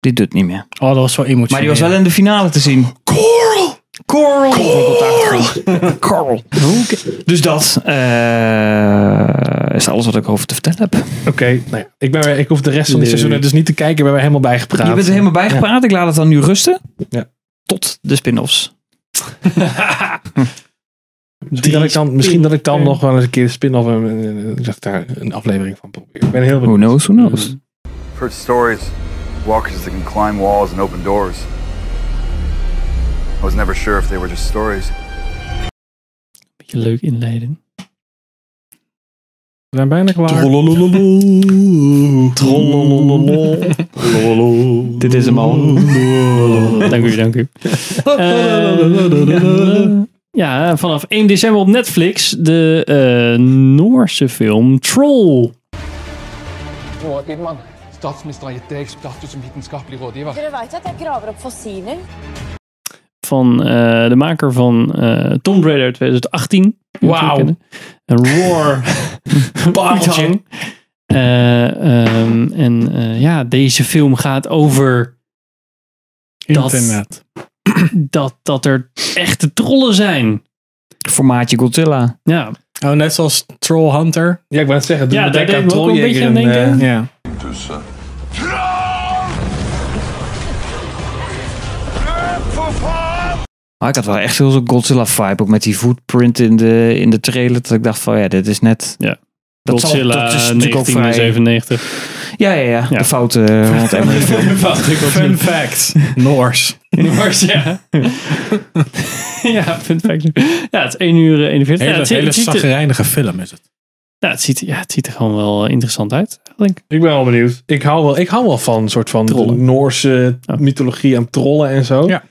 Die doet niet meer. Oh, dat was wel emotioneel. Maar die was wel in de finale te zien. Coral! Coral. Coral. Dus dat eh, is alles wat ik over te vertellen heb. Oké, nou ja, ik, ben, weer- ik hoef de rest van die Leuk. seizoenen dus niet te kijken. Ik ben weer helemaal bijgepraat. Je bent er helemaal bijgepraat. Ik laat het dan nu rusten. Ja. Tot de spin-offs. Misschien, dat ik, dan, misschien dat ik dan nog wel eens een keer de spin-off en daar een aflevering van probeer. Ik ben heel Who benieuwd. knows, who knows. I've heard stories. Walkers that can climb walls and open doors. I was never sure if they were just stories. Beetje leuk inleiden. We zijn bijna klaar. Dit is hem al. Dank u, dank u. Eh, ja, vanaf 1 december op Netflix de eh, Noorse film Troll. Roar Bidman, statsminister deg status som vitenskapelig rådgiver. Dere vet at jeg graver opp fossiler? Van eh, de maker van eh Tomb Raider 2018. Wauw. Een Roar Pareltje. Eh, ehm, en eh, ja, deze film gaat over dat- Internet. dat, dat er echte trollen zijn. Formaatje Godzilla. Ja, Oh, net zoals Troll Hunter. Ja, ik wou het zeggen. doe Ja, daar aan me ook een beetje aan en, denken. Ja. Dus, uh, Maar ik had wel echt heel zo'n Godzilla vibe. Ook met die footprint in de, in de trailer. Dat ik dacht van ja, dit is net... Ja. Dat zal- Godzilla dat is natuurlijk ook vrij- 1997. Ja, ja, ja. Ja. De foute eh, film. Fun fact. Noors. Noors, ja. ja, fun fact. Ja, het is 1 uur eh, 41. Hele, ja, het, hele het zagrijnige film is het. ja, het, ziet, ja, het ziet er gewoon wel interessant uit. Eigenlijk. Ik ben wel benieuwd. Ik hou wel, ik hou wel van een soort van Noorse mythologie en trollen en zo. Ja.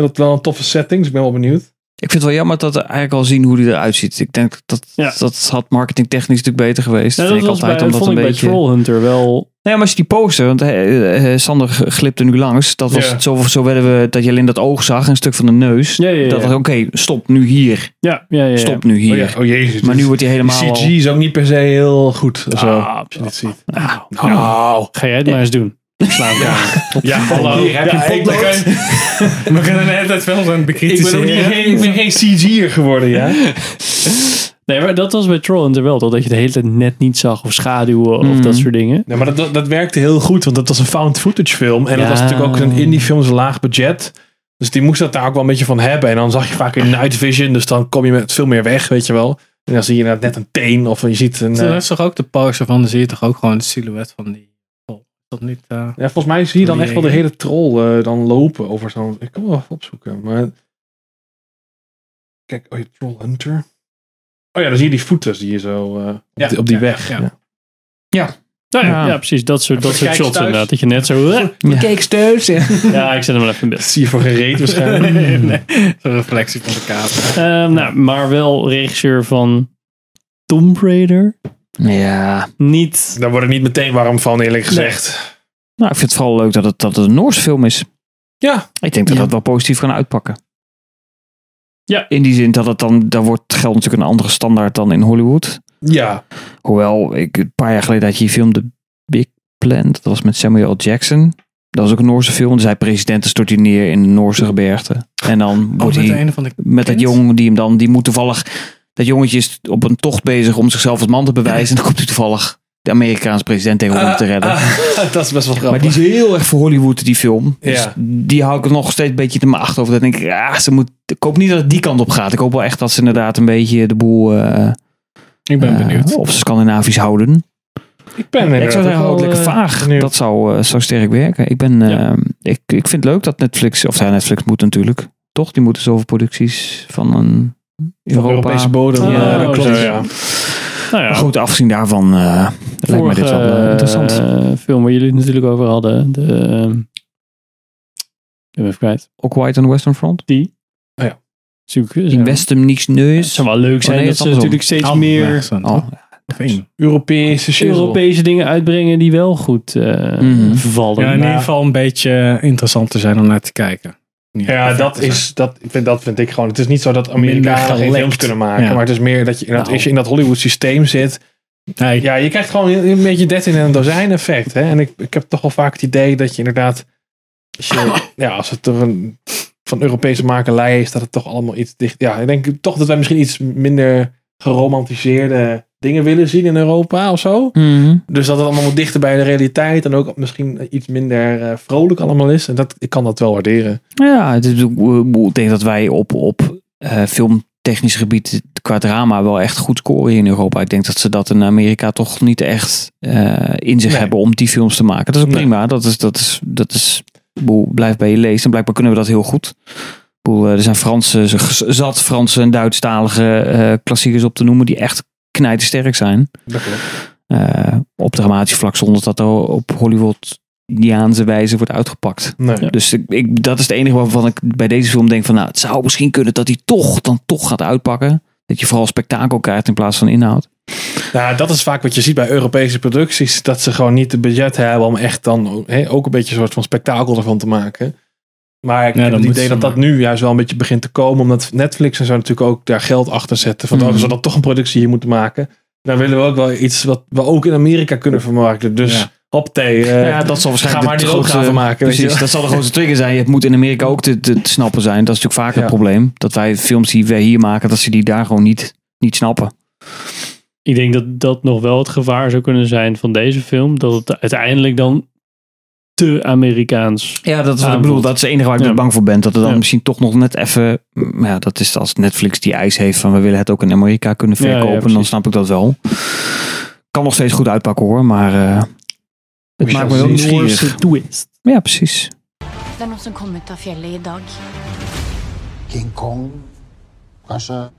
Ik vind dat wel een toffe setting, dus ik ben wel benieuwd. Ik vind het wel jammer dat we eigenlijk al zien hoe die eruit ziet. Ik denk dat Ja. dat had marketingtechnisch natuurlijk beter geweest. Ja, vind dat ik was altijd bij, omdat vond een ik bij beetje. Trollhunter wel... Nee, maar als je die poster, want eh, eh, Sander glipte nu langs. Dat was Ja. zo, zo werden we dat je alleen dat oog zag, een stuk van de neus. Ja, ja, ja. Dat was oké, stop nu hier. Ja, ja, ja. ja. Stop nu hier. Oh, ja. oh jezus. Maar nu wordt hij Die helemaal. CG is ook niet per se heel goed. of zo. Ah, Als je dit ziet. Nou, Nou. ga jij het maar eens doen. Aan. Ja, hallo. Hier heb je Ja, potlood. We kunnen de hele tijd ik ben, ook niet bekritiseren. geen, ik ben geen CG'er geworden, ja. Nee, maar dat was bij Trollhunter wel. toch, Dat je de hele tijd net niet zag of schaduwen of Mhm. dat soort dingen. Nee, maar dat, dat, dat werkte heel goed, want dat was een found footage film. En dat Ja. was natuurlijk ook een indie film, een laag budget. Dus die moest dat daar ook wel een beetje van hebben. En dan zag je vaak in night vision, dus dan kom je met veel meer weg, weet je wel. En dan zie je inderdaad net een teen of je ziet een... Dat is toch ook de poster van, dan zie je toch ook gewoon het silhouet van die. Dat niet... eh, Ja, volgens mij zie je dan echt wel de hele troll eh, dan lopen over zo'n... Ik kan wel even opzoeken, maar... Kijk, oh ja, Troll Hunter. Oh ja, dan zie je die voeten die je zo eh, op, Ja, die, op die ja, weg. ja, Ja, ja. Nou ja, Ja. ja, precies. Dat soort, dat soort shots thuis. inderdaad. Dat je net zo... Ja. Kijk, steus. Ja. Ja, ik zet hem wel even in beeld. zie je voor geen reet waarschijnlijk. nee, zo'n reflectie van de kaart. Ehm, nou, maar wel regisseur van Tomb Raider. Ja. Niet... Daar word ik niet meteen warm van, eerlijk gezegd. Nou, ik vind het vooral leuk dat het, dat het een Noorse film is. Ja. Ik denk dat Ja. dat wel positief kan uitpakken. Ja. In die zin dat het dan, daar wordt geldt natuurlijk een andere standaard dan in Hollywood. Ja. Hoewel, ik, een paar jaar geleden had je die film The Big Plan. Dat was met Samuel L. Jackson. Dat was ook een Noorse film. Dus hij president stort hij neer in de Noorse gebergte. En dan wordt met hij een van de met dat kind? jong die hem dan, die moet toevallig, dat jongetje is op een tocht bezig om zichzelf als man te bewijzen. En dan komt hij toevallig de Amerikaanse president tegen om te redden. dat is best wel grappig. Maar die is heel erg voor Hollywood, die film. Dus die hou ik nog steeds een beetje te mijn achter over. Dat denk ik, ja, ze moet, ik hoop niet dat het die kant op gaat. Ik hoop wel echt dat ze inderdaad een beetje de boel eh, Ik ben eh, benieuwd. op Scandinavisch houden. ik ben Ja, ik zou zeggen, ook lekker eh, vaag. benieuwd. Dat zou, zou sterk werken. Ik, ben, Ja. eh, ik, ik vind het leuk dat Netflix, of ja, Netflix moet natuurlijk, toch? Die moeten zoveel producties van een Europa. Europese bodem. Ah, Ja, dat oh, klopt. zo, Ja. Nou ja, goed, afgezien daarvan eh, lijkt me dit wel eh, vorige, interessant. eh, film waar jullie het natuurlijk over hadden. De, ehm, ik ben even kwijt. Ook White on the Western Front. Die. Oh ja. In Westem niks neus. Het zou wel leuk zijn Oh, nee, dat dat ze natuurlijk steeds Oh, meer Oh, Geen. Europese shizzle. Europese dingen uitbrengen die wel goed eh Mhm. vallen. Ja, in ieder geval een beetje interessant te zijn om naar te kijken. Ja, dat, is, dat, ik vind, dat vind ik gewoon. Het is niet zo dat Amerikanen geen films kunnen maken. Ja. Maar het is meer dat je, dat Nou. als je in dat Hollywood systeem zit. Nee, Ja, je krijgt gewoon een, een beetje 13 en een dozijn effect. Hè? En ik, ik heb toch wel vaak het idee dat je inderdaad. Als, je, ja, als het er een, van Europese makelij is, dat het toch allemaal iets dicht. Ja, ik denk toch dat wij misschien iets minder geromantiseerde dingen willen zien in Europa of zo. Mhm. Dus dat het allemaal wat dichter bij de realiteit en ook misschien iets minder eh, vrolijk allemaal is. En dat, ik kan dat wel waarderen. Ja, het is, ik denk dat wij op, op eh, filmtechnisch gebied qua drama wel echt goed scoren in Europa. Ik denk dat ze dat in Amerika toch niet echt eh, in zich Nee. hebben om die films te maken. Dat is ook Nee. prima. Dat is, dat is, dat is boel, blijf bij je lezen. En blijkbaar kunnen we dat heel goed. Boel, er zijn Franse, zat Franse en Duitsstalige klassiekers op te noemen die echt knijtersterk zijn. Dat. Eh, op dramatisch vlak zonder dat er op Hollywoodiaanse wijze wordt uitgepakt. Nee. Dus ik, ik, dat is het enige waarvan ik bij deze film denk van, nou, het zou misschien kunnen dat hij toch dan toch gaat uitpakken. Dat je vooral spektakel krijgt in plaats van inhoud. Nou, dat is vaak wat je ziet bij Europese producties. Dat ze gewoon niet de budget hebben om echt dan hè, ook een beetje een soort van spektakel ervan te maken. Maar ik Ja, heb het idee dat dat nu juist wel een beetje begint te komen. Omdat Netflix en zo natuurlijk ook daar geld achter zetten. Van oh, als we dan toch een productie hier moeten maken. Dan willen we ook wel iets wat we ook in Amerika kunnen vermarkten. Dus Ja. hop thee. eh, ja, dat zal waarschijnlijk maar de die grootste- loopgraven maken. Precies, dat zal de grootste trigger zijn. Het moet in Amerika ook te, te, te snappen zijn. Dat is natuurlijk vaak Ja. het probleem. Dat wij films die wij hier maken, dat ze die daar gewoon niet, niet snappen. Ik denk dat dat nog wel het gevaar zou kunnen zijn van deze film. Dat het uiteindelijk dan te Amerikaans. Ja, dat is wat ik bedoel. Dat is het enige waar ik Ja. bang voor ben. Dat er dan Ja. misschien toch nog net even... maar Ja, dat is als Netflix die eis heeft van we willen het ook in Amerika kunnen Ja, ja, verkopen. dan snap ik dat wel. Kan nog steeds goed uitpakken hoor. Maar eh, het maakt me wel nieuwsgierig. Twist. Ja, precies. Det er noen som kom ut av fjellet i dag. King Kong, kanskje?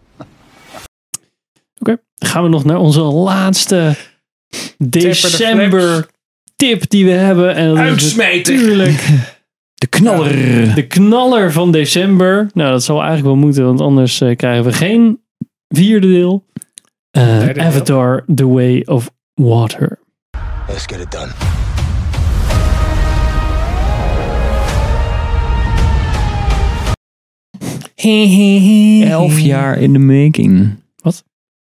Oké, dan gaan we nog naar onze laatste december tip die we hebben. En Uitsmijter. natuurlijk De knaller. de knaller van december. Nou, dat zal eigenlijk wel moeten, want anders eh, krijgen we geen vierde deel. Eh, deel. Avatar The Way of Water. Let's get it done. Elf jaar in de making.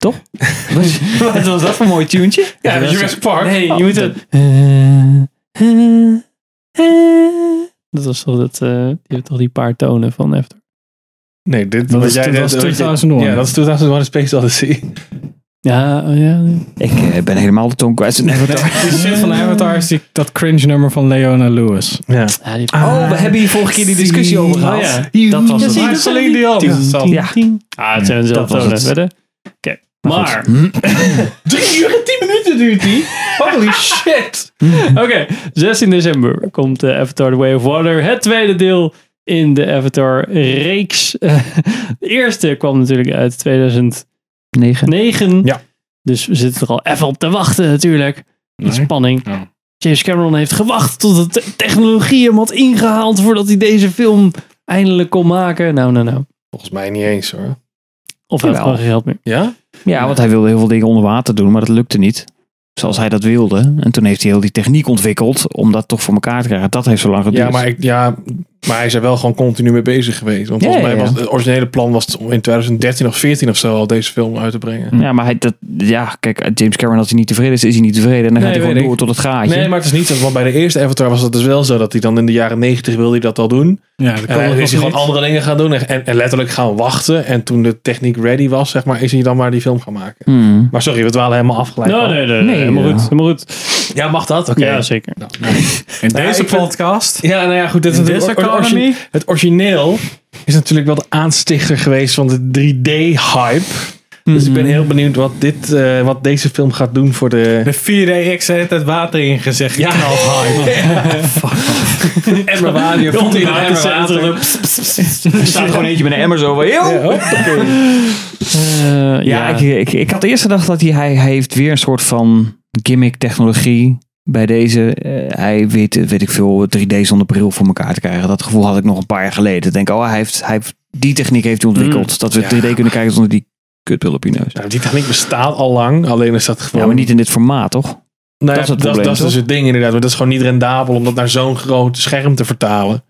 Toch? Wat was dat voor een mooi tuentje? Ja, dat is Jurassic Park. Nee, je Oh, moet het... Eh, eh, eh. Dat was toch dat, eh, die heeft toch die paar tonen van Avatar. Nee, dit Dat wat is- jij dat was wat je- 2001. Ja, dat is 2001 Space Odyssey. Ja, oh ja. Ik ben helemaal de toon kwijt. Die shit van Avatar is die, dat cringe nummer van Leona Lewis. Ja. ja die Oh, we hebben hier vorige keer die discussie over Oh, gehad. ja. Dat was Ja, het. is alleen die al. Ja. Ah, het zijn dezelfde was tonen. Maar... Drie uur en tien minuten duurt die. Holy shit. Oké, 16 december komt eh, Avatar The Way of Water. Het tweede deel in de Avatar-reeks. de eerste kwam natuurlijk uit 2009. Negen. Ja. Dus we zitten er al even op te wachten natuurlijk. In spanning. James Cameron heeft gewacht tot de te- technologie hem had ingehaald voordat hij deze film eindelijk kon maken. Nou, nou, nou. Volgens mij niet eens hoor. Of hij heeft gewoon geen geld meer. Ja? Ja, want hij wilde heel veel dingen onder water doen, maar dat lukte niet. Zoals hij dat wilde. En toen heeft hij heel die techniek ontwikkeld om dat toch voor elkaar te krijgen. Dat heeft zo lang geduurd. Ja, maar, ik, ja, maar hij is er wel gewoon continu mee bezig geweest. Want Ja, volgens mij was het originele plan was het om in 2013 of 14 of zo al deze film uit te brengen. Ja, maar hij, dat, ja, kijk, James Cameron, als hij niet tevreden is, is hij niet tevreden. En dan Nee, gaat hij gewoon door ik. tot het gaatje. Nee, maar het is niet zo. Want bij de eerste Avatar was het dus wel zo dat hij dan in de jaren 90 wilde hij dat al doen. Ja, dat En nog is hij gewoon andere dingen gaan doen en, en, letterlijk gaan wachten. En toen de techniek ready was, zeg maar, is hij dan maar die film gaan maken. Hmm. Maar sorry, we dwalen helemaal afgeleid. Af. nee, nee, nee, helemaal ja. goed. Helemaal goed. Ja, mag dat? Oké. Ja, zeker. Nou, In Nou, deze vind- podcast. Ja, nou ja, goed. Dit is In Het origineel is natuurlijk wel de aanstichter geweest van de 3D-hype. Dus ik ben heel benieuwd wat, dit, eh, wat deze film gaat doen voor de... De 4DX heeft het water ingezegd. Ja. Hard. Emmer water. Je voelt hier een emmer water. Er staat gewoon eentje met een emmer zo van, yo! Ja. Eh, Ja, Ik, ik, ik had eerst gedacht dat hij, hij, hij heeft weer een soort van gimmick technologie bij deze. Eh, hij weet, eh, weet ik veel, 3D zonder bril voor elkaar te krijgen. Dat gevoel had ik nog een paar jaar geleden. Ik denk, oh, hij heeft, hij heeft die techniek heeft hij ontwikkeld. dat we ja. 3D kunnen kijken zonder die kutbril op je neus. Nou, die techniek bestaat al lang, alleen is dat gewoon... Ja, maar niet in dit formaat, toch? Nou ja, dat is het dat, probleem, dat is dus toch? het ding inderdaad. Maar dat is gewoon niet rendabel om dat naar zo'n groot scherm te vertalen.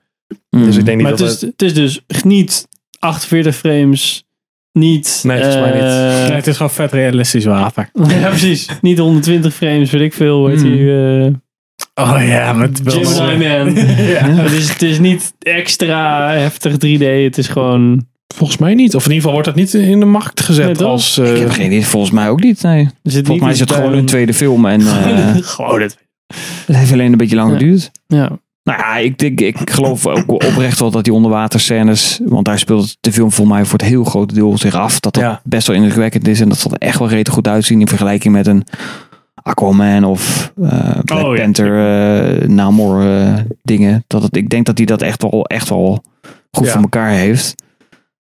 Dus ik denk niet Maar het dat is, het is dus niet 48 frames, niet... Nee, volgens mij niet. eh, Nee, het is gewoon vet realistisch water. ja, precies. Niet 120 frames, weet ik veel. Weet Hmm. je, eh, Oh ja, met Gemini Man. het, is, het is niet extra heftig 3D. Het is gewoon... Volgens mij niet. Of in ieder geval wordt dat niet in de markt gezet Nee, als... eh, Ik heb geen idee, volgens mij ook niet. Nee. Volgens mij is het gewoon een tweede film. En eh, gewoon het. het heeft alleen een beetje lang Ja. geduurd. Ja. Nou ja, ik, denk, ik geloof ook oprecht wel dat die onderwaterscènes, want daar speelt de film voor mij voor het heel grote deel zich af, dat dat Ja. best wel indrukwekkend is en dat zal er echt wel redelijk goed uitzien in vergelijking met een Aquaman of eh Black Oh, ja. Panther, eh Namor eh, dingen. Dat het, ik denk dat hij dat echt wel, echt wel goed Ja. voor elkaar heeft.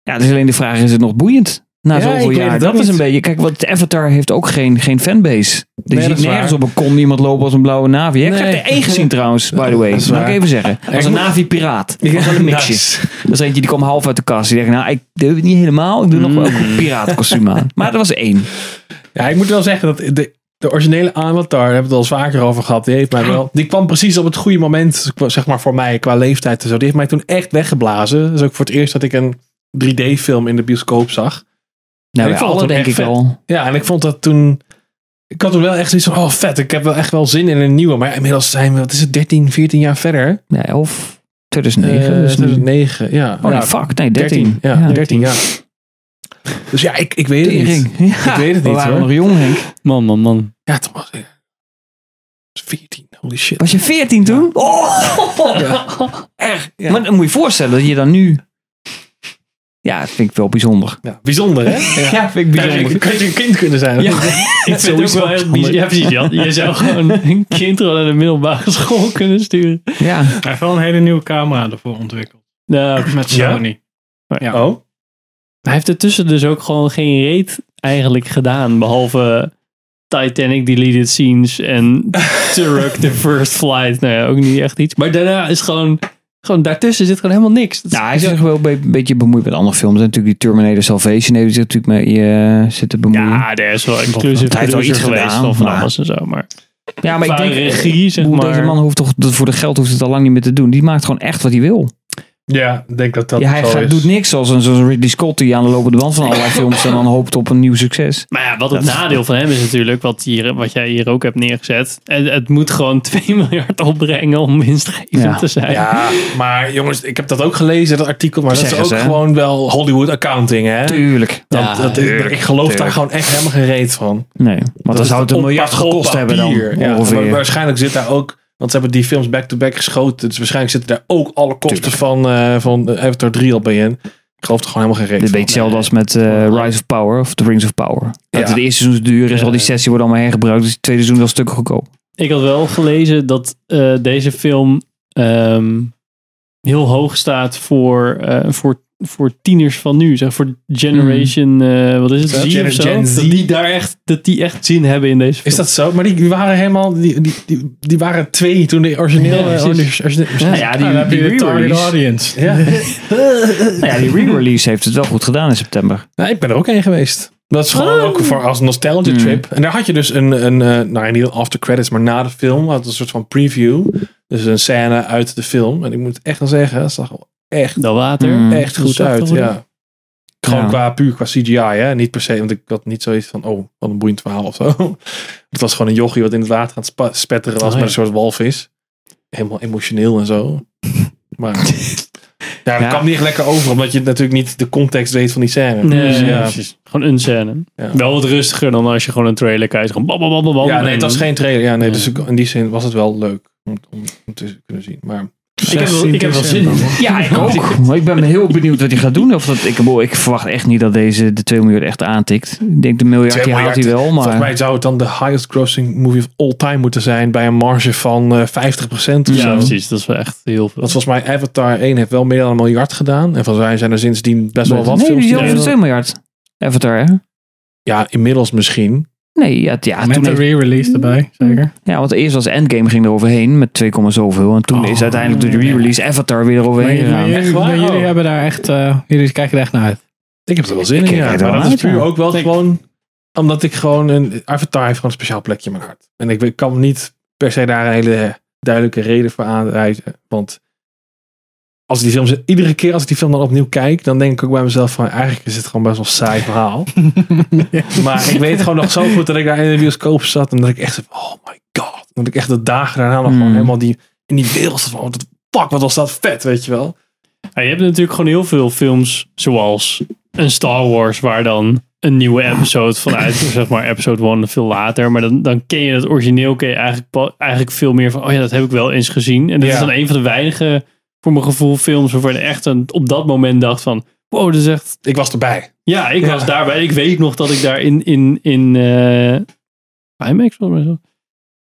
Ja, het is alleen de vraag, is het nog boeiend? Na Ja, ik zoveel jaar. Dat is een beetje. Kijk, wat Avatar heeft ook geen, geen fanbase. Je Nee, dat ziet nergens waar. op een kon iemand lopen als een blauwe navi. Ik heb er één gezien trouwens, by the way. Dat Dat ik even zeggen. ik Als een navi-piraat. Dat was wel een mixje. Nice. Dat is eentje die kwam half uit de kast. Die dacht, nou, ik doe het niet helemaal. Ik doe nog wel ook een piratenkostuum aan. Maar er was één. Ja, ik moet wel zeggen dat de, de originele Avatar, daar hebben we het al eens vaker over gehad, die heeft mij wel, die kwam precies op het goede moment, zeg maar voor mij, qua leeftijd en zo. Die heeft mij toen echt weggeblazen. Dat is ook voor het eerst dat ik een 3D-film in de bioscoop zag. Nou, ik vond alle denk ik echt vet. al. Ja, en ik vond dat toen, ik had toen wel echt zoiets van, oh vet, ik heb wel echt wel zin in een nieuwe. Maar inmiddels zijn we, wat is het, 13, 14 jaar verder? Nee, of 2009. Eh, dus nu- 2009, ja. Oh nee, ja, fuck. Nee, 13. ja, 13 jaar. Dus ja, ik, ik weet het niet. Ja, Ik weet het we niet waren hoor. nog jong, Henk. Man, man, man. Ja, toen was ik 14. Holy shit. Was je 14 toen? Oh! Erg. Maar dan moet je je voorstellen dat je dan nu... Ja, dat vind ik wel bijzonder. Ja, bijzonder hè? Ja, vind ik bijzonder. Ja, kan je een kind kunnen zijn? Ja, ik vind het ook wel echt bizar. Ja, precies. Jan. Je zou gewoon een kind gewoon naar de middelbare school kunnen sturen. Ja. Hij heeft wel een hele nieuwe camera ervoor ontwikkeld. Nou, Met Ja? Sony. Ja. Oh? Hij heeft ertussen dus ook gewoon geen reet eigenlijk gedaan. Behalve Titanic deleted scenes en Turok the first flight. Nou ja, ook niet echt iets. Maar daarna is gewoon... Gewoon daartussen zit gewoon helemaal niks. Dat Ja, hij is zich wel een be- beetje bemoeid met andere films. En natuurlijk die Terminator Salvation heeft zich natuurlijk mee eh, zitten bemoeien. ja, daar is wel inclusive Hij heeft wel iets geweest gedaan, van maar- alles en zo. Maar Ja, maar ik denk, regie, zeg hoe maar. deze man hoeft toch, voor de geld hoeft het al lang niet meer te doen. Die maakt gewoon echt wat hij wil. Ja, ik denk dat dat ja, hij zo gaat- is. doet niks zoals een zoals Ridley Scott die aan de lopende band van allerlei films en dan hoopt op een nieuw succes. Maar ja, wat het Dat- nadeel van hem is natuurlijk, wat, hier, wat jij hier ook hebt neergezet. Het, het moet gewoon 2 miljard opbrengen om winstgevend Ja. te zijn. Ja, maar jongens, ik heb dat ook gelezen, dat artikel. Maar dat Zeggen is ook ze, gewoon wel Hollywood accounting, hè? Tuurlijk. Dat, Ja, dat, tuurlijk, ik geloof daar gewoon echt helemaal geen reet van. Nee, want dan Dat zou het een miljard gekost hebben dan. Ja, ongeveer. maar waarschijnlijk zit daar ook, want ze hebben die films back-to-back geschoten. Dus waarschijnlijk zitten daar ook alle kosten van, eh van Avatar 3 al bij in. Ik geloof er gewoon helemaal geen Dit van. weet hetzelfde als met eh, Rise of Power of The Rings of Power. Dat Ja. het eerste seizoen is duur is, al die sessie wordt allemaal hergebruikt. Dus het tweede seizoen wel stukken goedkoop. ik had wel gelezen dat eh, deze film ehm, heel hoog staat voor, eh, voor, voor tieners van nu. Zeg, voor generation, eh, wat is het? Z Gen- of zo? Gen Z. Dat die daar echt, dat die echt zin hebben in deze film. Is dat zo? Maar die, die waren helemaal, die, die, die, die waren twee toen de origineel. Ja, precies. origineel- origineel- Nou ja, die, target audience. Ja. Nou ja, die re-release heeft het wel goed gedaan in september. Nou, ik ben er ook heen geweest. Dat is gewoon ook voor als een nostalgia Mm. trip. En daar had je dus een, een eh, nou niet after credits, maar na de film had een soort van preview. Dus een scène uit de film. En ik moet echt wel zeggen, het zag er echt, Dat water. Mm. echt goed uit. Ja. Gewoon Ja. qua puur qua CGI, hè? Niet per se, want ik had niet zoiets van, oh, wat een boeiend verhaal of zo. Het was gewoon een jochie wat in het water aan het spetteren was Oh, met ja. een soort walvis. Helemaal emotioneel en zo. Maar ja, dat Ja. kwam niet echt lekker over, omdat je natuurlijk niet de context weet van die scène. Nee, Dus, ja. precies. Gewoon een scène. Ja. Wel wat rustiger dan als je gewoon een trailer kijkt. Gewoon bam, bam, bam, bam, bam. Ja, nee, het was geen trailer. Ja, nee, Ja. dus in die zin was het wel leuk om, om, om te kunnen zien. Maar Ik heb, wel- ik heb wel zin in. Ja, ik ook. Maar ik ben heel benieuwd wat hij gaat doen. Of dat, ik, ik verwacht echt niet dat deze de 2 miljard echt aantikt. Ik denk de miljard die 2 haalt hij wel. volgens Maar mij zou het dan de highest grossing movie of all time moeten zijn bij een marge van eh 50% of Ja, zo. precies. Dat is wel echt heel veel. Want volgens mij Avatar 1 heeft wel meer dan een miljard gedaan. En volgens mij zijn er sindsdien best wel wat nee, films. die is die- over de 2 miljard. Avatar, hè? Ja, inmiddels misschien. Nee, ja, ja, Met toen de heeft- re-release erbij, zeker. ja, want eerst was Endgame ging er overheen met 2, zoveel. En toen Oh. is uiteindelijk door de re-release Avatar weer eroverheen maar gegaan. maar jullie Oh. hebben daar echt, eh, jullie kijken er echt naar uit. Ik heb er wel zin Ik in. Ja. Maar dat is puur ook wel gewoon omdat ik gewoon een Avatar heeft gewoon een speciaal plekje in mijn hart. En ik kan niet per se daar een hele duidelijke reden voor aanreizen. Want als die film, iedere keer als ik die film dan opnieuw kijk, dan denk ik ook bij mezelf van eigenlijk is het gewoon best wel een saai verhaal. Maar ik weet gewoon nog zo goed dat ik daar in de bioscoop zat en dat ik echt oh my god. Dat ik echt de dagen daarna nog Hmm. gewoon helemaal die, in die wereld van, wat fuck, wat was dat vet, weet je wel. Ja, je hebt natuurlijk gewoon heel veel films zoals een Star Wars waar dan een nieuwe episode vanuit, zeg maar episode 1 veel later. Maar dan, dan ken je het origineel ken je eigenlijk, eigenlijk veel meer van, oh ja, dat heb ik wel eens gezien. En dat Ja. is dan een van de weinige, voor mijn gevoel, films waarvan je echt een, op dat moment dacht van, wow, dat is echt... Ik was erbij. Ja, ik Ja. was daarbij. Ik weet nog dat ik daar in, in, in eh IMAX volgens mij zo,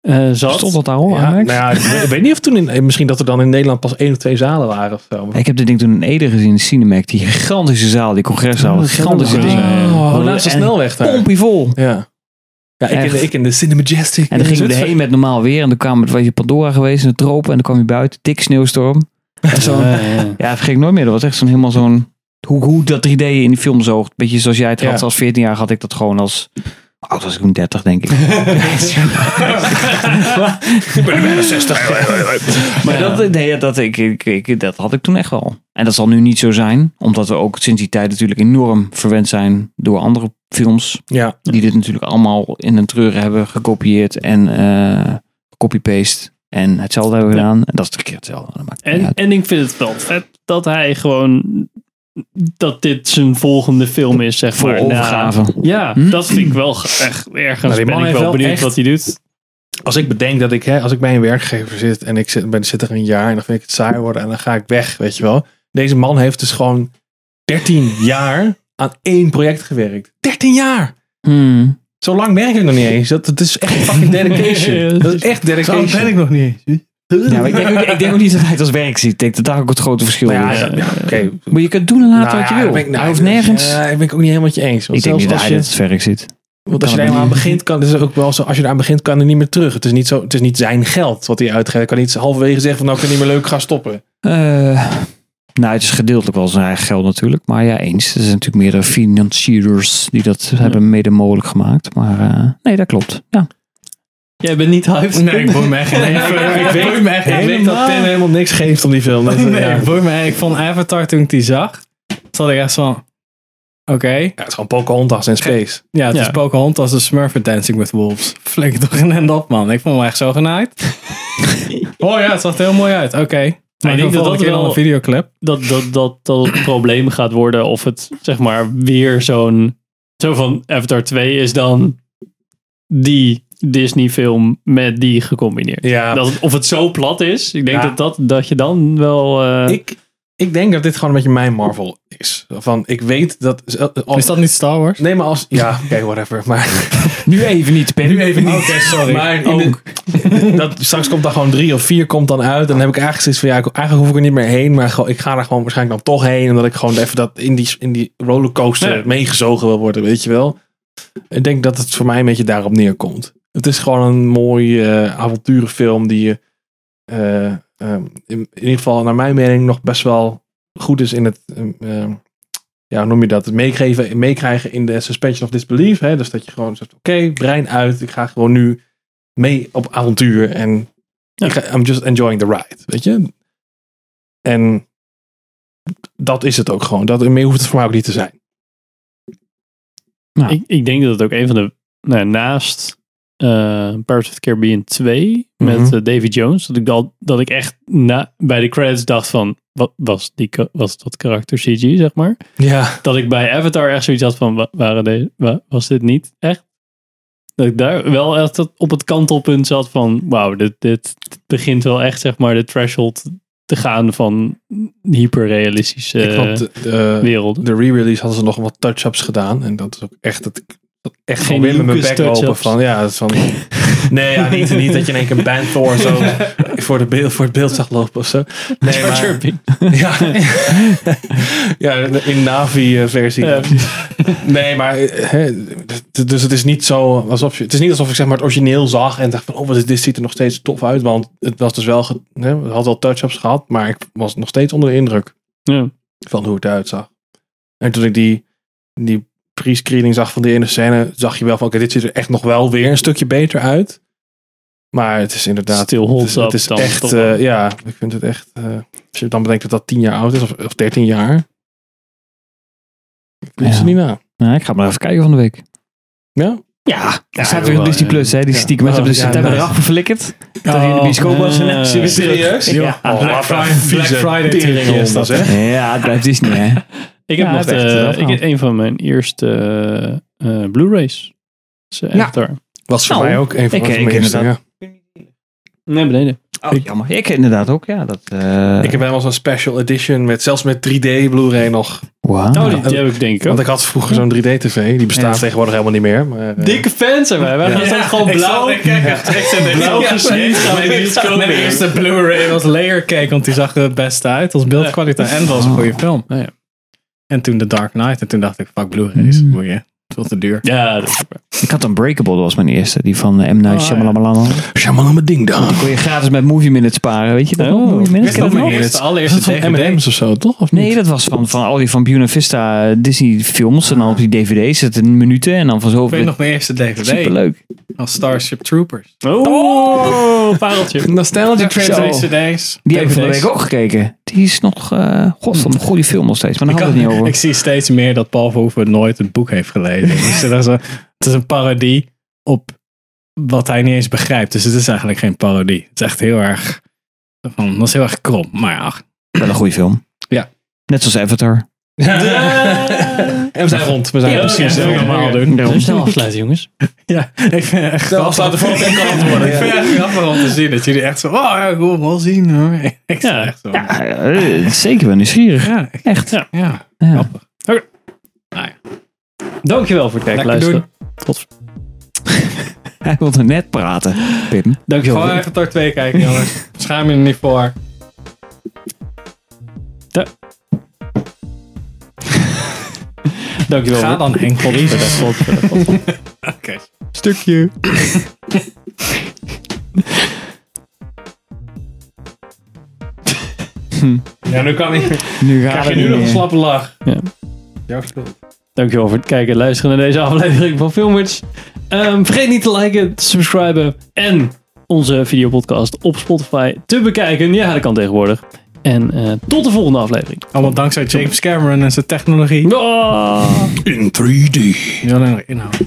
eh, zat. Stond dat daar al? Ja, nou ja, ik, weet, niet of toen in, misschien dat er dan in Nederland pas één of twee zalen waren of zo. Ik heb dit ding toen in Ede gezien, in Cinemac. Die gigantische zaal, die congreszaal. Oh, gigantische ding. Oh, naast de En snelweg daar. Pompie vol. Ja. Ja, ik in, de, ik in de Cinemajestic. En dan gingen we erheen met normaal weer. En dan kwamen we, was je Pandora geweest in de tropen. En dan kwam je buiten, dik sneeuwstorm. Ja, ja. vergeet ik nooit meer. Dat was echt zo'n helemaal zo'n, hoe, hoe dat 3D in die film zoogt. Beetje zoals jij het Ja. had. Als 14 jaar had ik dat gewoon als, oud was ik toen 30 denk ik. ik ben bijna 60. Maar dat, nee, dat, ik, ik, ik- dat had ik toen echt wel. En dat zal nu niet zo zijn. Omdat we ook sinds die tijd natuurlijk enorm verwend zijn door andere films. Ja. Die dit natuurlijk allemaal in een treuren hebben gekopieerd en eh copy-paste. En hetzelfde hebben gedaan. En dat is de keer hetzelfde. En, en ik vind het wel vet dat hij gewoon dat dit zijn volgende film is, zeg Voor maar. na- overgave. ja, Hm? dat vind ik wel echt ergens. Nou, ben ik heeft wel wel benieuwd echt- wat hij doet. Als ik bedenk dat ik, hè, als ik bij een werkgever zit en ik zit, ben, zit er een jaar en dan vind ik het saai worden en dan ga ik weg, weet je wel. Deze man heeft dus gewoon 13 jaar aan één project gewerkt. 13 jaar! Hmm. Zo lang werk ik nog niet eens. Dat, dat is echt fucking dedication. Dat is echt dedication. Zo ben ik nog niet eens. Ja, maar ik, denk ook, ik denk ook niet dat hij het als werk ziet. Ik denk dat daar ook het grote verschil Nou is. ja. Maar je kunt doen en laten Nou wat je ja, wil. ben ik- nou, hij hoeft nergens. Ja, ik ben ik ook niet helemaal met je eens. Want ik denk zelfs niet dat als hij je- het als werk ziet. Want als je er het eenmaal aan begint, kan het is ook wel zo. Als je eraan begint, kan er niet meer terug. Het is niet, zo, het is niet zijn geld wat hij uitgeeft. Hij kan niet halverwege zeggen van nou ik kan niet meer leuk gaan stoppen. Eh, nou, het is gedeeltelijk wel zijn eigen geld natuurlijk. Maar ja, eens. Er zijn natuurlijk meerdere financiers die dat hebben mede mogelijk gemaakt. Maar eh, nee, dat klopt. Ja. Jij bent niet hyped. Nee, ik boei me echt geen ik weet, me echt ik weet dat Pin helemaal niks geeft om die film. Dat, Nee, ja. ik boei me. Ik vond Avatar toen ik die zag. Zat ik echt van... Oké. Ja, het is gewoon Pocahontas in space. Ja, het Ja. is Pocahontas de Smurfer Dancing with Wolves. Flik toch in en op, man. Ik vond hem echt zo genaaid. oh ja, het zag er heel mooi uit. Oké. Maar ik denk dat dat wel- een videoclip. dat, dat, dat, dat het probleem gaat worden of het zeg maar weer zo'n zo van Avatar 2 is dan die Disney film met die gecombineerd. Ja, Dat of het zo plat is, ik denk Ja. dat, dat, dat je dan wel... eh, ik, ik denk dat dit gewoon een beetje mijn Marvel is. Van, ik weet dat... Is dat niet Star Wars? Nee, maar als... Ja, oké, whatever. Maar Nu even niet, Ben. nu even niet. Oké, sorry. Maar de- dat, straks komt daar gewoon drie of vier komt dan uit. En dan heb ik eigenlijk zoiets van, ja, ik- eigenlijk hoef ik er niet meer heen. Maar gewoon, ik ga er gewoon waarschijnlijk dan toch heen. Omdat ik gewoon even dat in die, in die rollercoaster meegezogen wil worden, weet je wel. Ik denk dat het voor mij een beetje daarop neerkomt. Het is gewoon een mooie eh, avonturenfilm die je eh, ehm, in, in ieder geval naar mijn mening nog best wel goed is in het, ehm, ehm, ja, hoe noem je dat, het meegeven, meekrijgen in de suspension of disbelief. Hè? Dus dat je gewoon zegt, oké, brein uit, ik ga gewoon nu mee op avontuur en ga, I'm just enjoying the ride, weet je. En dat is het ook gewoon. Dat, meer hoeft het voor mij ook niet te zijn. Ik, ik denk dat het ook een van de, nou, naast eh Pirates of the Caribbean 2 met Mhm. eh, Davy Jones, dat ik, dat, dat ik echt na, bij de credits dacht van, wat was, die, was dat karakter CG, zeg maar? Ja. Dat ik bij Avatar echt zoiets had van, wa- waren deze, wa- was dit niet echt? Dat ik daar wel echt op het kantelpunt zat van, wauw, dit, dit begint wel echt, zeg maar, de threshold te gaan van hyperrealistische Ik vond de, re-release hadden ze nog wat touch-ups gedaan. En dat is ook echt dat ik dat echt Geen gewoon weer met mijn bek open van ja, dat is van nee, ja, niet, niet dat je in één keer een band Thor zo voor, de beeld, voor het beeld zag lopen of zo. Nee, maar, ja, ja, in Navi eh, versie. Ja, nee, maar eh, hè, dus het is niet zo alsof je, het is niet alsof ik zeg maar het origineel zag en dacht van oh, wat is dit ziet er nog steeds tof uit, want het was dus wel, hè, het had wel touch-ups gehad, maar ik was nog steeds onder de indruk Ja. van hoe het eruit zag. En toen ik die, die pre-screening zag van die ene scène, zag je wel van oké, dit ziet er echt nog wel weer een stukje beter uit. Maar het is inderdaad. Still het is, het is dan echt, eh, ja, ik vind het echt. eh, als je dan bedenkt dat dat 10 jaar oud is, of, of 13 jaar. Ik weet Ja. ze niet na. Nou, ik ga maar even kijken van de week. Ja? Ja, er staat weer op Disney ja. Plus, hè. Die Ja. stiekem met Oh, de ja, september nice. eraf verflikkerd. Dat hij in de bioscoop was. serieus? Ja. Oh, Black Friday- Black Friday trucje is dat, hè? Ja, het blijft Disney, hè. Ik heb Ja, nog het echt wel ik heb een van mijn eerste eh, eh, Blu-rays. Eh, Ja. Avatar. Was voor Nou, mij ook een van ik- mijn ik eerste. Ja. Nee, beneden. Oh, jammer. Ik inderdaad ook, ja. Dat, eh Ik heb helemaal zo'n special edition met zelfs met 3D Blu-ray nog. Wauw. Oh, die, die heb ik denk ik ook. Want ik had vroeger zo'n 3D-tv. Die bestaat Ja. tegenwoordig helemaal niet meer. Maar, eh, Dikke fans zijn wij. Wij dan gewoon blauw. Ik kijk echt Blauw gesneden we Mijn- eerste Blu-ray was Layer Cake, want die zag er het beste uit als beeldkwaliteit. En was een goede film. Oh, ja. En toen The Dark Knight. En toen dacht ik, fuck Blu-rays. Mm. Boeien. Het is veel te duur. Ja, dat is. Ik had Unbreakable, dat was mijn eerste. Die van eh, M. Night Oh, Shyamalan. Shamalama Ding Dong. Die kon je gratis met Movie Minutes sparen, weet je dat? Oh, nog? Movie Minutes, dat je nog? eerste, allereerste van? M&M's of zo, toch? Of Nee, dat was van, van al die van Buena Vista Disney films. En dan op die dvd's zitten minuten. En dan van Ik weet zoveel. nog mijn eerste DVD. Superleuk. Als Starship Troopers. Oh, pareltje. Nostalgic. CD's. Die heb ik van de week ook gekeken. Die is nog, eh godverdomme, goede film nog steeds. Maar daar Ik, hadden we het niet over. ik zie steeds meer dat Paul Verhoeven nooit het boek heeft gelezen. dus dat is een, het is een parodie op wat hij niet eens begrijpt. Dus het is eigenlijk geen parodie. Het is echt heel erg... Van, dat is heel erg krom. Maar ja. Wel een goede film. Ja. Net zoals Avatar. En we zijn rond. We zijn Ja, precies. ik normaal doen. Dus snel afsluiten, jongens. Ja, ik vind het echt De afsluiten voor elkaar kan worden. Ik vind het echt grappig om te zien dat jullie echt zo... Oh ja, ik wil hem wel zien hoor. Ik Ja. echt zo... Ja, eh, zeker wel nieuwsgierig. Ja, Echt. Ja. ja. Ja. grappig. Dankjewel voor het kijken, Lekker luisteren. Tot Hij wilde net praten, Pim. Dankjewel. Gewoon even Tor 2 kijken jongens. Schaam je er niet voor. Dankjewel. Ga dan Henk. Oké. Stukje. Ja, nu kan ik. Nu gaat Krijg je nu nog een slappe lach. Ja. Jouw schuld. Dankjewel voor het kijken en luisteren naar deze aflevering van Filmers. Ehm, vergeet niet te liken, te subscriben en onze videopodcast op Spotify te bekijken. Ja, dat kan tegenwoordig. En eh, tot de volgende aflevering. Allemaal dankzij James Cameron en zijn technologie. Ah. In 3D. Niet alleen nog inhoud.